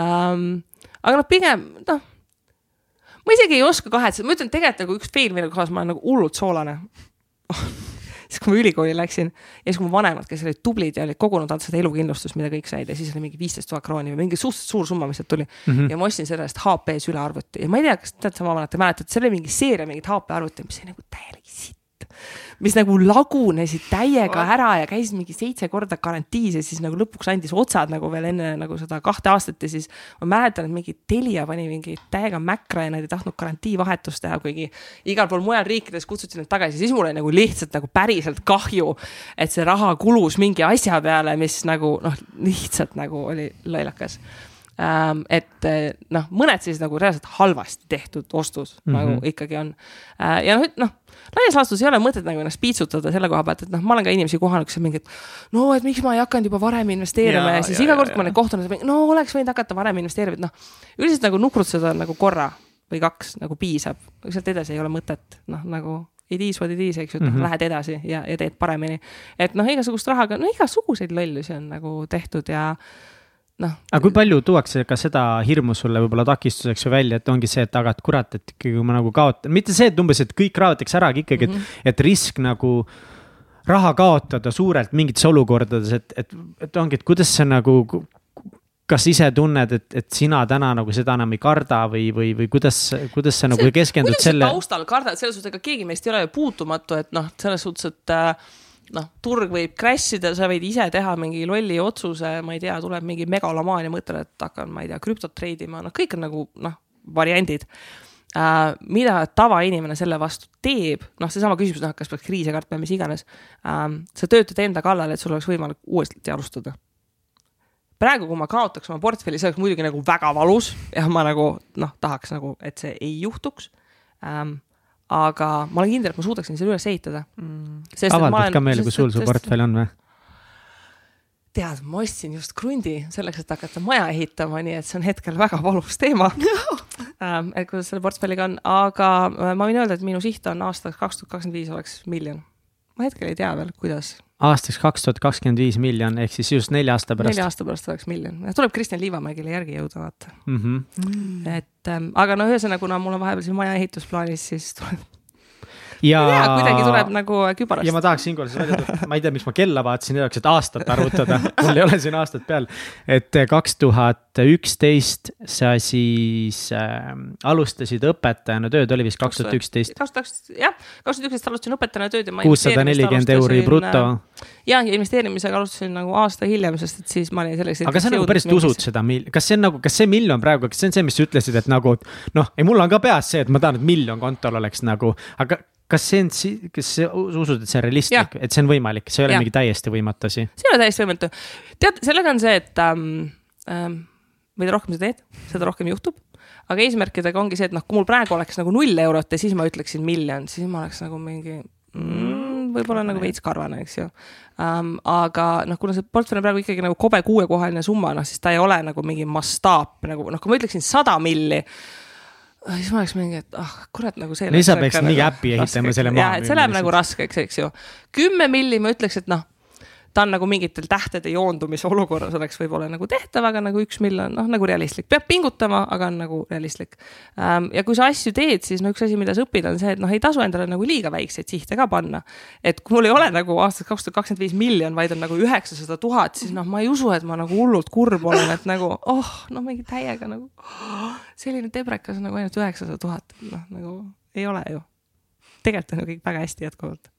um,. aga noh, pigem noh, ma isegi ei oska kahetseda, ma ütlen tegelikult nagu üks fail, mille kohas ma olen nagu hullult soolane siis kui ma ülikooli läksin ja siis, kui mu vanemad, kes olid tublid ja olid kogunud alt seda elukindlustust, mida kõik said ja siis oli mingi viisteist tuhat krooni või mingi suhteliselt suur summa, mis sealt tuli mm. -hmm. ja ma ostsin selle eest HP sülearvuti ja ma ei tea, kas tead sama vanat, te mäletate, seal oli mingi seeria mingit HP arvutit, mis oli nagu täielik sitt mis nagu lagunesid täiega ära ja käis mingi seitse korda garantiis ja siis nagu lõpuks andis otsad nagu veel enne nagu seda kahte aastat ja siis ma mäletan, et mingi Telia pani mingi täiega mäkra ja nad ei tahtnud garantiivahetust teha, kuigi igal pool mujal riikides kutsuti nad tagasi, siis mul oli nagu lihtsalt nagu päriselt kahju, et see raha kulus mingi asja peale, mis nagu noh, lihtsalt nagu oli lollakas. Et eh, noh, mõned siis nagu reaalselt halvasti tehtud ostus mm -hmm. nagu ikkagi on äh,. ja noh, noh laias laastus ei ole mõtet nagu ennast piitsutada selle koha pealt, et noh, ma olen ka inimesi kohanud, kes on mingid. no, et miks ma ei hakanud juba varem investeerima ja, ja siis ja, iga kord, kui ma neid kohtun, no oleks võinud hakata varem investeerima, et noh. üldiselt nagu nukrutseda nagu korra või kaks nagu piisab, sealt edasi ei ole mõtet, noh nagu it is what it is, eks ju, et noh mm -hmm., lähed edasi ja, ja teed paremini. et noh, igasugust rahaga, no igasuguseid lollusi on nagu tehtud ja noh. aga kui palju tuuakse ka seda hirmu sulle võib-olla takistuseks ju välja, et ongi see, et aga, et kurat, et ikkagi kui ma nagu kaotan, mitte see, et umbes, et kõik raotakse ära, aga ikkagi, et mm, -hmm. et risk nagu raha kaotada suurelt mingites olukordades, et, et, et ongi, et kuidas sa nagu kas ise tunned, et, et sina täna nagu seda enam ei karda või, või, või kuidas, kuidas sa nagu keskendud selle? taustal kardad, selles suhtes, ega keegi meist ei ole ju puutumatu, et noh, selles suhtes, et äh, noh, turg võib crash ida, sa võid ise teha mingi lolli otsuse, ma ei tea, tuleb mingi megalomaan ja mõtled, et hakkan, ma ei tea, krüptot treidima, noh, kõik on nagu noh, variandid Uh, mida tavainimene selle vastu teeb, noh, seesama küsimus, noh, kas peaks kriise kartma, mis iganes uh,. sa töötad enda kallal, et sul oleks võimalik uuesti alustada. praegu, kui ma kaotaks oma portfelli, see oleks muidugi nagu väga valus ja ma nagu noh, tahaks nagu, et see ei juhtuks um, aga ma olen kindel, et ma suudaksin selle üles ehitada mm.. avaldad ka meile, kui sul su portfell on või? tead, ma ostsin just krundi selleks, et hakata maja ehitama, nii et see on hetkel väga valus teema ähm, et kuidas selle portfelliga on, aga äh, ma võin öelda, et minu siht on aastaks kaks tuhat kakskümmend viis oleks miljon. ma hetkel ei tea veel, kuidas aastaks kaks tuhat kakskümmend viis miljon, ehk siis just nelja aasta pärast. nelja aasta pärast oleks miljon, tuleb Kristjan Liivamägile järgi jõuda, vaata mm. -hmm. et ähm, aga no ühesõnaga, kuna mul on vahepeal siin maja ehitus plaanis, siis tuleb ja. kuidagi tuleb nagu kübarast. ja ma tahaks siinkohal siis välja tuua, ma ei tea, miks ma kella vaatasin, selleks, et aastat arvutada mul ei ole siin aastat peal. et kaks tuhat üksteist sa siis äh, alustasid õpetajana tööd, oli vist kaks tuhat üksteist? kaks tuhat üksteist, jah, kaks tuhat üksteist alustasin õpetajana tööd ja ma. kuussada nelikümmend euri bruto. Äh, ja, ja investeerimisega alustasin nagu aasta hiljem, sest et siis ma olin selleks. aga sa nagu päriselt usud seda, kas see on nagu, kas see miljon praegu, kas see on see, mis sa ütlesid, et nagu noh, ei, mul on ka peas see, et ma tahan, et miljon kontol oleks nagu, aga kas see on, kas sa usud, et see on realistlik, et see on võimalik, see ei ole ja. mingi täiesti võimatu asi? see ei ole täiesti võimatu. tead, sellega on see, et ähm, ähm, mida rohkem sa teed, seda rohkem juhtub. aga eesmärkidega ongi see, et noh, kui mul praegu oleks nagu null eurot ja siis ma ütleksin miljon, siis ma oleks nagu mingi mm, võib-olla nagu veits karvane, eks ju um,. aga noh, kuna see portfell on praegu ikkagi nagu kobe kuuekohaline summa, noh siis ta ei ole nagu mingi mastaap nagu noh, kui ma ütleksin sada milli siis ma oleks mingi, et ah kurat, nagu see. siis sa peaksid mingi nagu äppi ehitama selle maha. jah, et see läheb nagu raskeks, eks ju. kümme milli ma ütleks, et noh, ta on nagu mingitel tähtede joondumise olukorras oleks võib-olla nagu tehtav, aga nagu üks miljon, noh nagu realistlik, peab pingutama, aga on nagu realistlik. Ja kui sa asju teed, siis no üks asi, mida sa õpid, on see, et noh, ei tasu endale nagu liiga väikseid sihte ka panna. et kui mul ei ole nagu aastaks kaks tuhat kakskümmend viis miljon, vaid on nagu üheksasada tuhat, siis noh, ma ei usu, et ma nagu hullult kurb olen, et nagu oh, noh, mingi täiega nagu oh, selline tebrekas nagu ainult üheksasada tuhat, noh nagu ei ole ju. tegelikult on ju kõik väga hästi jätkuvalt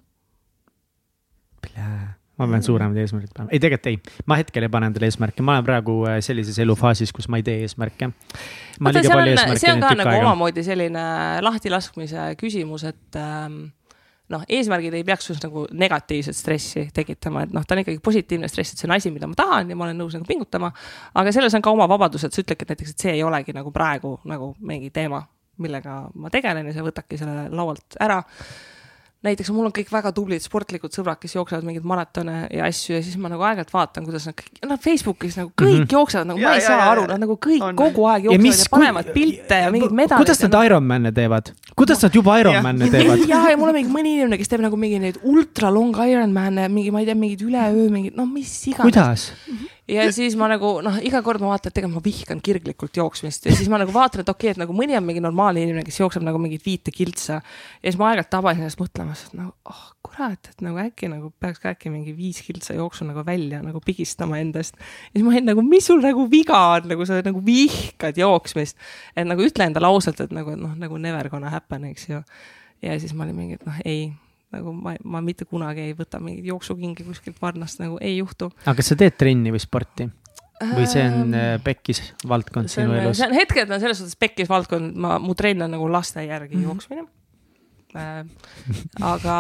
ma pean suuremaid eesmärke panema, ei tegelikult ei, ma hetkel ei pane endale eesmärke, ma olen praegu äh, sellises elufaasis, kus ma ei tee eesmärke. vaata, see on, see on ka nagu aega. omamoodi selline lahtilaskmise küsimus, et ähm, noh, eesmärgid ei peaks just nagu negatiivset stressi tekitama, et noh, ta on ikkagi positiivne stress, et see on asi, mida ma tahan ja ma olen nõus nagu pingutama. aga selles on ka oma vabadus, et sa ütledki, et näiteks, et see ei olegi nagu praegu nagu mingi teema millega ma tegelen ja see võtabki selle laualt ära näiteks mul on kõik väga tublid sportlikud sõbrad, kes jooksevad mingeid maratone ja asju ja siis ma nagu aegalt vaatan, kuidas nad kõik, nad Facebookis nagu kõik mm -hmm. jooksevad, nagu ja, ma ei ja, saa ja, aru, nad nagu kõik on. kogu aeg jooksevad ja, mis, ja panevad pilte ja mingeid medaleid. kuidas nad Ironman'e teevad? kuidas nad juba Ironman'e teevad? ja, ja mul on mingi mõni inimene, kes teeb nagu mingi neid ultra long Ironman'e, mingi, ma ei tea, mingid üleöö mingid, noh, mis iganes. kuidas? -hmm ja siis ma nagu noh, iga kord ma vaatan, et tegelikult ma vihkan kirglikult jooksmist ja siis ma nagu vaatan, et okei okay,, et nagu mõni on mingi normaalne inimene, kes jookseb nagu mingit viite kiltsa. ja siis ma aeg-ajalt tabasin ennast mõtlemas, et nagu oh kurat, et nagu äkki nagu peaks ka äkki mingi viis kiltsa jooksu nagu välja nagu pigistama endast. ja siis ma olin nagu, mis sul nagu viga on, nagu sa nagu vihkad jooksmist. et nagu ütle endale ausalt, et nagu noh, nagu never gonna happen, eks ju. ja siis ma olin mingi, et noh, ei nagu ma, ma mitte kunagi ei võta mingeid jooksukingi kuskilt varnast, nagu ei juhtu. aga kas sa teed trenni või sporti? või see on ähm, pekkis valdkond sinu elus? see on hetkel on selles suhtes pekkis valdkond, ma, mu trenn on nagu laste järgi mm -hmm. jooksmine äh,. aga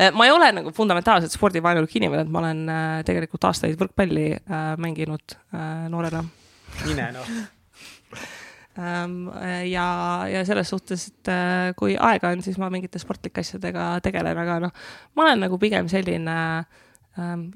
äh, ma ei ole nagu fundamentaalselt spordivaenulik inimene, et ma olen äh, tegelikult aastaid võrkpalli äh, mänginud äh, noorena. mine noh ja, ja selles suhtes, et äh, kui aega on, siis ma mingite sportlike asjadega tegelen, aga noh, ma olen nagu pigem selline äh,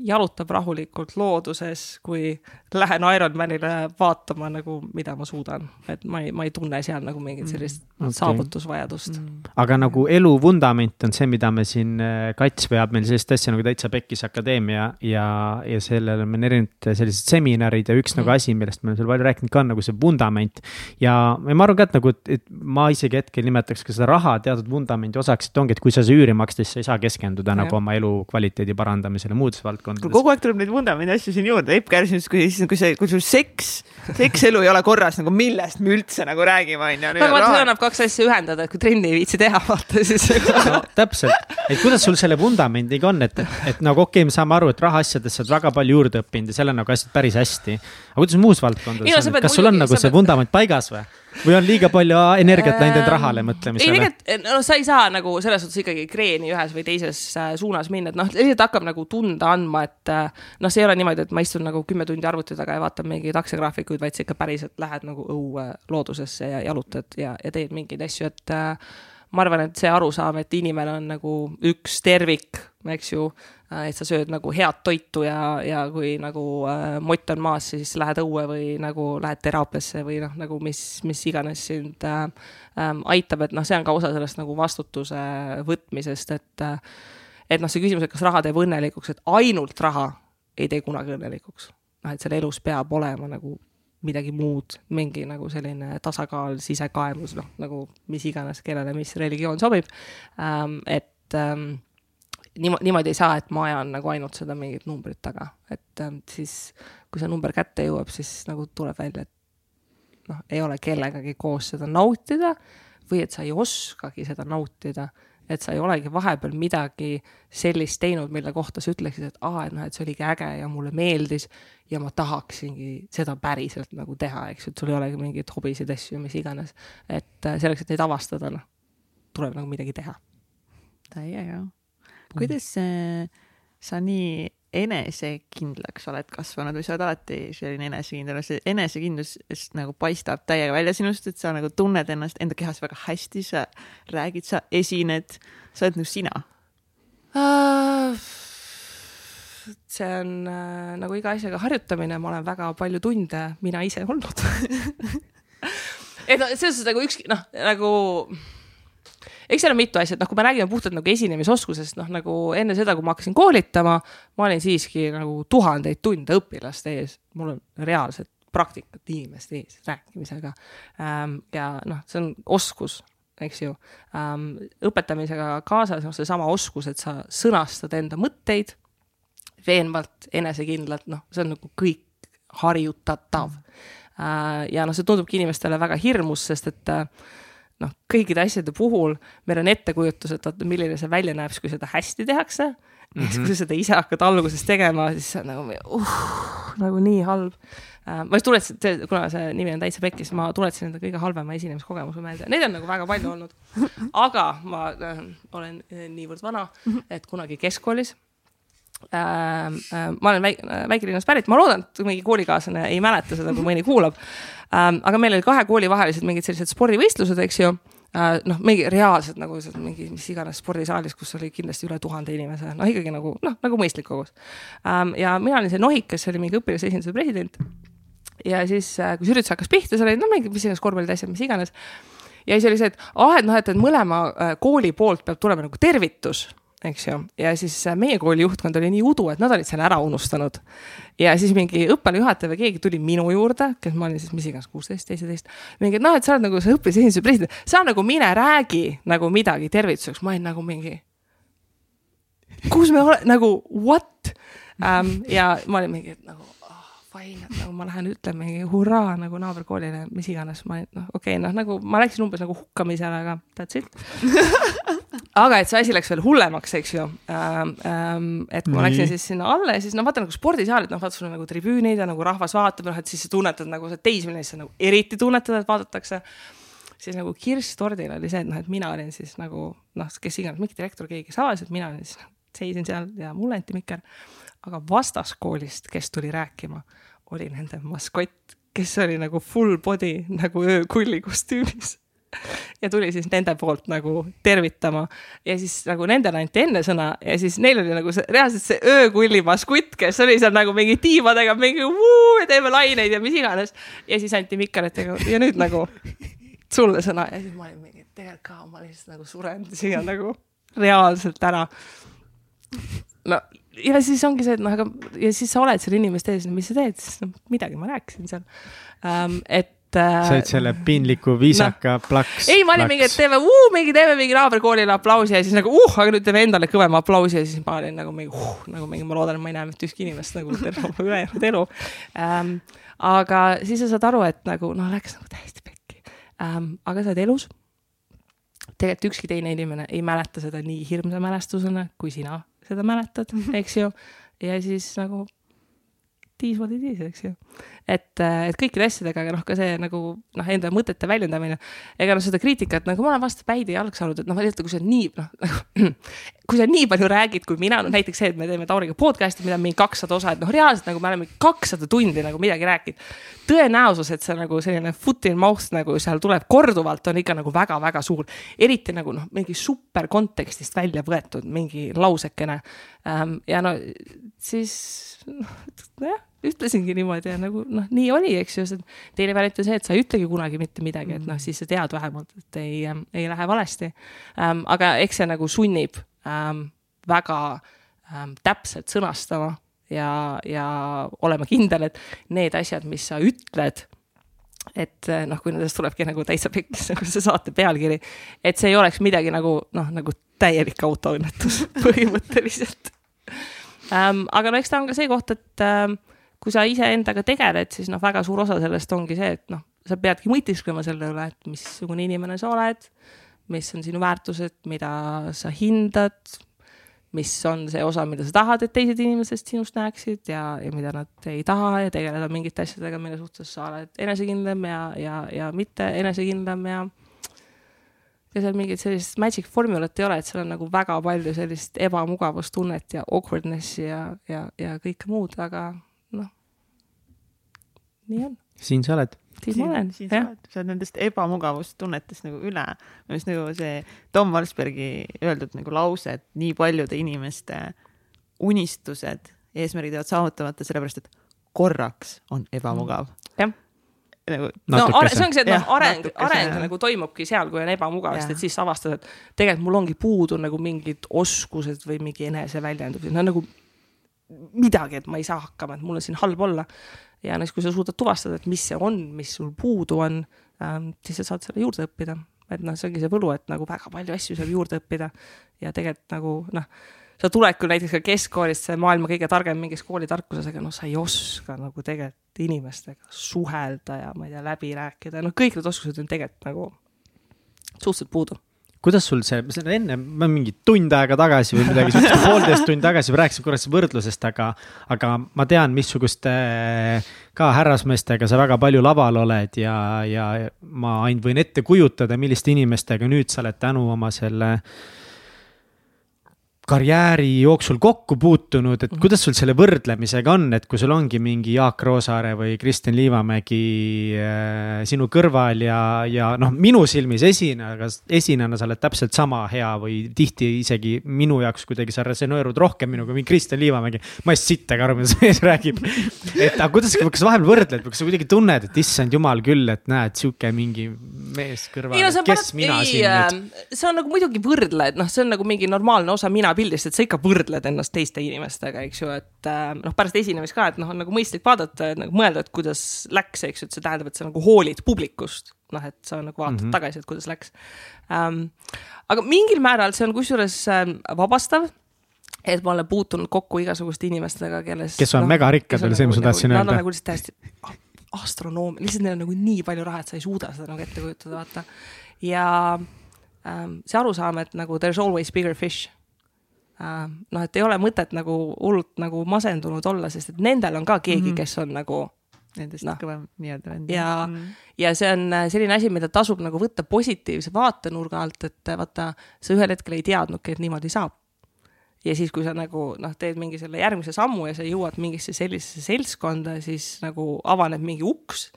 jalutab rahulikult looduses, kui lähen Ironmanile vaatama nagu, mida ma suudan, et ma ei, ma ei tunne seal nagu mingit mm, sellist okay. saavutusvajadust mm.. aga nagu elu vundament on see, mida me siin, äh, Kats veab meil sellist asja nagu Täitsa Pekkis Akadeemia ja, ja sellel on erinevad sellised seminarid ja üks nagu mm. nagu asi, millest me oleme seal palju rääkinud ka, on nagu see vundament. ja, ja ma arvan ka, et nagu, et ma isegi hetkel nimetaks ka seda raha teatud vundamendi osaks, et ongi, et kui sa seda üüri maksta, siis sa ei saa keskenduda ja. nagu oma elukvaliteedi parandamisele muud muudes valdkondades. kogu aeg tuleb neid vundamendi asju siin juurde, Epp Kärsin, kui, kui see, kui sul seks, sekselu ei ole korras, nagu millest me üldse nagu räägime, onju. no vaata, see annab kaks asja ühendada, et kui trenni ei viitsi teha, vaata siis no, täpselt, et kuidas sul selle vundamendiga on, et, et nagu okei okay,, me saame aru, et rahaasjades sa oled väga palju juurde õppinud ja seal on nagu asjad päris hästi. aga kuidas muus valdkondades on, kas sul on nagu see vundament paigas või? Või on liiga palju energiat läinud end rahale mõtlemisele? ei, tegelikult no sa ei saa nagu selles suhtes ikkagi kreeni ühes või teises äh, suunas minna, et noh, lihtsalt hakkab nagu tunda andma, et äh, noh, see ei ole niimoodi, et ma istun nagu kümme tundi arvuti taga ja vaatan mingeid aktsiagraafikuid, vaid sa ikka päriselt lähed nagu õue loodusesse ja jalutad ja, ja teed mingeid asju, et äh, ma arvan, et see arusaam, et inimene on nagu üks tervik, eks ju, äh, et sa sööd nagu head toitu ja, ja kui nagu äh, mott on maas, siis lähed õue või nagu lähed teraapiasse või noh, nagu mis, mis iganes sind äh, äh, aitab, et noh, see on ka osa sellest nagu vastutuse võtmisest, et äh, et noh, see küsimus, et kas raha teeb õnnelikuks, et ainult raha ei tee kunagi õnnelikuks. noh, et seal elus peab olema nagu midagi muud, mingi nagu selline tasakaal, sisekaemus, noh nagu mis iganes, kellele mis religioon sobib ähm,. et ähm, niimoodi, niimoodi ei saa, et ma ajan nagu ainult seda mingit numbrit taga, et ähm, siis kui see number kätte jõuab, siis nagu tuleb välja, et noh, ei ole kellegagi koos seda nautida või et sa ei oskagi seda nautida et sa ei olegi vahepeal midagi sellist teinud, mille kohta sa ütleksid, et aa, et noh, et see oligi äge ja mulle meeldis ja ma tahaksingi seda päriselt nagu teha, eks ju, et sul ei olegi mingeid hobisid, asju, mis iganes. et äh, selleks, et neid avastada, noh, tuleb nagu midagi teha. täiega. Kuidas äh, sa nii enesekindlaks oled kasvanud või sa oled alati selline enesekindel, see enesekindlus nagu paistab täiega välja sinust, et sa nagu tunned ennast enda kehas väga hästi, sa räägid, sa esined, sa oled nagu sina. Uh,. see on uh, nagu iga asjaga harjutamine, ma olen väga palju tunde mina ise olnud. Et noh, selles suhtes nagu ükski noh, nagu eks seal on mitu asja, et noh, kui me räägime puhtalt nagu esinemisoskusest, noh nagu enne seda, kui ma hakkasin koolitama, ma olin siiski nagu tuhandeid tunde õpilaste ees, mul on reaalset praktikat inimeste ees rääkimisega ähm,. ja noh, see on oskus, eks ju ähm,. õpetamisega kaasas, noh, seesama oskus, et sa sõnastad enda mõtteid veenvalt, enesekindlalt, noh, see on nagu kõik harjutatav äh,. ja noh, see tundubki inimestele väga hirmus, sest et äh, noh, kõikide asjade puhul meil on ettekujutus, et oota, milline see välja näeb, kui seda hästi tehakse mm. -hmm. kui sa seda ise hakkad alguses tegema, siis see on nagu uh,, nagu nii halb uh,. ma just tuletasin, kuna see nimi on täitsa pekkis, ma tuletasin enda kõige halvema esinemiskogemuse meelde, neid on nagu väga palju olnud. aga ma äh, olen äh, niivõrd vana, et kunagi keskkoolis äh, äh, ma olen väik, väikelinnast pärit, ma loodan, et mingi koolikaaslane ei mäleta seda, kui mõni kuulab ähm,. aga meil oli kahe kooli vahelised mingid sellised spordivõistlused, eks ju äh,. noh, mingi reaalselt nagu mingi mis iganes spordisaalis, kus oli kindlasti üle tuhande inimese, noh ikkagi nagu noh, nagu mõistlik kogus ähm,. ja mina olin see nohik, kes oli mingi õpilasesinduse president. ja siis, äh, kui see üritus hakkas pihta, seal olid noh, mingid mis iganes korvpallid, asjad, mis iganes ja siis oli see, et ah, et noh, et mõlema äh, kooli poolt peab tulema nagu tervitus eks ju, ja siis äh, meie kooli juhtkond oli nii udu, et nad olid selle ära unustanud. ja siis mingi õppealajuhataja või keegi tuli minu juurde, kes ma olin siis mis iganes, kuusteist, seitseteist. mingi, et noh, et sa oled nagu see õpilasesinduse president, sa nagu mine räägi nagu midagi tervituseks, ma olin nagu mingi. kus me oleme, nagu what um,? ja ma olin mingi, nagu fine, et nagu ma lähen ütlen mingi hurraa nagu naaberkoolile, mis iganes, ma noh, okei okay,, noh nagu ma läksin umbes nagu hukkamisele, aga that's it aga et see asi läks veel hullemaks, eks ju ähm,. Ähm, et kui ma läksin siis sinna alla ja siis no vaata nagu spordisaalid, noh vaata sul on nagu tribüünid ja nagu rahvas vaatab, noh et siis sa tunnetad nagu sa teismeline, siis sa nagu eriti tunnetad, et vaadatakse siis nagu kirss tordil oli see, et noh, et mina olin siis nagu noh, kes iganes, mingi direktor, keegi, avas, et mina olin siis, seisin seal ja mulle anti mikker. aga vastaskoolist, kes tuli rääkima oli nende maskott, kes oli nagu full body nagu öökulli kostüümis ja tuli siis nende poolt nagu tervitama ja siis nagu nendele anti enne sõna ja siis neil oli nagu see reaalselt see öökulli maskutt, kes oli seal nagu mingi tiivadega mingi vuu ja teeme laineid ja mis iganes. ja siis anti mikkeritega ja nüüd nagu sulle sõna ja siis ma olin mingi, tegelikult ka ma lihtsalt nagu suren siia nagu reaalselt ära. no ja siis ongi see, et noh, aga ja siis sa oled seal inimeste ees, no mis sa teed, siis noh, midagi ma rääkisin seal um,, et äh,. said selle piinliku viisaka no. plaks. ei, ma olin mingi, et teeme uh,, mingi teeme mingi naaberkoolile aplausi ja siis nagu uh, aga nüüd teeme endale kõvema aplausi ja siis ma olin nagu mingi uh, nagu mingi, ma loodan, et ma ei näe mitte ühtki inimest nagu terve oma ülejäänud elu um,. aga siis sa saad aru, et nagu noh, läks nagu täiesti pekki um,. aga sa oled elus. tegelikult ükski teine inimene ei mäleta seda nii hirmsa mälestusena kui sina seda mäletad, eks ju. ja siis nagu tiis what it is, eks ju et, äh, et kõikide asjadega, aga noh, ka see nagu noh, enda mõtete väljendamine. ega noh, seda kriitikat nagu ma olen vastu päid ja jalg saanud, et noh, vaata, kui sa nii noh nagu, kui sa nii palju räägid kui mina, no näiteks see, et me teeme Tauriga podcast'i, mida on mingi kakssada osa, et noh, reaalselt nagu me oleme kakssada tundi nagu midagi rääkinud. tõenäosus, et see nagu selline foot in mouth nagu seal tuleb korduvalt, on ikka nagu väga-väga suur. eriti nagu noh, mingi super kontekstist välja võetud mingi lausekene. Ja no siis nojah ütlesingi niimoodi ja nagu noh, nii oli, eks ju, teine variant on see, et sa ei ütlegi kunagi mitte midagi, et noh, siis sa tead vähemalt, et ei, ei lähe valesti ähm,. aga eks see nagu sunnib ähm, väga ähm, täpselt sõnastama ja, ja olema kindel, et need asjad, mis sa ütled et noh, kui nendest tulebki nagu täitsa pikk nagu see saate pealkiri, et see ei oleks midagi nagu noh, nagu täielik autoõnnetus põhimõtteliselt ähm,. aga no eks ta on ka see koht, et ähm, kui sa iseendaga tegeled, siis noh, väga suur osa sellest ongi see, et noh, sa peadki mõtisklema selle üle, et missugune inimene sa oled, mis on sinu väärtused, mida sa hindad, mis on see osa, mida sa tahad, et teised inimesed sinust näeksid ja, ja mida nad ei taha ja tegeleda mingite asjadega, mille suhtes sa oled enesekindlam ja, ja, ja mitte enesekindlam ja ja seal mingit sellist magic formulat ei ole, et seal on nagu väga palju sellist ebamugavustunnet ja awkwardness'i ja, ja, ja kõike muud, aga nii on. siin sa oled. siin ma olen, jah. sa oled nendest ebamugavustunnetest nagu üle. arust nagu see Tom Valsbergi öeldud nagu lause, et nii paljude inimeste unistused, eesmärgid jäävad saavutamata, sellepärast et korraks on ebamugav. jah nagu. no see ongi see, et noh, areng, areng nagu toimubki seal, kui on ebamugav, sest et siis sa avastad, et tegelikult mul ongi puudu nagu mingid oskused või mingi eneseväljendused, no nagu midagi, et ma ei saa hakkama, et mul on siin halb olla. Ja näiteks, kui sa suudad tuvastada, et mis see on, mis sul puudu on ähm,, siis sa saad selle juurde õppida. et noh, see ongi see võlu, et nagu väga palju asju saab juurde õppida. Ja tegelikult nagu noh, sa tuled küll näiteks ka keskkoolist, see maailma kõige targem mingis koolitarkuses, aga noh, sa ei oska nagu tegelikult inimestega suhelda ja ma ei tea, läbi rääkida, noh, kõik need oskused on tegelikult nagu suhteliselt puudu kuidas sul see, see enne, ma mingi tund aega tagasi või midagi siukest, poolteist tundi tagasi rääkisin korra sellest võrdlusest, aga, aga ma tean, missuguste ka härrasmeestega sa väga palju laval oled ja, ja ma ainult võin ette kujutada, milliste inimestega nüüd sa oled tänu oma selle karjääri jooksul kokku puutunud, et kuidas sul selle võrdlemisega on, et kui sul ongi mingi Jaak Roosaare või Kristjan Liivamägi äh, sinu kõrval ja, ja noh, minu silmis esinejaga, esinejana sa oled täpselt sama hea või tihti isegi minu jaoks kuidagi sa resoneerud rohkem minuga kui Kristjan Liivamägi. ma ei sittagi aru, mida see mees räägib. et aga kuidas, kas vahepeal võrdled, kas sa kuidagi tunned, et issand jumal küll, et näed, sihuke mingi mees kõrval, kes mina ei, siin nüüd. Äh, see on nagu muidugi võrdle, et noh, see on nagu mingi normaalne osa mina pildist, et sa ikka võrdled ennast teiste inimestega, eks ju, et äh, noh, pärast esinemist ka, et noh, on nagu mõistlik vaadata, nagu mõelda, et kuidas läks, eks ju, et see tähendab, et sa nagu hoolid publikust, noh, et sa nagu vaatad mm -hmm. tagasi, et kuidas läks ähm,. aga mingil määral see on kusjuures äh, vabastav et ma olen puutunud kokku igasuguste inimestega, kellest. kes on no, megarikkad, oli see, mis ma tahtsin nagu, öelda. Nad on nagu lihtsalt täiesti astronoomia, lihtsalt neil on nagu nii palju raha, et sa ei suuda seda nagu ette kujutada, vaata. ja ähm, see arusaam, et nagu there is always bigger fish noh, et ei ole mõtet nagu hullult nagu masendunud olla, sest et nendel on ka keegi mm, -hmm. kes on nagu Nendest no, kõvem nii-öelda vend. ja mm, -hmm. ja see on äh, selline asi, mida tasub nagu võtta positiivse vaatenurga alt, et äh, vaata, sa ühel hetkel ei teadnudki, et niimoodi saab. ja siis, kui sa nagu noh, teed mingi selle järgmise sammu ja sa jõuad mingisse sellisesse seltskonda, siis nagu avaneb mingi uks.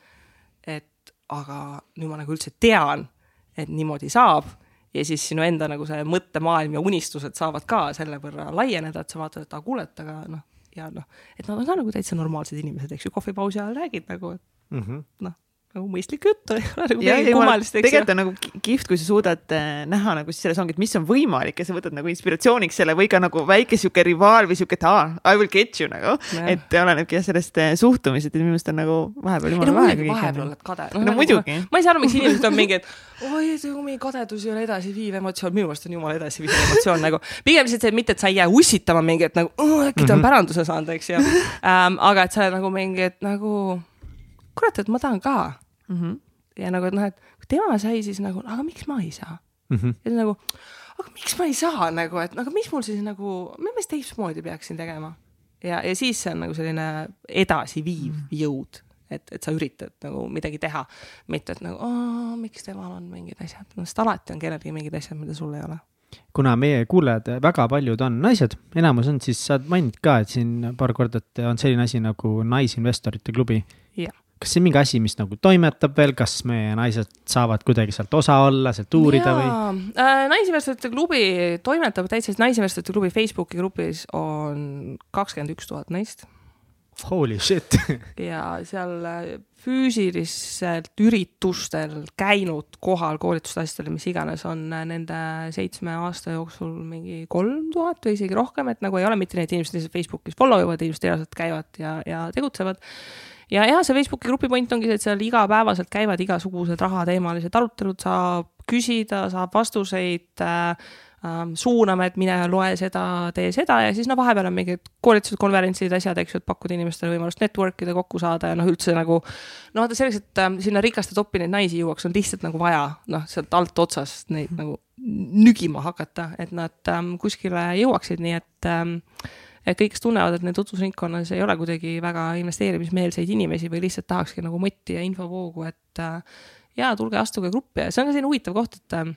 et aga nüüd ma nagu üldse tean, et niimoodi saab ja siis sinu enda nagu see mõttemaailm ja unistused saavad ka selle võrra laieneda, et sa vaatad, et aa, kuule, et aga noh, ja noh, et nad on ka nagu täitsa normaalsed inimesed, eks ju, kohvipausi ajal räägid nagu, et mm -hmm. noh nagu mõistlik jutt, ei ole nagu midagi kummalist, eks ju. tegelikult on nagu kihvt, kui sa suudad äh, näha nagu selles ongi, et mis on võimalik ja sa võtad nagu inspiratsiooniks selle või ka nagu väike sihuke rivaal või sihuke, et aa, I will get you nagu. et olenebki jah sellest äh, suhtumisest, et minu meelest on nagu vahepeal jumala no, lahe. vahepeal oled kade no,. no nagu, muidugi. ma ei saa aru, miks inimesed on mingi, et oi, mingi kadedus ei ole edasiviiv emotsioon, minu meelest on jumala edasiviiv emotsioon nagu. pigem lihtsalt see, mitte et sa ei jää ussitama mingi, et nagu äkki ta on mhm. päranduse saanud, eks ju ähm,. aga et sa nagu mingi, et nagu kurat, et ma tahan ka mm. -hmm ja nagu, et noh, et kui tema sai, siis nagu, aga miks ma ei saa mm? -hmm. ja nagu, aga miks ma ei saa nagu, et aga mis mul siis nagu, mis ma teistmoodi peaksin tegema? ja, ja siis see on nagu selline edasiviiv mm -hmm. jõud, et, et sa üritad nagu midagi teha, mitte et nagu, miks temal on mingid asjad, sest alati on kellelgi mingid asjad, mida sul ei ole kuna meie kuulajad, väga paljud on naised, enamus on, siis sa mainid ka, et siin paar korda, et on selline asi nagu Naisinvestorite klubi. jah kas see on mingi asi, mis nagu toimetab veel, kas meie naised saavad kuidagi sealt osa olla, sealt uurida Jaa. või äh,? Naisinvestorite klubi toimetab täitsa, Naisinvestorite klubi Facebooki grupis on kakskümmend üks tuhat naist. Holy shit ja seal äh, füüsiliselt üritustel käinud kohal koolitustastel, mis iganes, on äh, nende seitsme aasta jooksul mingi kolm tuhat või isegi rohkem, et nagu ei ole mitte need inimesed lihtsalt Facebookis follow ivad, inimesed reaalselt käivad ja, ja tegutsevad ja, ja see Facebooki grupi point ongi see, et seal igapäevaselt käivad igasugused rahateemalised arutelud, saab küsida, saab vastuseid äh, ähm, suuname, et mine loe seda, tee seda ja siis no vahepeal on mingid koolitused, konverentsid, asjad, eks ju, et pakkuda inimestele võimalust network ida, kokku saada ja noh, üldse nagu. no vaata selleks, et äh, sinna rikaste toppi neid naisi jõuaks, on lihtsalt nagu vaja noh, sealt alt otsast neid nagu nügima hakata, et nad ähm, kuskile jõuaksid, nii et ähm, kõik, kes tunnevad, et neil tutvusringkonnas ei ole kuidagi väga investeerimismeelseid inimesi või lihtsalt tahakski nagu motti ja infovoogu, et äh, jaa, tulge astuge gruppi. Ja see on ka selline huvitav koht, et äh,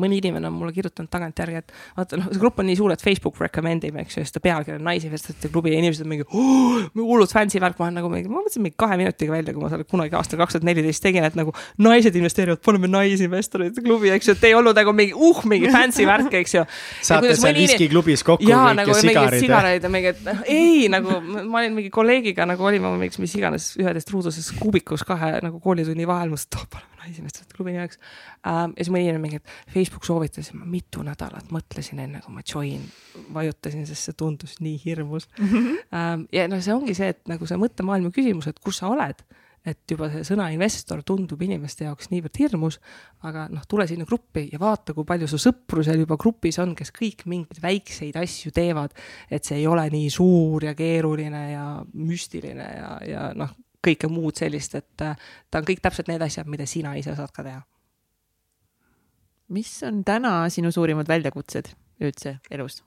mõni inimene on mulle kirjutanud tagantjärgi, et vaata noh, see grupp on nii suur, et Facebook recommend ib, eks ju, siis ta pealkiri on naisinvestorite klubi ja inimesed on mingi oh, hullult fancy värk, ma olen nagu mingi, ma mõtlesin mingi kahe minutiga välja, kui ma seal kunagi aastal kaks tuhat neliteist tegin, et nagu naised investeerivad, paneme naisinvestorite klubi, eks ju, et ei olnud nagu mingi uh, mingi fancy värk, eks ju. saate seal viskiklubis kokku jaa, nagu mingid sigarid ja mingid, ei nagu ma olin mingi kolleegiga nagu olime mingiks mis iganes üheteist-ruuduses kuubikus kahe nagu koolitunni vahel, mõtlesin, et oh, naisinvestorite klubi nimeks ähm,. ja siis mõni inimene mingi, et Facebook soovitas ma mitu nädalat mõtlesin enne, kui ma join vajutasin, sest see tundus nii hirmus mm. -hmm. Ähm, ja noh, see ongi see, et nagu see mõttemaailma küsimus, et kus sa oled et juba see sõna investor tundub inimeste jaoks niivõrd hirmus, aga noh, tule sinna gruppi ja vaata, kui palju su sõpru seal juba grupis on, kes kõik mingeid väikseid asju teevad. et see ei ole nii suur ja keeruline ja müstiline ja, ja noh, kõike muud sellist, et äh, ta on kõik täpselt need asjad, mida sina ise saad ka teha. mis on täna sinu suurimad väljakutsed üldse elus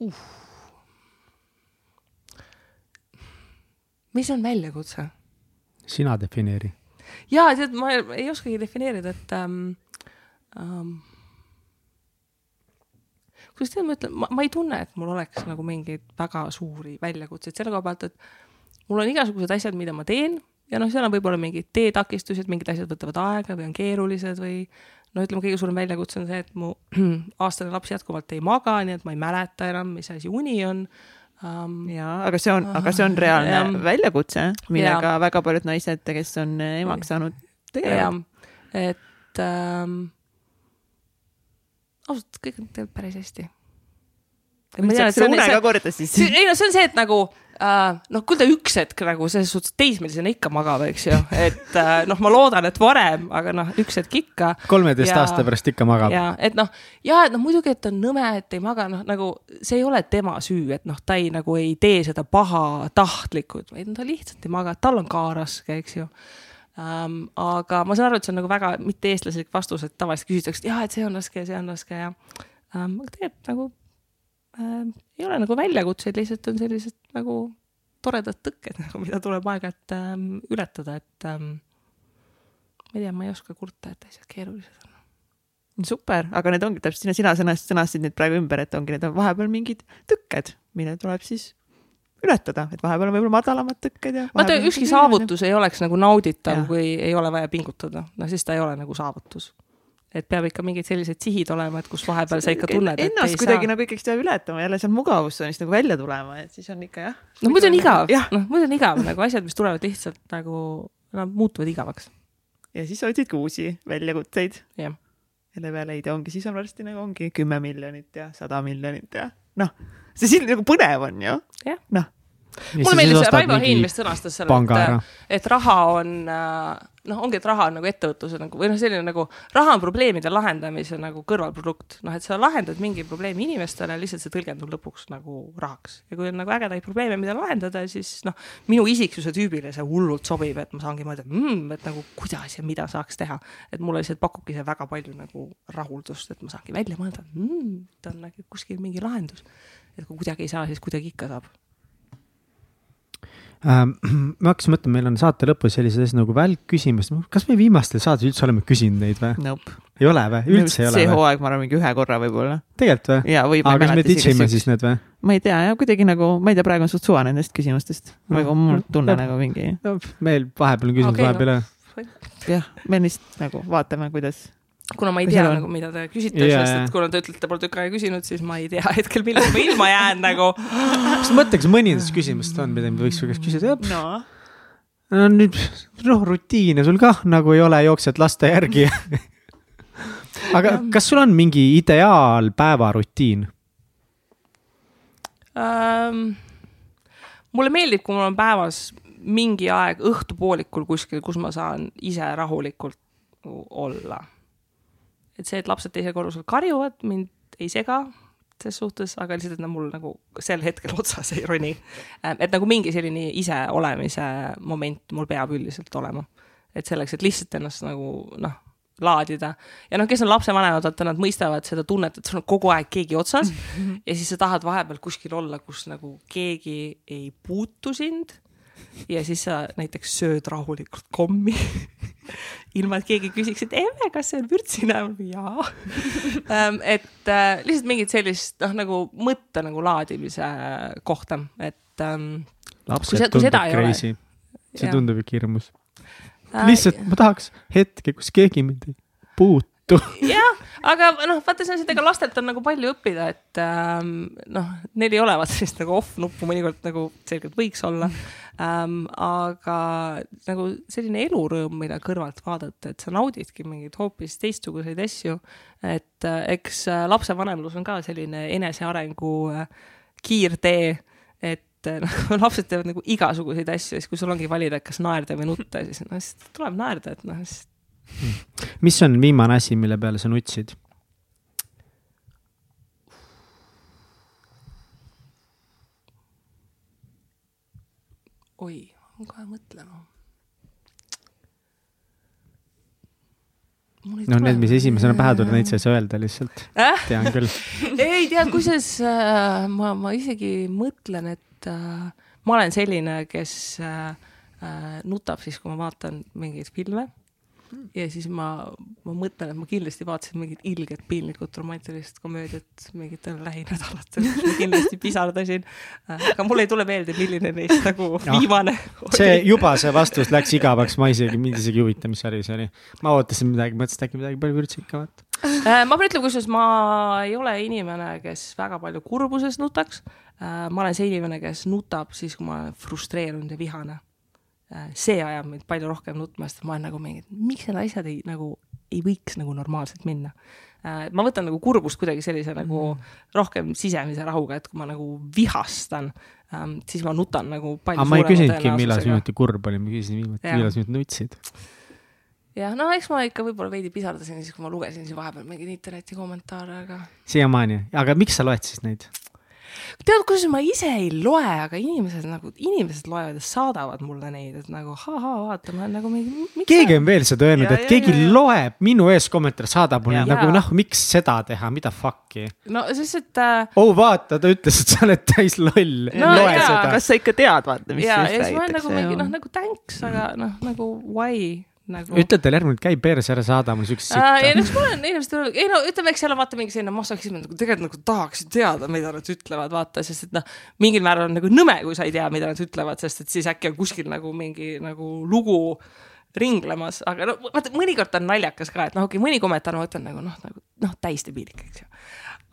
uh.? mis on väljakutse? sina defineeri. ja tead, ma ei oskagi defineerida, et ähm, ähm, kuidas tead, ma ütlen, ma ei tunne, et mul oleks nagu mingeid väga suuri väljakutseid selle koha pealt, et mul on igasugused asjad, mida ma teen ja noh, seal on võib-olla mingid teetakistused, mingid asjad võtavad aega või on keerulised või no ütleme, kõige suurem väljakutse on see, et mu aastane laps jätkuvalt ei maga, nii et ma ei mäleta enam, mis asi uni on um,. jaa, aga see on, aga see on reaalne ja, väljakutse, millega ja. väga paljud naised, kes on emaks saanud, tegelevad. et ähm, ausalt, kõik on tegelikult päris hästi. ma tean, et see on. une ka korda siis. ei no see on see, et nagu uh,. noh, küll ta üks hetk nagu selles suhtes teismelisena ikka magab, eks ju, et uh, noh, ma loodan, et varem, aga noh, üks hetk ikka. kolmeteist aasta pärast ikka magab. ja et noh, ja et noh, muidugi, et on nõme, et ei maga, noh nagu see ei ole tema süü, et noh, ta ei nagu ei tee seda pahatahtlikult, vaid ta lihtsalt ei maga, tal on ka raske, eks ju um,. aga ma saan aru, et see on nagu väga mitte-eestlaslik vastus, et tavaliselt küsitakse, et jah, et see on raske see on raske ja um, tegelikult nagu äh, ei ole nagu väljakutseid, lihtsalt on sellised nagu toredad tõkked nagu, mida tuleb aeg-ajalt ähm, ületada, et ähm, ma ei tea, ma ei oska kurta, et asjad keerulised on. super, aga need ongi täpselt, sina, sina sõnast, sõnastasid need praegu ümber, et ongi, need on vahepeal mingid tõkked, mille tuleb siis ületada, et vahepeal on võib-olla madalamad tõkked ja. vaata, ükski saavutus ei oleks nagu nauditav, kui ei ole vaja pingutada, no siis ta ei ole nagu saavutus et peab ikka mingid sellised sihid olema, et kus vahepeal sa ikka tunned, et ennast kuidagi saa. nagu ikkagist peab ületama, jälle seal mugavustsoonist nagu välja tulema, et siis on ikka jah. no muidu on igav, noh muidu on igav nagu asjad, mis tulevad lihtsalt nagu, nad muutuvad igavaks. ja siis otsid ka uusi väljakutseid. selle peale ei tea, ongi, siis on varsti nagu ongi kümme miljonit ja sada miljonit ja noh, see siin nagu põnev on ju. noh mulle meeldis, Raivo Hein vist sõnastas selle, et, et raha on noh, ongi, et raha on nagu ettevõtluse nagu või noh, selline nagu raha on probleemide lahendamise nagu kõrvalprodukt, noh, et sa lahendad mingi probleemi inimestele, lihtsalt see tõlgendub lõpuks nagu rahaks. Ja kui on nagu ägedaid probleeme, mida lahendada, siis noh, minu isiksuse tüübile see hullult sobib, et ma saangi mõelda mmm,, et nagu kuidas ja mida saaks teha, et mulle lihtsalt pakubki see väga palju nagu rahuldust, et ma saangi välja mõelda mmm,, et on nagu kuskil mingi lahendus, et kui kuidagi ei saa, siis kuidagi ikka saab. ma hakkasin mõtlema, meil on saate lõpus sellised asjad nagu välkküsimused, kas me viimastel saates üldse oleme küsinud neid või nope.? ei ole või, üldse ei ole või? see hooaeg, ma arvan, mingi ühe korra võib-olla. tegelikult või? aga kas me ditšime siis need või? ma ei tea, jah, kuidagi nagu, ma ei tea, praegu on suht suva nendest küsimustest. nagu mul tunne nagu mingi. meil vahepeal on küsimus okay, vahepeal jah no.. jah, me lihtsalt nagu vaatame, kuidas kuna ma ei tea nagu, mida te küsite yeah., sest et kuna te ütlete, te pole tükk aega küsinud, siis ma ei tea hetkel, millest ma ilma jään nagu. kas mõtle, kas mõni nendest küsimustest on, mida me võiks su käest küsida? no. no nüüd, noh, rutiine sul kah nagu ei ole, jooksed laste järgi aga kas sul on mingi ideaalpäevarutiin um,? mulle meeldib, kui mul on päevas mingi aeg õhtupoolikul kuskil, kus ma saan ise rahulikult olla et see, et lapsed teisel korrusel karjuvad, mind ei sega ses suhtes, aga lihtsalt, et nad mul nagu sel hetkel otsas ei roni. Ähm, et nagu mingi selline iseolemise moment mul peab üldiselt olema. et selleks, et lihtsalt ennast nagu noh, laadida. ja noh, kes on lapsevanemad, vaata nad mõistavad seda tunnet, et sul on kogu aeg keegi otsas ja siis sa tahad vahepeal kuskil olla, kus nagu keegi ei puutu sind ja siis sa näiteks sööd rahulikult kommi ilma, et keegi küsiks, et emme, kas see on vürtsina? jaa ähm, et äh, lihtsalt mingit sellist noh, nagu mõtte nagu laadimise kohta, et ähm,. lapsed tundub crazy, see tundub ikka hirmus äh,. lihtsalt ma tahaks hetke, kus keegi mind ei puutu juttu. jah, aga noh, vaata, see on seda, ega lastelt on nagu palju õppida, et ähm, noh, neil ei ole vaata sellist nagu off-nuppu, mõnikord nagu selgelt võiks olla ähm,. aga nagu selline elurõõm, mida kõrvalt vaadata, et sa naudidki mingeid hoopis teistsuguseid asju. et äh, eks äh, lapsevanemlus on ka selline enesearengu äh, kiirtee, et äh, noh, lapsed teevad nagu igasuguseid asju ja siis, kui sul ongi valida, et kas naerda või nutta, siis noh, siis tuleb naerda, et noh, siis mis on viimane asi, mille peale sa nutsid? oi, ma pean kohe mõtlema. no need, mis esimesena pähe tulevad, neid sa ei saa öelda lihtsalt äh?, tean küll ei tea, kusjuures äh, ma, ma isegi mõtlen, et äh, ma olen selline, kes äh, äh nutab siis, kui ma vaatan mingeid filme ja siis ma, ma mõtlen, et ma kindlasti vaatasin mingit ilget piinlikut romantilist komöödiat mingitel lähinädalatel, kindlasti pisardasin. aga mul ei tule meelde, milline neist nagu Jah. viimane see juba see vastus läks igavaks, ma isegi, mind isegi ei huvita, mis sari see oli. ma ootasin midagi, mõtlesin, et äkki midagi palju vürtsikamat. Äh, ma pean ütlema, kusjuures ma ei ole inimene, kes väga palju kurbuses nutaks. ma olen see inimene, kes nutab siis, kui ma olen frustreerunud ja vihane. See ajab mind palju rohkem nutma, sest ma olen nagu mingi, miks need asjad ei nagu ei võiks nagu normaalselt minna. ma võtan nagu kurbust kuidagi sellise nagu rohkem sisemise rahuga, et kui ma nagu vihastan, siis ma nutan nagu palju aga ma ei küsinudki, millal tõenäosusega. viimati kurb oli, ma küsisin viimati, millal sa nüüd nutsid. jah, no eks ma ikka võib-olla veidi pisardasin siis, kui ma lugesin siin vahepeal mingeid interneti kommentaare, aga siiamaani, aga miks sa loed siis neid? Tead, kusjuures ma ise ei loe, aga inimesed nagu, inimesed loevad ja saadavad mulle neid, et nagu ahaa, vaata, ma olen nagu mingi. keegi on veel seda öelnud, et ja, keegi ja, ja. loeb minu ees kommentaare, saadab mulle Ja. nagu noh, miks seda teha, mida fuck'i. no sest, et äh, oh vaata, ta ütles, et sa oled täis loll No loe jaa, seda. kas sa ikka tead, vaata, mis ja, ja siis ma olen nagu mingi noh, nagu thanks, aga noh, nagu why nagu. ütle talle järgmine kord, käi perse ära, saada mulle siukest sitta. eks ma olen inimestele, ei no ütleme, eks seal on vaata mingi selline masohhism, nagu tegelikult nagu tahaksin teada, mida nad ütlevad, vaata, sest et noh, mingil määral on nagu nõme, kui sa ei tea, mida nad ütlevad, sest et siis äkki on kuskil nagu mingi nagu lugu ringlemas, aga no vaata, mõnikord on naljakas ka, et noh, okei okay,, mõni kommentaar ma võtan nagu noh, nagu noh, täiesti piinlik, eks ju.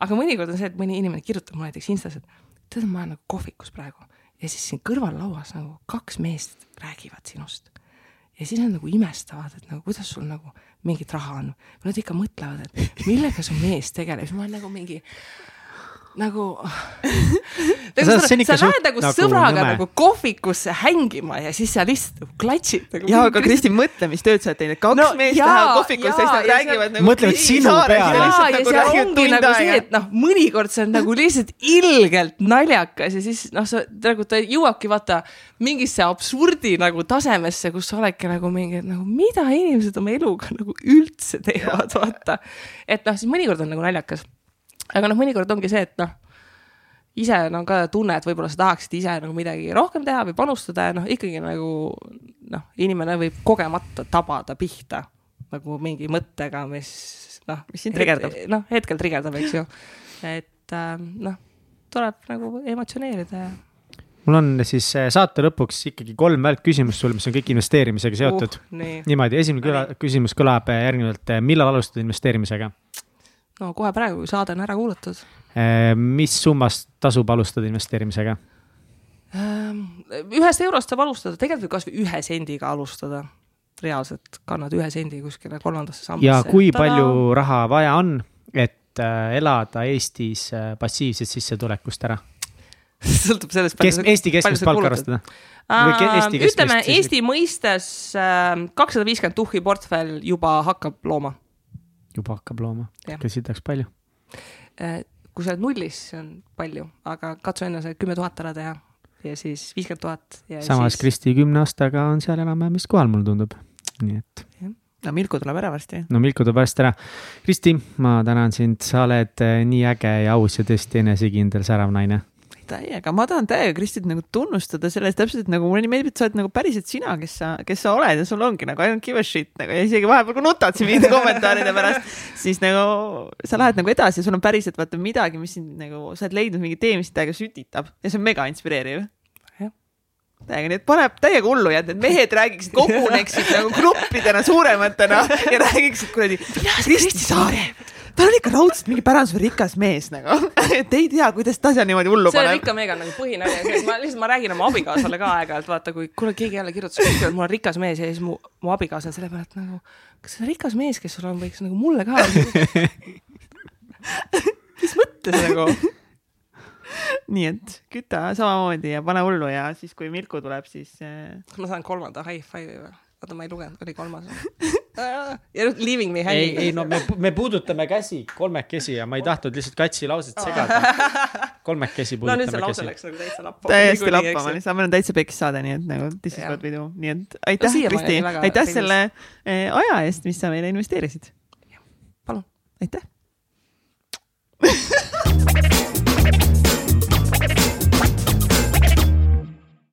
aga mõnikord on see, et mõni inimene kirjutab mulle näiteks Instas, et tead, ma olen nagu kohvikus praegu ja siis siin kõrval lauas nagu kaks meest räägivad sinust ja siis nad nagu imestavad, et nagu kuidas sul nagu mingit raha on. Nad ikka mõtlevad, et millega su mees tegeleb, siis ma olen nagu mingi nagu. See see on ikka sa lähed nagu nagu sõbraga nõme. nagu kohvikusse hängima ja siis sa lihtsalt nagu klatšid nagu. jaa, aga Kristi, mõtle, mis tööd sa oled teinud, kaks No meest lähevad kohvikusse ja siis nad ja räägivad seal- nagu Mõtlevad sinu peale. ja ja nagu seal ongi nagu see, aega. et noh, mõnikord see on nagu lihtsalt ilgelt naljakas ja siis noh, sa nagu ta jõuabki vaata mingisse absurdi nagu tasemesse, kus sa oledki nagu mingi, et nagu mida inimesed oma eluga nagu üldse teevad, vaata. et noh, siis mõnikord on nagu naljakas. Aga noh, mõnikord ongi see, et noh, ise no ka tunne, et võib-olla sa tahaksid ise nagu midagi rohkem teha või panustada ja noh, ikkagi nagu noh, inimene võib kogemata tabada pihta nagu mingi mõttega, mis noh, Mis sind trigerdab. noh, hetkel trigerdab, eks ju. et äh, noh, tuleb nagu emotsioneerida ja mul on siis äh, saate lõpuks ikkagi kolm välkküsimust sulle, mis on kõik investeerimisega seotud uh,. nii, niimoodi, esimene kõla, küsimus kõlab äh, järgnevalt, millal alustad investeerimisega? No kohe praegu, kui saade on ära kuulatud mis summast tasub alustada investeerimisega? ähm,. ühest eurost saab alustada, tegelikult võib kasvõi ühe sendiga alustada. reaalselt kannad ühe sendi kuskile kolmandasse sambasse. ja kui palju raha vaja on, et äh, elada Eestis äh, passiivsest sissetulekust ära? sõltub sellest. kes, Eesti keskmist palka arvestada? Keskmist ütleme Eesti mõistes kakssada viiskümmend tuhhi portfell juba hakkab looma. Juba hakkab looma sitaks palju. kui sa oled nullis, see on palju, aga katsu enne see kümme tuhat ära teha ja siis viiskümmend tuhat samas siis Kristi kümne aastaga on seal enam-vähem vist kohal, mulle tundub. nii et no Milku tuleb ära varsti. no Milko tuleb varsti ära. Kristi, ma tänan sind, sa oled äh, nii äge ja aus ja tõesti enesekindel särav naine. täiega, ma tahan täiega Kristit nagu tunnustada selle eest täpselt nagu mulle nii meeldib, et sa oled nagu päriselt sina, kes sa, kes sa oled ja sul ongi nagu I don't give a shit nagu ja isegi vahepeal, kui nutad siin mingite kommentaaride pärast, siis nagu sa lähed nagu edasi ja sul on päriselt vaata midagi, mis sind nagu, sa oled leidnud mingi tee, mis sind täiega sütitab ja see on mega inspireeriv. Täiega, nii et paneb täiega hullu ja et need mehed räägiksid, koguneksid nagu gruppidena suurematena ja räägiksid kuradi Kristi Saare, ta on ikka raudselt mingi pärandusel rikas mees nagu, et ei tea, kuidas ta seal niimoodi hullu see on paneb. ikka mega nagu põhinali, ma lihtsalt, ma räägin oma abikaasale ka aeg-ajalt, vaata, kui kuule, keegi jälle kirjutas kuskil, et mul on rikas mees ja siis mu, mu abikaasa on selle peale, et nagu, kas see rikas mees, kes sul on, võiks nagu mulle ka. mis mõttes nagu? nii et küta samamoodi ja pane hullu ja siis, kui Milku tuleb, siis äh, ma saan kolmanda high five'i või? oota, ma ei lugenud, oli kolmas? ja nüüd leaving me hanging. ei, ei no me, me puudutame käsi kolmekesi ja ma ei tahtnud lihtsalt katsi lauset segada. kolmekesi puudutame käsi. no nüüd see lause läks nagu täitsa lappa. täiesti lappama, lihtsalt ma olen täitsa pekis saade, nii et nagu this is what we do, nii et aitäh no,, Kristi, aitäh penis. selle eh, aja eest, mis sa meile investeerisid. palun. aitäh